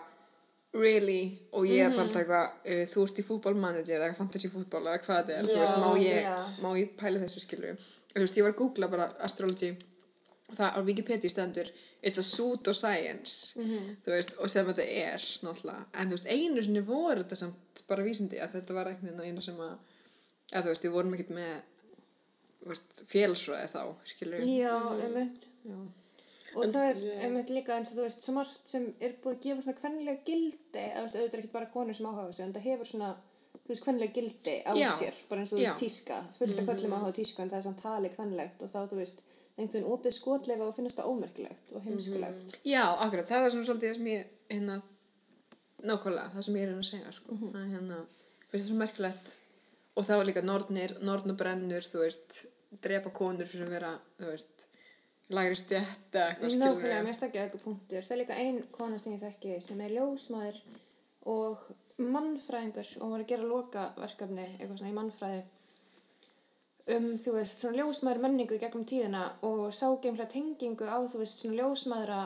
[SPEAKER 1] really? Og ég er bara alltaf eitthvað uh, þú ert í fútbolmanager eða fantasy fútbol eða hvað þetta er, þú
[SPEAKER 3] Já,
[SPEAKER 1] veist, má ég,
[SPEAKER 3] já.
[SPEAKER 1] má ég pæla þessu skilu þú veist, ég var að googla bara astrology. Og það á Wikipedia stendur it's a pseudoscience þú veist, og sem þetta er náttúrulega, en þú veist, einu sinni voru þetta samt bara vísindi að þetta var veginn einu sem að, að þú veist, við vorum ekkert með þú veist, félagsræði þá, skilur
[SPEAKER 3] Já, einmitt.
[SPEAKER 1] Já.
[SPEAKER 3] Og
[SPEAKER 2] En-
[SPEAKER 3] það er einmitt líka eins og þú veist, svo margt sem er búið að gefa svona kvennilega gildi, eða þú veist, auðvitað er ekki bara konur sem áhuga þessu, en það hefur svona, þú veist, kvennilega gildi á
[SPEAKER 1] Já.
[SPEAKER 3] sér, bara eins og þú veist, tíska, fullt af köllum áhuga á tísku, en það er samt talið kvennilegt og þá, þú veist, einhvern veginn opið skotleifa og finnast það ómerkilegt og heimskulegt.
[SPEAKER 1] Já, akkurat, það er svona svolítið það sem ég, hérna, nákvæmlega, það sem ég er hérna að segja, sko,
[SPEAKER 3] Mhm.
[SPEAKER 1] að hérna, finnst það svo merkilegt, lægri stjætta, eitthvað skilur
[SPEAKER 3] Nákvæmlega, mér stakja eitthvað punktur. Það er líka ein kona sem ég þekki sem er ljósmaður og mannfræðingur og var að gera lokaverkefni, eitthvað svona í mannfræði um, þú veist, svona ljósmaður menningu gegnum tíðina og sá geimlega tengingu á, þú veist, svona ljósmaðra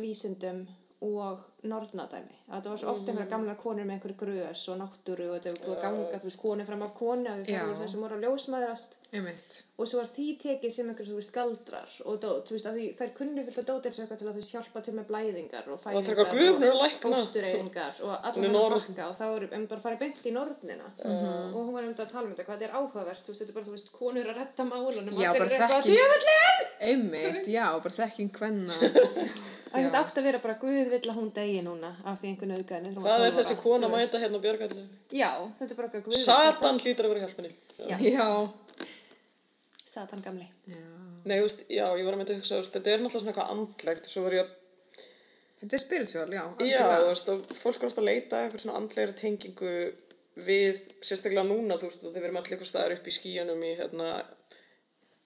[SPEAKER 3] vísundum og norðnadæmi. Að það var svo oft einhverja gamlar konur með einhverju grös og náttúru og þetta var að ganga, þú veist, konu fram af konu og
[SPEAKER 1] Já.
[SPEAKER 3] það voru að ljósmaðrast
[SPEAKER 1] Einmitt.
[SPEAKER 3] og svo var því tekið sem einhver þú veist galdrar og dót, þú veist að því þær kunni fullt að dót eins og eitthvað til að þú hjálpa til með blæðingar og fæðingar
[SPEAKER 2] að lækna.
[SPEAKER 3] fóstureyðingar og
[SPEAKER 2] er
[SPEAKER 3] hann pakka og þá erum við bara að fara beint í nornina. Og hún var um þetta að tala um þetta hvað þetta er áhugavert, þú veist þetta er bara þú veist konur að redda málunum allir að þetta átti að vera bara Guð vill að hún degi núna af því einhver nöðgæðin er
[SPEAKER 2] Hvað er þessi kona að mæta hérna á Björgallu?
[SPEAKER 3] Já, þetta er bara eitthvað
[SPEAKER 2] Satan hlýtur að vera hjálpinni.
[SPEAKER 3] Já.
[SPEAKER 1] Já.
[SPEAKER 3] Satan gamli
[SPEAKER 1] Já.
[SPEAKER 2] Nei, þú veist, já, ég var að mynda að hugsa, veist, þetta er náttúrulega svona eitthvað andlegt, svo var ég að,
[SPEAKER 1] Þetta er spiritual, já.
[SPEAKER 2] já,
[SPEAKER 1] algjörlega.
[SPEAKER 2] þú veist, og fólk er ofta að leita að eitthvað svona andlegri tengingu við, sérstaklega núna, þú veist, og þeir verðum allir eitthvað staðar upp í skíunum í, hérna,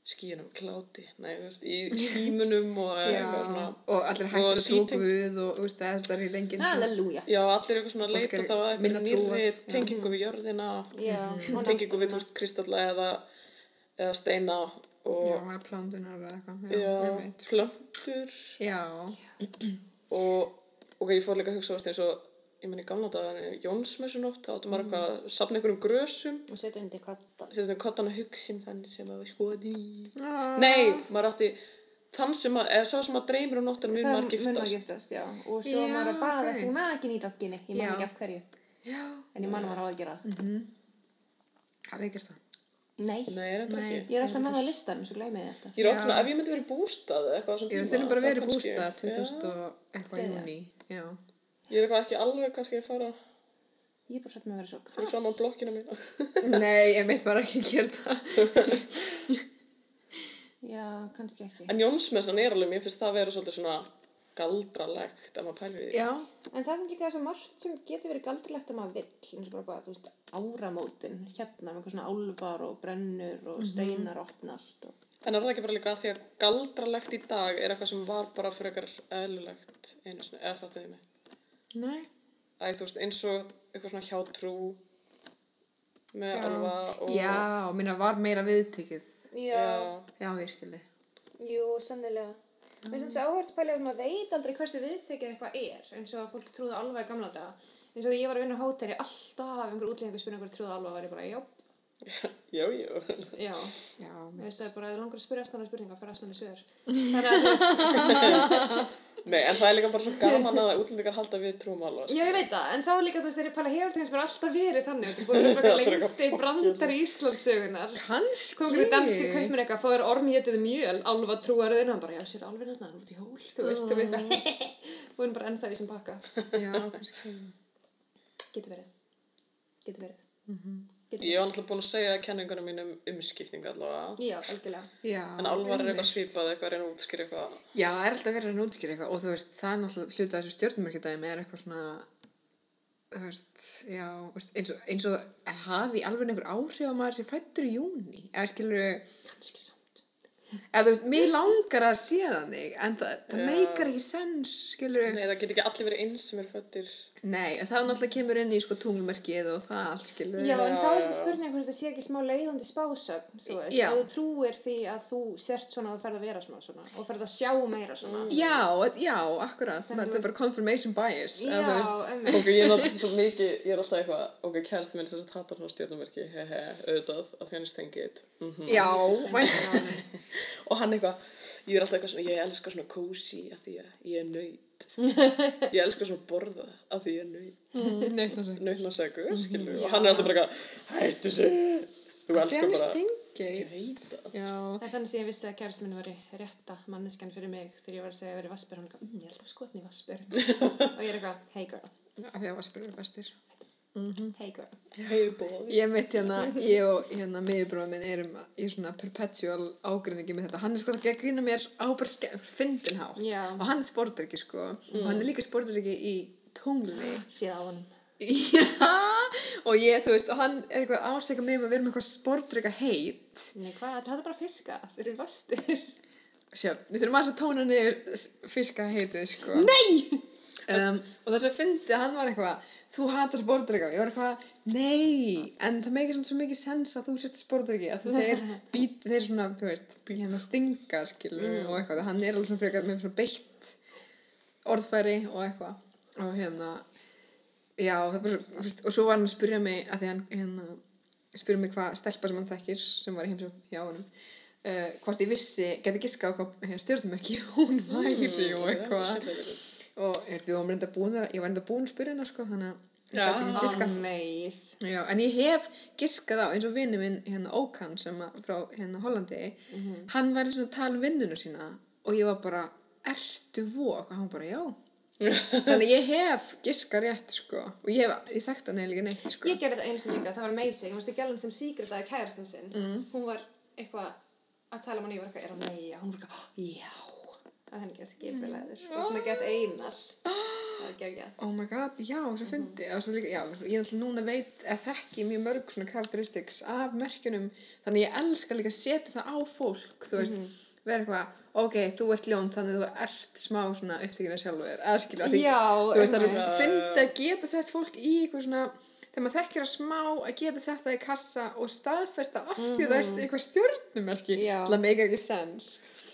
[SPEAKER 2] skíunum, kláti, nei, veist, í símunum og eitthvað svona,
[SPEAKER 1] og allir hættir
[SPEAKER 2] og
[SPEAKER 1] að trú. Guð og, veist, það er í lengin.
[SPEAKER 3] Halleluja
[SPEAKER 2] já, allir eitthvað svona að
[SPEAKER 1] Fólk
[SPEAKER 2] leita
[SPEAKER 1] er
[SPEAKER 2] þá að
[SPEAKER 1] minna
[SPEAKER 2] eitthvað nýrri
[SPEAKER 1] trúað,
[SPEAKER 2] tengingu við jörðina,
[SPEAKER 3] Já, og
[SPEAKER 2] tengingu við,
[SPEAKER 3] náttúruna.
[SPEAKER 2] veist, kristalla eða, eða steina og,
[SPEAKER 1] Já, eða plándunar eða eitthvað. Já,
[SPEAKER 2] já,
[SPEAKER 1] einmitt.
[SPEAKER 2] plöntur,
[SPEAKER 1] Já,
[SPEAKER 2] og ok, ég fór líka að hugsa þú veist, eins og ég menn í gamla dagar Jónsmessunótt, þá áttu maður eitthvað að safna einhverjum grösum
[SPEAKER 3] og setja undir kottan
[SPEAKER 2] setja um kottan að hugsa um þannig sem að við skoði
[SPEAKER 1] Ah.
[SPEAKER 2] nei, maður átti þann sem að, eða sá sem að dreymir um nóttina mun maður
[SPEAKER 3] mun maður
[SPEAKER 2] giftast.
[SPEAKER 3] giftast. Og svo
[SPEAKER 1] Já,
[SPEAKER 3] maður að baða
[SPEAKER 1] ok.
[SPEAKER 3] sig makin í dokkinni. Ég man ekki af hverju.
[SPEAKER 1] Já.
[SPEAKER 3] En ég man að maður á að gera það.
[SPEAKER 1] Hafið ekki gert það?
[SPEAKER 3] Nei.
[SPEAKER 2] Nei, er
[SPEAKER 1] Nei.
[SPEAKER 3] Ég er alltaf með það listanum, svo gleymi ég alltaf.
[SPEAKER 2] Ég er oft
[SPEAKER 1] Já.
[SPEAKER 2] svona, ef ég myndi verið bústað eða eitthvað á þessum
[SPEAKER 1] Ég
[SPEAKER 2] tíma.
[SPEAKER 1] þurfum bara
[SPEAKER 2] þá
[SPEAKER 1] að vera í
[SPEAKER 2] kannski-
[SPEAKER 1] bústa
[SPEAKER 2] Já.
[SPEAKER 1] 2000 og eitthvað
[SPEAKER 3] Þriðja.
[SPEAKER 1] júni. Já.
[SPEAKER 2] Ég er eitthvað ekki alveg kannski að fara
[SPEAKER 3] Ég er bara satt með að vera svo.
[SPEAKER 2] fyrir fram á blokkina mína.
[SPEAKER 1] Nei, ég mitt var ekki að gera það.
[SPEAKER 3] Já, kannski ekki.
[SPEAKER 2] En Jónsmessan er alveg, mér finnst það að vera svolítið svona galdralegt ef maður pælir í því.
[SPEAKER 1] Já.
[SPEAKER 3] En það er líka það sem margt sem getur verið galdrilegt að maður vill, eins og bara hvað, þú veist, áramótin, hérna með eitthvað svona álfar og brennur og steinar opnast og...
[SPEAKER 2] En er það ekki bara líka að því að galdralegt í dag er eitthvað sem var bara frekar eðlilegt einu sinni, eða fattu?
[SPEAKER 1] Nei.
[SPEAKER 2] Æ, þú veist, eins og eitthvað svona hjátrú með
[SPEAKER 1] Já.
[SPEAKER 2] alva og...
[SPEAKER 1] Já, minna var meira viðtekið.
[SPEAKER 2] Já.
[SPEAKER 1] Já, ég skilji.
[SPEAKER 3] Jú, sannilega. Mér finnst það áhört pæli að maður veit aldrei hversu viðtekið eitthvað er, eins og að fólk trúði alveg í gamla daga. Eins og þegar ég var að vinna á hóteli, alltaf einhver útlendingur spurði einhver trúði alveg, var ég bara, já,
[SPEAKER 2] Já, já.
[SPEAKER 3] já.
[SPEAKER 1] Já,
[SPEAKER 3] Þú veist, það er bara, þú langar að spyrja aðstæðan spurninga, fyrir aðstæðan í svör. Að, þú veist,
[SPEAKER 2] Nei, en það er líka bara svo gaman að útlendingar halda við trúum alva.
[SPEAKER 3] Já, ég veit það, en þá líka þú veist ég pæla hefur það bara alltaf verið þannig, þetta er búin að
[SPEAKER 2] er
[SPEAKER 3] lengst í brandar í Íslandssögunar.
[SPEAKER 1] Kannski.
[SPEAKER 3] Kom ekki dans fyrir kaupminn eitthvað, þá er ormi hétið mjöl, alva trúaröðin, hann bara, já, sér alveg hérna, hann er út í hól, þú veist, þú veist, og hann bara ennþá í sem pakka.
[SPEAKER 1] Já, kannski.
[SPEAKER 3] Getur verið, getur verið.
[SPEAKER 2] Ég var náttúrulega búin að segja kenningunum mínum umskipting allavega.
[SPEAKER 3] Já, algjörlega.
[SPEAKER 1] Já.
[SPEAKER 2] En álvar er eitthvað svipað, eitthvað að reyna að útskýra eitthvað.
[SPEAKER 1] Já, það er alltaf verið að nútskýra eitthvað og þú veist, það er náttúrulega hluta af þessu stjórnumörkjadæmi er eitthvað svona, þú veist, já, þú veist, eins og, eins og að hafi alveg einhver áhrif á maður sem fættur í júni, eða skilur,
[SPEAKER 3] Kannski samt.
[SPEAKER 1] eða þú veist, mér langar að sé þannig, en það, það meikar ekki sens, skilur,
[SPEAKER 2] Nei, það get ekki allir verið eins sem eru fættir.
[SPEAKER 1] Nei, en það náttúrulega kemur inn í sko tunglmerkið og það allt, skilur,
[SPEAKER 3] Já, en þá er
[SPEAKER 2] já.
[SPEAKER 3] spurning hvort þetta sé ekki smá leiðandi spásögn, þú veist, þú trúir því að þú sért svona og ferð að vera smá svona og ferð að sjá meira svona.
[SPEAKER 1] Já, já, akkurat, þetta er
[SPEAKER 3] þú
[SPEAKER 1] bara confirmation bias,
[SPEAKER 3] Já,
[SPEAKER 1] eða þú veist,
[SPEAKER 3] emmi.
[SPEAKER 2] Ok, ég er náttúrulega svo mikið, ég er alltaf eitthvað, ok, kærasti minn sem sagt hattar svona stjórnumerki, hehe, auðvitað, að því hann er stengið. Mm -hmm.
[SPEAKER 1] já, vænt,
[SPEAKER 2] Og hann eitthvað, ég er alltaf eitthvað svona, ég að að er nöyt. Ég elska svona borða að því ég er nöyt.
[SPEAKER 1] það sé,
[SPEAKER 2] Nautnasegur, skilur, og hann er alltaf bara eitthvað, hættu sig, þú elskar
[SPEAKER 1] er
[SPEAKER 2] bara, ég veit það.
[SPEAKER 1] já,
[SPEAKER 3] Það er þannig sem ég vissi að kærast minn var rétta manneskan fyrir mig þegar ég var að segja að vera vassbyr og hann eitthvað, mmm, ég er alltaf skotn í vassbyr og ég er eitthvað, hey girl,
[SPEAKER 1] af því að vassbyrður er bestir.
[SPEAKER 3] hey girl
[SPEAKER 2] Hey boy.
[SPEAKER 1] Ég mitt hérna, ég og hérna miðurbróðum minn erum í svona perpetual ágrinningi með þetta. Hann er sko ekki að grína mér á bara ske- fyndinn hátt.
[SPEAKER 3] Já.
[SPEAKER 1] Og hann er sportbergi sko. Og hann er líka sportbergi í tungli.
[SPEAKER 3] honum
[SPEAKER 1] Já. Og ég, þú veist, og hann er eitthvað ásækja mig um að vera með eitthvað sportberga heit.
[SPEAKER 3] Nei, hvað, það er bara fiska, þeir eru vastir
[SPEAKER 1] Sjá, við þurfum aðeins að tóna niður fiska heitið sko. Nei! Um, og þess að fyndi að hann var eitthvað þú hatar sportdrykka, ég var eitthvað nei, en það meikir svona svo mikið sens að þú setja sportdrykki, að þeir být, þeir svona, þú veist, hérna stinga skilur og eitthvað, hann er alveg svona frekar með svona beitt orðfæri og eitthvað. Og hérna já, það er bara svo, þú veist, og svo var hann að spyrja mig að því hann, hérna spyrja mig hvað stelpa sem hann þekkir sem var í heimsókn hjá honum uh, hvort ég vissi, geti giska á hvað stjórnumerki hún væri og eitthvað og ég veist, við varum reynda búin að, ég var reynda búin hennar sko, þannig að ég
[SPEAKER 2] Já.
[SPEAKER 1] Já, en ég hef giskað á eins og vinnu minn hérna Ókan sem að, frá hérna Hollandi hann var eins og að tala um vinnuna sína og ég var bara, ertu vok og hann bara, já. Þannig ég hef giskað rétt sko og ég hef, ég þekkti hann líka neitt sko.
[SPEAKER 3] Ég gerði þetta eins og líka, það var amazing. Þú veistu gælan sem síkretaði kærastan sinn? Hún var eitthvað að tala um hann og ég var eitthvað, er hann meia Hún var eitthvað, já Það er henni ekki skipilegður Og svona gett einar. Það var geggjað.
[SPEAKER 1] Oh my god, já, svo fyndi og svo líka, já, svo ég ætla núna veit að þekki mjög mörg svona karakteristiks af merkjunum, þannig ég elska líka að setja það á fólk, þú veist vera eitthvað, ok, þú ert ljón þannig þú ert smá svona upptökina sjálfur eða skilur, því, þú veist, það er fyndi að geta sett fólk í eitthvað svona þegar maður þekkir að smá að geta sett það í kassa og staðfesta af því það er eitthvað stjórnumerki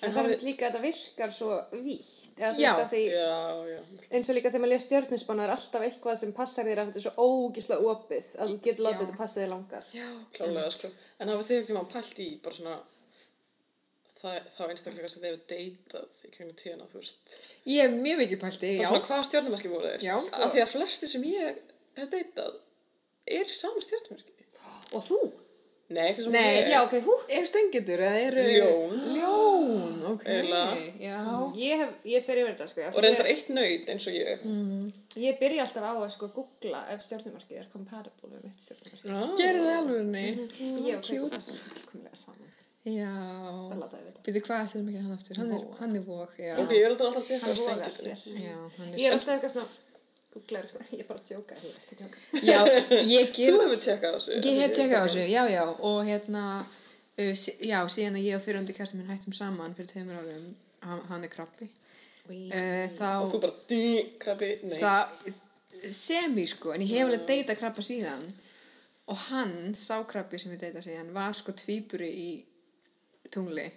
[SPEAKER 3] En það er líka að þetta virkar svo vítt Eða þú
[SPEAKER 1] Já.
[SPEAKER 3] að því
[SPEAKER 2] Já, já.
[SPEAKER 3] eins og líka þegar maður les stjörnusbánu er alltaf eitthvað sem passar þér að þetta er svo ógislega opið að þú getur látið þetta passa þér langar
[SPEAKER 1] já,
[SPEAKER 2] Klálega, sko. En hafið þið ekkert tíma pælt í bara svona það, þá einstaklega sem þið hefur deytað í kringum tíðina, þú veist.
[SPEAKER 1] Ég hef mjög mikið pælti,
[SPEAKER 2] Já.
[SPEAKER 1] já.
[SPEAKER 2] Svona, hvaða stjórnumerki voru þeir?
[SPEAKER 1] Já, sko.
[SPEAKER 2] Af því að flesti sem ég hef deytað er í sama stjórnumerki.
[SPEAKER 3] Og þú?
[SPEAKER 2] Nei, ekki sem
[SPEAKER 1] Nei,
[SPEAKER 2] ég.
[SPEAKER 3] Já, ok, hú.
[SPEAKER 1] Eru stengjöndur eða eru...
[SPEAKER 2] Ljón.
[SPEAKER 1] Ljón, ok.
[SPEAKER 2] Eiginlega.
[SPEAKER 1] Já.
[SPEAKER 3] Ég hef, ég fer yfir þetta, sko.
[SPEAKER 2] Og reyndar eitt nöyt eins og ég.
[SPEAKER 1] Mm.
[SPEAKER 3] Ég byrja alltaf á að sko googla ef stjórnumarkið er compatible við mitt stjórnumarkið.
[SPEAKER 2] Já.
[SPEAKER 1] Gerir það alveg henni?
[SPEAKER 3] Ég og Kveik
[SPEAKER 1] cute.
[SPEAKER 3] er svo fullkomlega saman.
[SPEAKER 1] Já.
[SPEAKER 3] Það láta ég vita.
[SPEAKER 1] Býtu hvað ætlum ekki hann aftur? Hann er, er vók, já.
[SPEAKER 2] Ok, ég er alltaf alltaf stengið.
[SPEAKER 3] sér.
[SPEAKER 1] Já, hann
[SPEAKER 3] Ég
[SPEAKER 1] er...
[SPEAKER 3] er alltaf eitthvað svona, googla er eitthvað, ég er bara að tjóka, ég er ekki að tjóka.
[SPEAKER 1] Já, ég
[SPEAKER 2] Þú
[SPEAKER 1] ger...
[SPEAKER 2] hefur tjekkað þessu.
[SPEAKER 1] Ég hef tekið á þessu, já, já, og hérna, uh, já, síðan að ég og fyrirhundi kæstum minn hættum saman fyrir tveimur árum, hann, hann er krabbi, uh, þá,
[SPEAKER 2] Og þú bara, dí, krabbi, nei.
[SPEAKER 1] það, semi, sko, en ég hef alveg deyta krabba síðan, og hann, sá krabbi sem ég deyta síðan, var sko tvíburi í tungli,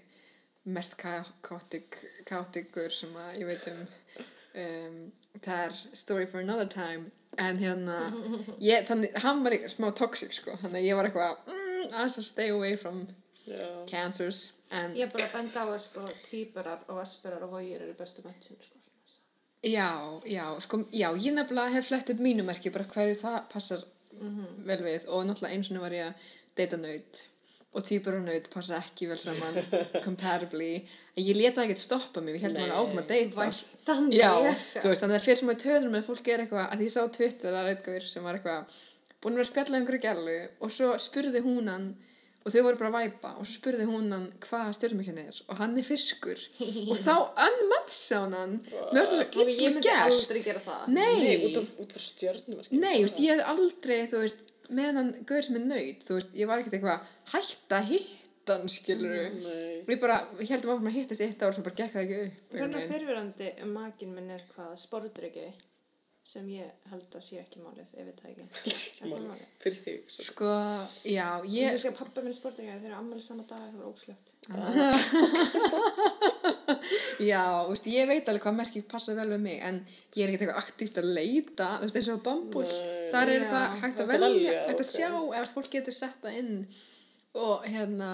[SPEAKER 1] mest kaotikur sem að ég veit um, um, það er story for another time, en hérna, ég, þannig, hann var líka smá toxic, sko, þannig að ég var eitthvað, mm, aðeins að stay away from
[SPEAKER 2] Já.
[SPEAKER 1] cancers, en
[SPEAKER 3] Ég er bara að benda á að sko tvíburar og asperar og vógir eru bestu mennsin, sko.
[SPEAKER 1] já, já, sko, já, ég nefnilega hef flett upp mínu merki, bara hverju það passar vel við, og náttúrulega eins og var ég að deyta naut, og tvíbur og naut passa ekki vel saman comparably, en ég leta það ekkert stoppa mig, ég held maður áfram að deyta. Já, þú veist, þannig að það fyrir sem að töðum með fólk er eitthvað, að því ég sá á Twitter að eitthvað sem var eitthvað búin að vera að spjalla um einhverju gælu og svo spurði hún hann og þau voru bara að væpa og svo spurði hún hann hvað stjórnmekjan er og hann er fiskur og þá unmatsa hún hann mér finnst það
[SPEAKER 3] Og
[SPEAKER 1] svo
[SPEAKER 3] ég
[SPEAKER 1] illa
[SPEAKER 3] myndi
[SPEAKER 1] gert
[SPEAKER 3] aldrei gera það.
[SPEAKER 1] Nei,
[SPEAKER 2] Nei, út af, út af stjörnumerki.
[SPEAKER 1] Nei, þú veist, ég hef aldrei, þú veist, með hann gaur sem er nöyt, þú veist, ég var ekkert eitthvað hætt að hann, skilur. Við bara, við heldum áfram að hittast í eitt ár svo bara gekk það ekki upp.
[SPEAKER 3] Þannig að fyrirverandi makin minn er hvað sportryggi sem ég held að sé ekki málið, ef við það ekki. Málið?
[SPEAKER 2] Fyrir svo.
[SPEAKER 1] Sko, já,
[SPEAKER 3] Ég að pappa minn sportryggi þeir eru ammali sama dag, það var óslögt.
[SPEAKER 1] já, veist, ég veit alveg hvað merkið passa vel við mig, en ég er ekkert eitthvað aktíft að leita, þú veist, eins og
[SPEAKER 2] Nei.
[SPEAKER 1] þar er
[SPEAKER 3] Já.
[SPEAKER 1] það hægt að velja, hægt að sjá, ef fólk getur sett það inn og hérna,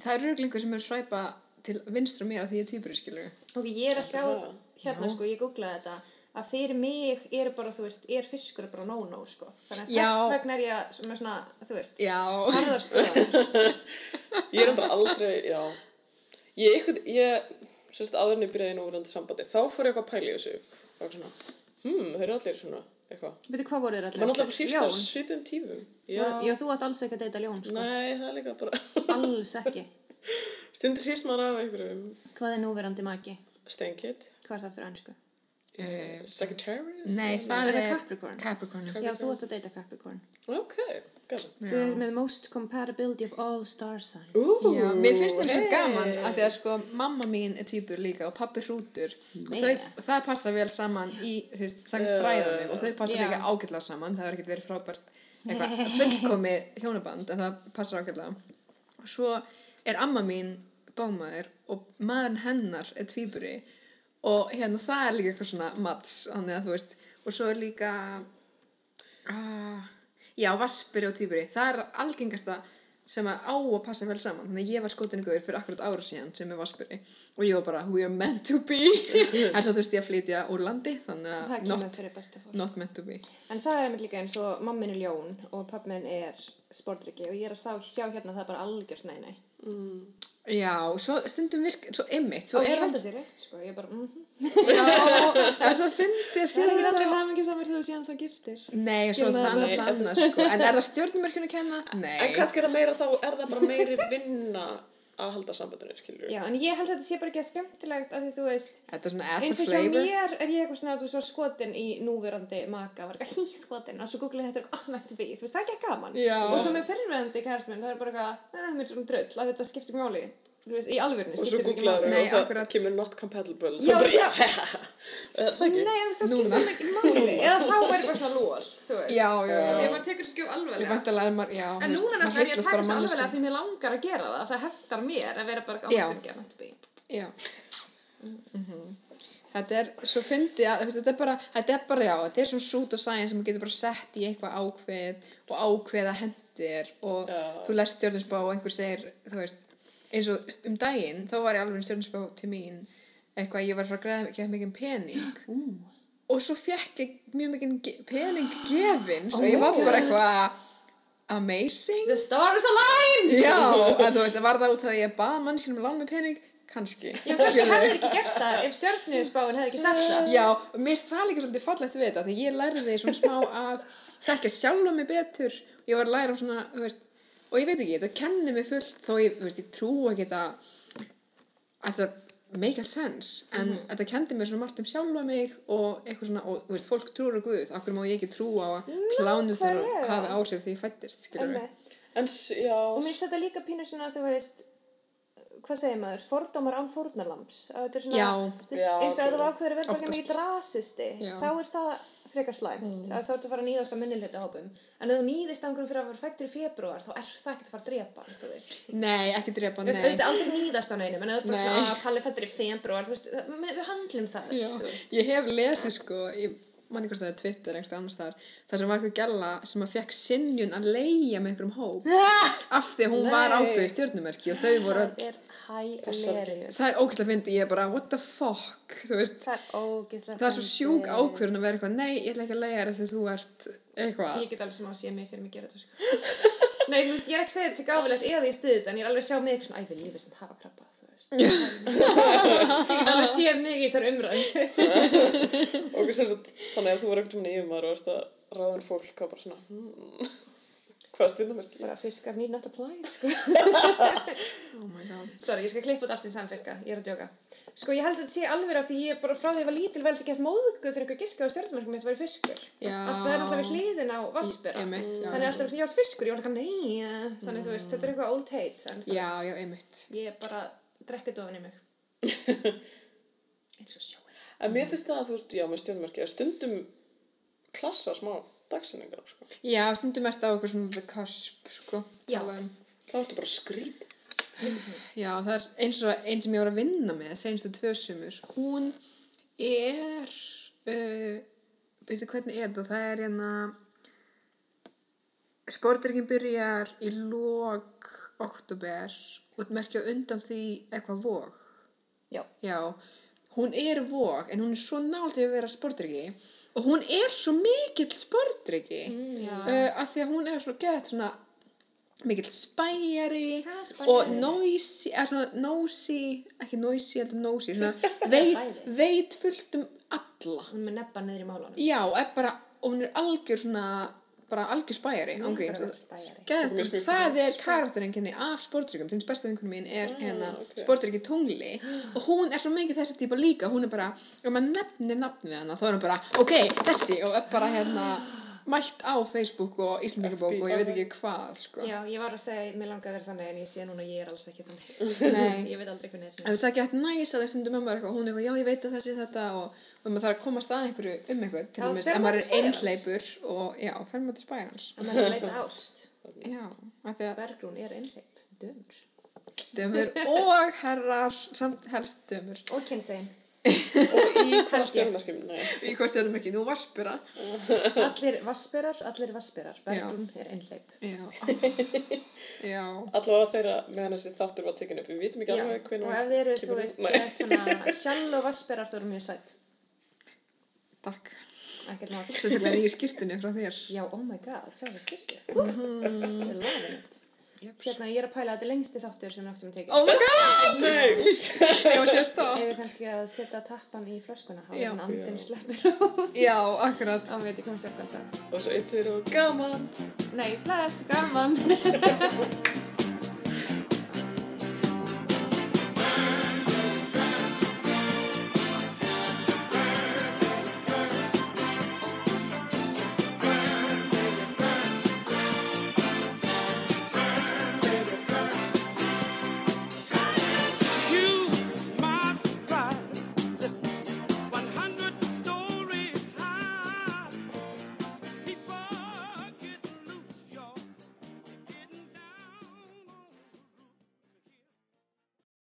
[SPEAKER 1] það er ruglingur sem er svæpa til vinstra mér að því ég er tvíburi, skilur
[SPEAKER 3] Og ég er að sjá, hérna
[SPEAKER 1] Já.
[SPEAKER 3] sko, ég googlaði þetta, að fyrir mig er bara, þú veist, er fiskur bara no-no, sko. Þannig að
[SPEAKER 1] Já.
[SPEAKER 3] þess vegna er ég með svona, þú veist.
[SPEAKER 2] Ég er enda aldrei, já. Ég, eitthvað, ég, sérst, áður en ég byrjaði í núverandi sambandi, þá fór ég eitthvað að pæla í þessu. Það var svona, hmm, þeir eru allir svona, eitthvað.
[SPEAKER 3] Veitu, hvað voru þér allir?
[SPEAKER 2] Man alltaf hrýst á svipum tífum. Já.
[SPEAKER 3] Já, þú átt alls ekki að deyta ljón, sko.
[SPEAKER 2] Nei, það er líka bara,
[SPEAKER 3] Alls ekki.
[SPEAKER 2] stundur hrýst maður af einhverjum
[SPEAKER 3] Hvað er núverandi maki?
[SPEAKER 2] stengið.
[SPEAKER 3] Hvað er það eftir önsku?
[SPEAKER 1] Uh,
[SPEAKER 2] Sagittarius?
[SPEAKER 1] nei, það
[SPEAKER 3] Er
[SPEAKER 1] er
[SPEAKER 3] Capricorn?
[SPEAKER 1] Capricorn. já.
[SPEAKER 3] Já, þú átt að deyta Capricorn.
[SPEAKER 2] Ok, gæla.
[SPEAKER 3] Þú er með most compatibility of all star signs.
[SPEAKER 2] Ú,
[SPEAKER 1] Já, mér finnst það svo
[SPEAKER 2] hey.
[SPEAKER 1] gaman að því að sko mamma mín er týpur líka og pappi hrútur og þau, það passa vel saman í, þú veist,
[SPEAKER 2] Já.
[SPEAKER 1] fræðunum og þau passa
[SPEAKER 3] Já.
[SPEAKER 1] líka ágætlega saman, það er ekkert verið frábært eitthvað fullkomið hjónaband en það passar ágætlega og svo er amma mín bámaður og maðurinn hennar er tvíburi og hérna það er líka eitthvað svona mats, þannig að þú veist og svo er líka ah, já, vaspiri og tvíburi það er algengasta sem að á að passa vel saman. Þannig að ég var skotin ykkur fyrir akkurat ára síðan sem er vaspiri og ég var bara we are meant to be. En svo þurfti ég að flytja úr landi þannig að not, not meant to be.
[SPEAKER 3] En það er einmitt líka eins og mammin er ljón og pappin er sportryggi og ég er að sjá hérna að það er bara algjör nei, nei.
[SPEAKER 1] Já, svo stundum virk svo ymmit, svo
[SPEAKER 3] og ég
[SPEAKER 1] er
[SPEAKER 3] held
[SPEAKER 1] hann
[SPEAKER 3] að það er rétt, sko. Ég er bara, mhm.
[SPEAKER 1] já, og en svo fyndi að
[SPEAKER 3] Það
[SPEAKER 1] setja
[SPEAKER 3] er allir
[SPEAKER 1] þetta
[SPEAKER 3] ekki saman þegar þú séðan þá giftir.
[SPEAKER 1] nei, svo það er náttúrulega annað sko en er það stjórnumerkjun að kenna? nei
[SPEAKER 2] En kannski er það meira þá, er það bara meiri vinna að halda sambandinu, skilur
[SPEAKER 3] Já, en ég held að þetta sé bara ekki að skemmtilegt að því þú veist,
[SPEAKER 1] þetta er svona adds a
[SPEAKER 3] eins og hjá
[SPEAKER 1] flavor
[SPEAKER 3] mér er ég eitthvað svona að þú svo skotin í núverandi maka, var eitthvað hýð skotin og svo googlaði þetta eitthvað almennt við, þú veist, það er ekki gaman.
[SPEAKER 1] Já.
[SPEAKER 3] Og svo með fyrirverandi kærastminn, það er bara eitthvað, neða, mér er svona dröll að þetta skiptir máli, þú veist, í alvörinu
[SPEAKER 2] Og svo googlaður.
[SPEAKER 1] Nei,
[SPEAKER 2] og það
[SPEAKER 1] akkurat.
[SPEAKER 2] kemur not compatible.
[SPEAKER 3] Já,
[SPEAKER 2] bara,
[SPEAKER 3] já.
[SPEAKER 2] Það ekki?
[SPEAKER 3] Nei, það skiptir þetta ekki máli, eða þá er eitthvað svona lúar, þú veist.
[SPEAKER 1] já, já, já
[SPEAKER 3] Þegar maður tekur skjóf
[SPEAKER 1] Ég er maður, já,
[SPEAKER 3] En núna er ég
[SPEAKER 1] heillast
[SPEAKER 3] að taka
[SPEAKER 1] bara
[SPEAKER 3] þessu alvarlega því mér langar að gera það. Það hendar mér að vera bara á
[SPEAKER 1] Já. Já. Mhm. Þetta er svo fyndi að, þetta er bara, þetta er bara, já, þetta er svona sút og sæn sem maður getur bara sett í eitthvað ákveð og ákveð að hendi þér og
[SPEAKER 2] Já.
[SPEAKER 1] þú lest stjórnusbá eins og um daginn, þá var ég alveg stjórnspá til mín, eitthvað, ég var frá að græða ekki mikið pening
[SPEAKER 3] Ú.
[SPEAKER 1] og svo fekk ég mjög mikið pening gefins og ég var bara eitthvað amazing.
[SPEAKER 3] The stars align!
[SPEAKER 1] Já, en þú veist, var það út að ég bað mannskjum að lána mig pening? Kannski.
[SPEAKER 3] Já, kannski hefði ekki gert það ef stjörnusbáin hefði ekki sagt það.
[SPEAKER 1] Já, mér það líka svolítið fallegt við þetta því ég lærði svona smá að þekka sjálfa mig betur ég var að læra svona, þú veist og ég veit ekki, þetta kenni mig fullt þó ég, þú veist, ég trú ekki þetta að það make a sense en þetta kendi mér svona margt um sjálfa mig og eitthvað svona, og þú veist, fólk trúur á Guð okkur má ég ekki trúa á að plánu þeirra
[SPEAKER 3] Nákvæmlega.
[SPEAKER 1] hafi áhrif því ég fættist skilur við.
[SPEAKER 2] En já,
[SPEAKER 3] Og mér finnst þetta líka pínu svona, þú veist, hvað segir maður, fordómar án fórnarlamps. Að þetta er svona,
[SPEAKER 1] Já.
[SPEAKER 3] þú veist,
[SPEAKER 2] Já,
[SPEAKER 3] eins og
[SPEAKER 2] ok.
[SPEAKER 3] var ákveður að vera ekki mikið rasisti,
[SPEAKER 1] Já.
[SPEAKER 3] þá er það frekar slæmt. Mm. Þá ertu að fara að nýðast á minni hluta hópum. En ef þú nýðist einhverjum fyrir að vera fættur í februar, þá er það ekkert að fara að drepa.
[SPEAKER 1] Nei, ekki drepa,
[SPEAKER 3] Þú veist,
[SPEAKER 1] nei
[SPEAKER 3] auðvitað aldrei nýðast á neinum, en ef þú bara
[SPEAKER 1] Nei.
[SPEAKER 3] að Palli fættur í februar, veist, við, handlum það,
[SPEAKER 1] ég hef lesið sko, hvort það er Twitter einhverstað annars þar, þar sem var eitthvað gæla sem að fekk sinjun að leia með einhverjum hóp af því að hún var
[SPEAKER 2] Nei.
[SPEAKER 1] ákveðið stjórnumerki og þau voru
[SPEAKER 3] hilarious.
[SPEAKER 1] það er ógæslega fyndi, ég er bara what the fuck, þú veist
[SPEAKER 3] Það er ógislega
[SPEAKER 1] það er svo sjúk ákvörðun að vera eitthvað nei, ég ætla ekki að leia þér þegar þú ert eitthvað
[SPEAKER 3] Ég get alveg sem að sé mig fyrir mig gera þetta sko. Nei, þú veist, ég er ekki að segja þetta sé gáfilegt eða ég stuði þetta, en ég er alveg að sjá mig svona, æ, vil lífið sem hafa krabba, þú veist. ég get alveg séð mig í þessar umræðu.
[SPEAKER 2] og þannig að þú var ekkert um nýjum maður og varst að ráðin fólk og bara svona, hmm, hvað stundummerki?
[SPEAKER 3] Bara fiskar need not apply, sko.
[SPEAKER 1] oh my god
[SPEAKER 3] Sorry, ég skal klippa út allt sem samfiska, ég er að djóka. Sko, ég held að þetta sé alveg af því ég bara frá því ég var lítil veldi gett móðguð þegar eitthvað giska á stjórnmerkum mitt væri fiskur.
[SPEAKER 1] Já.
[SPEAKER 3] Að það er náttúrulega við hliðin á
[SPEAKER 1] já.
[SPEAKER 3] Þannig alltaf þegar ég var fiskur, ég var eitthvað, nei, eh, þannig þú veist, þetta er eitthvað old hate.
[SPEAKER 1] Já, já, einmitt
[SPEAKER 3] Ég er bara drekkið ofan í mig. Eins og sjóin.
[SPEAKER 2] En mér finnst það að þú veist, já, með stjórnmerki, að stundum klassa smá dagsinningar, sko.
[SPEAKER 1] já, stundum ert á eitthvað svona the cusp, sko
[SPEAKER 3] Já.
[SPEAKER 1] um.
[SPEAKER 2] Það varstu bara skrít.
[SPEAKER 1] Já, það er eins og einn sem ég var að vinna með senstu tvö sumur, hún er uh, veistu hvernig er þetta, það er hérna sportreikin byrjar í lok oktober og merkja undan því eitthvað vog
[SPEAKER 3] Já.
[SPEAKER 1] Já, hún er vog en hún er svo nált að vera sportreiki og hún er svo mikill sportreiki mm, uh, að því að hún er svo gett svona mikill spæjari og svona nosy, ekki noisy, heldur svona veit, veit fullt um alla.
[SPEAKER 3] Hún er með niður í málunum.
[SPEAKER 1] Já, er bara, og hún er algjör svona, bara algjör spæjari,
[SPEAKER 3] Hún er
[SPEAKER 1] ángríns. það er karakterenginni af sportryggum, þess besta vinkunum mín er hérna
[SPEAKER 2] ok.
[SPEAKER 1] sportryggi tungli. Og hún er svo mikið þessi típa líka, hún er bara, ef maður nefnir nafn við hana, þá er hún bara, ok, þessi. Og er bara hérna mætt á Facebook og Íslandingabók og ég veit ekki hvað, sko.
[SPEAKER 3] Já, ég var að segja, mér langaði að vera þannig en ég sé núna ég er alls ekki þannig.
[SPEAKER 1] Nei.
[SPEAKER 3] ég veit aldrei hvernig þetta
[SPEAKER 1] En það er ekki næs að þessum mömmu er eitthvað, hún er eitthvað, já ég veit að þessi þetta og, og maður þarf að komast að einhverju um einhver, til dæmis, ef
[SPEAKER 3] maður
[SPEAKER 1] maður er einhleipur og já, fer maður til spæjarans.
[SPEAKER 3] En það er leita ást.
[SPEAKER 1] Já, af því að
[SPEAKER 3] Bergrún er einhleip, dömur.
[SPEAKER 1] dömur og herrar, samt helst dömur.
[SPEAKER 3] Og kynsegin.
[SPEAKER 2] Og í hvaða stjórnmerkjum? Nei.
[SPEAKER 1] Í hvað stjórnum ekki, nú varspura.
[SPEAKER 3] Allir vassberar, allir vassberar. Bergrún er einhleip.
[SPEAKER 2] Allavega þeirra meðan þessi þáttur var tekinn upp. Við vitum ekki alveg hvernig
[SPEAKER 3] og ef þið eru, þú veist, svona sjálf og vassberar, þá eru mjög sætt.
[SPEAKER 1] Takk.
[SPEAKER 3] Ekkert mál.
[SPEAKER 1] Sérstaklega nýju skýrtinni frá þér.
[SPEAKER 3] Já, oh my god, sjá það skiltið. Ég lofi þetta. Hérna, ég er að pæla að þetta er lengsti þáttur sem að tekja.
[SPEAKER 1] Oh my god!
[SPEAKER 2] Nei, úps.
[SPEAKER 1] Já, sést það.
[SPEAKER 3] Ef við kannski að setja tappan í flöskuna, þá er hann andin sleppur og
[SPEAKER 1] Já, akkurat.
[SPEAKER 3] þá veit ég komast upp það.
[SPEAKER 2] Og svo eitt, tveir og gaman.
[SPEAKER 3] Nei, bless, gaman.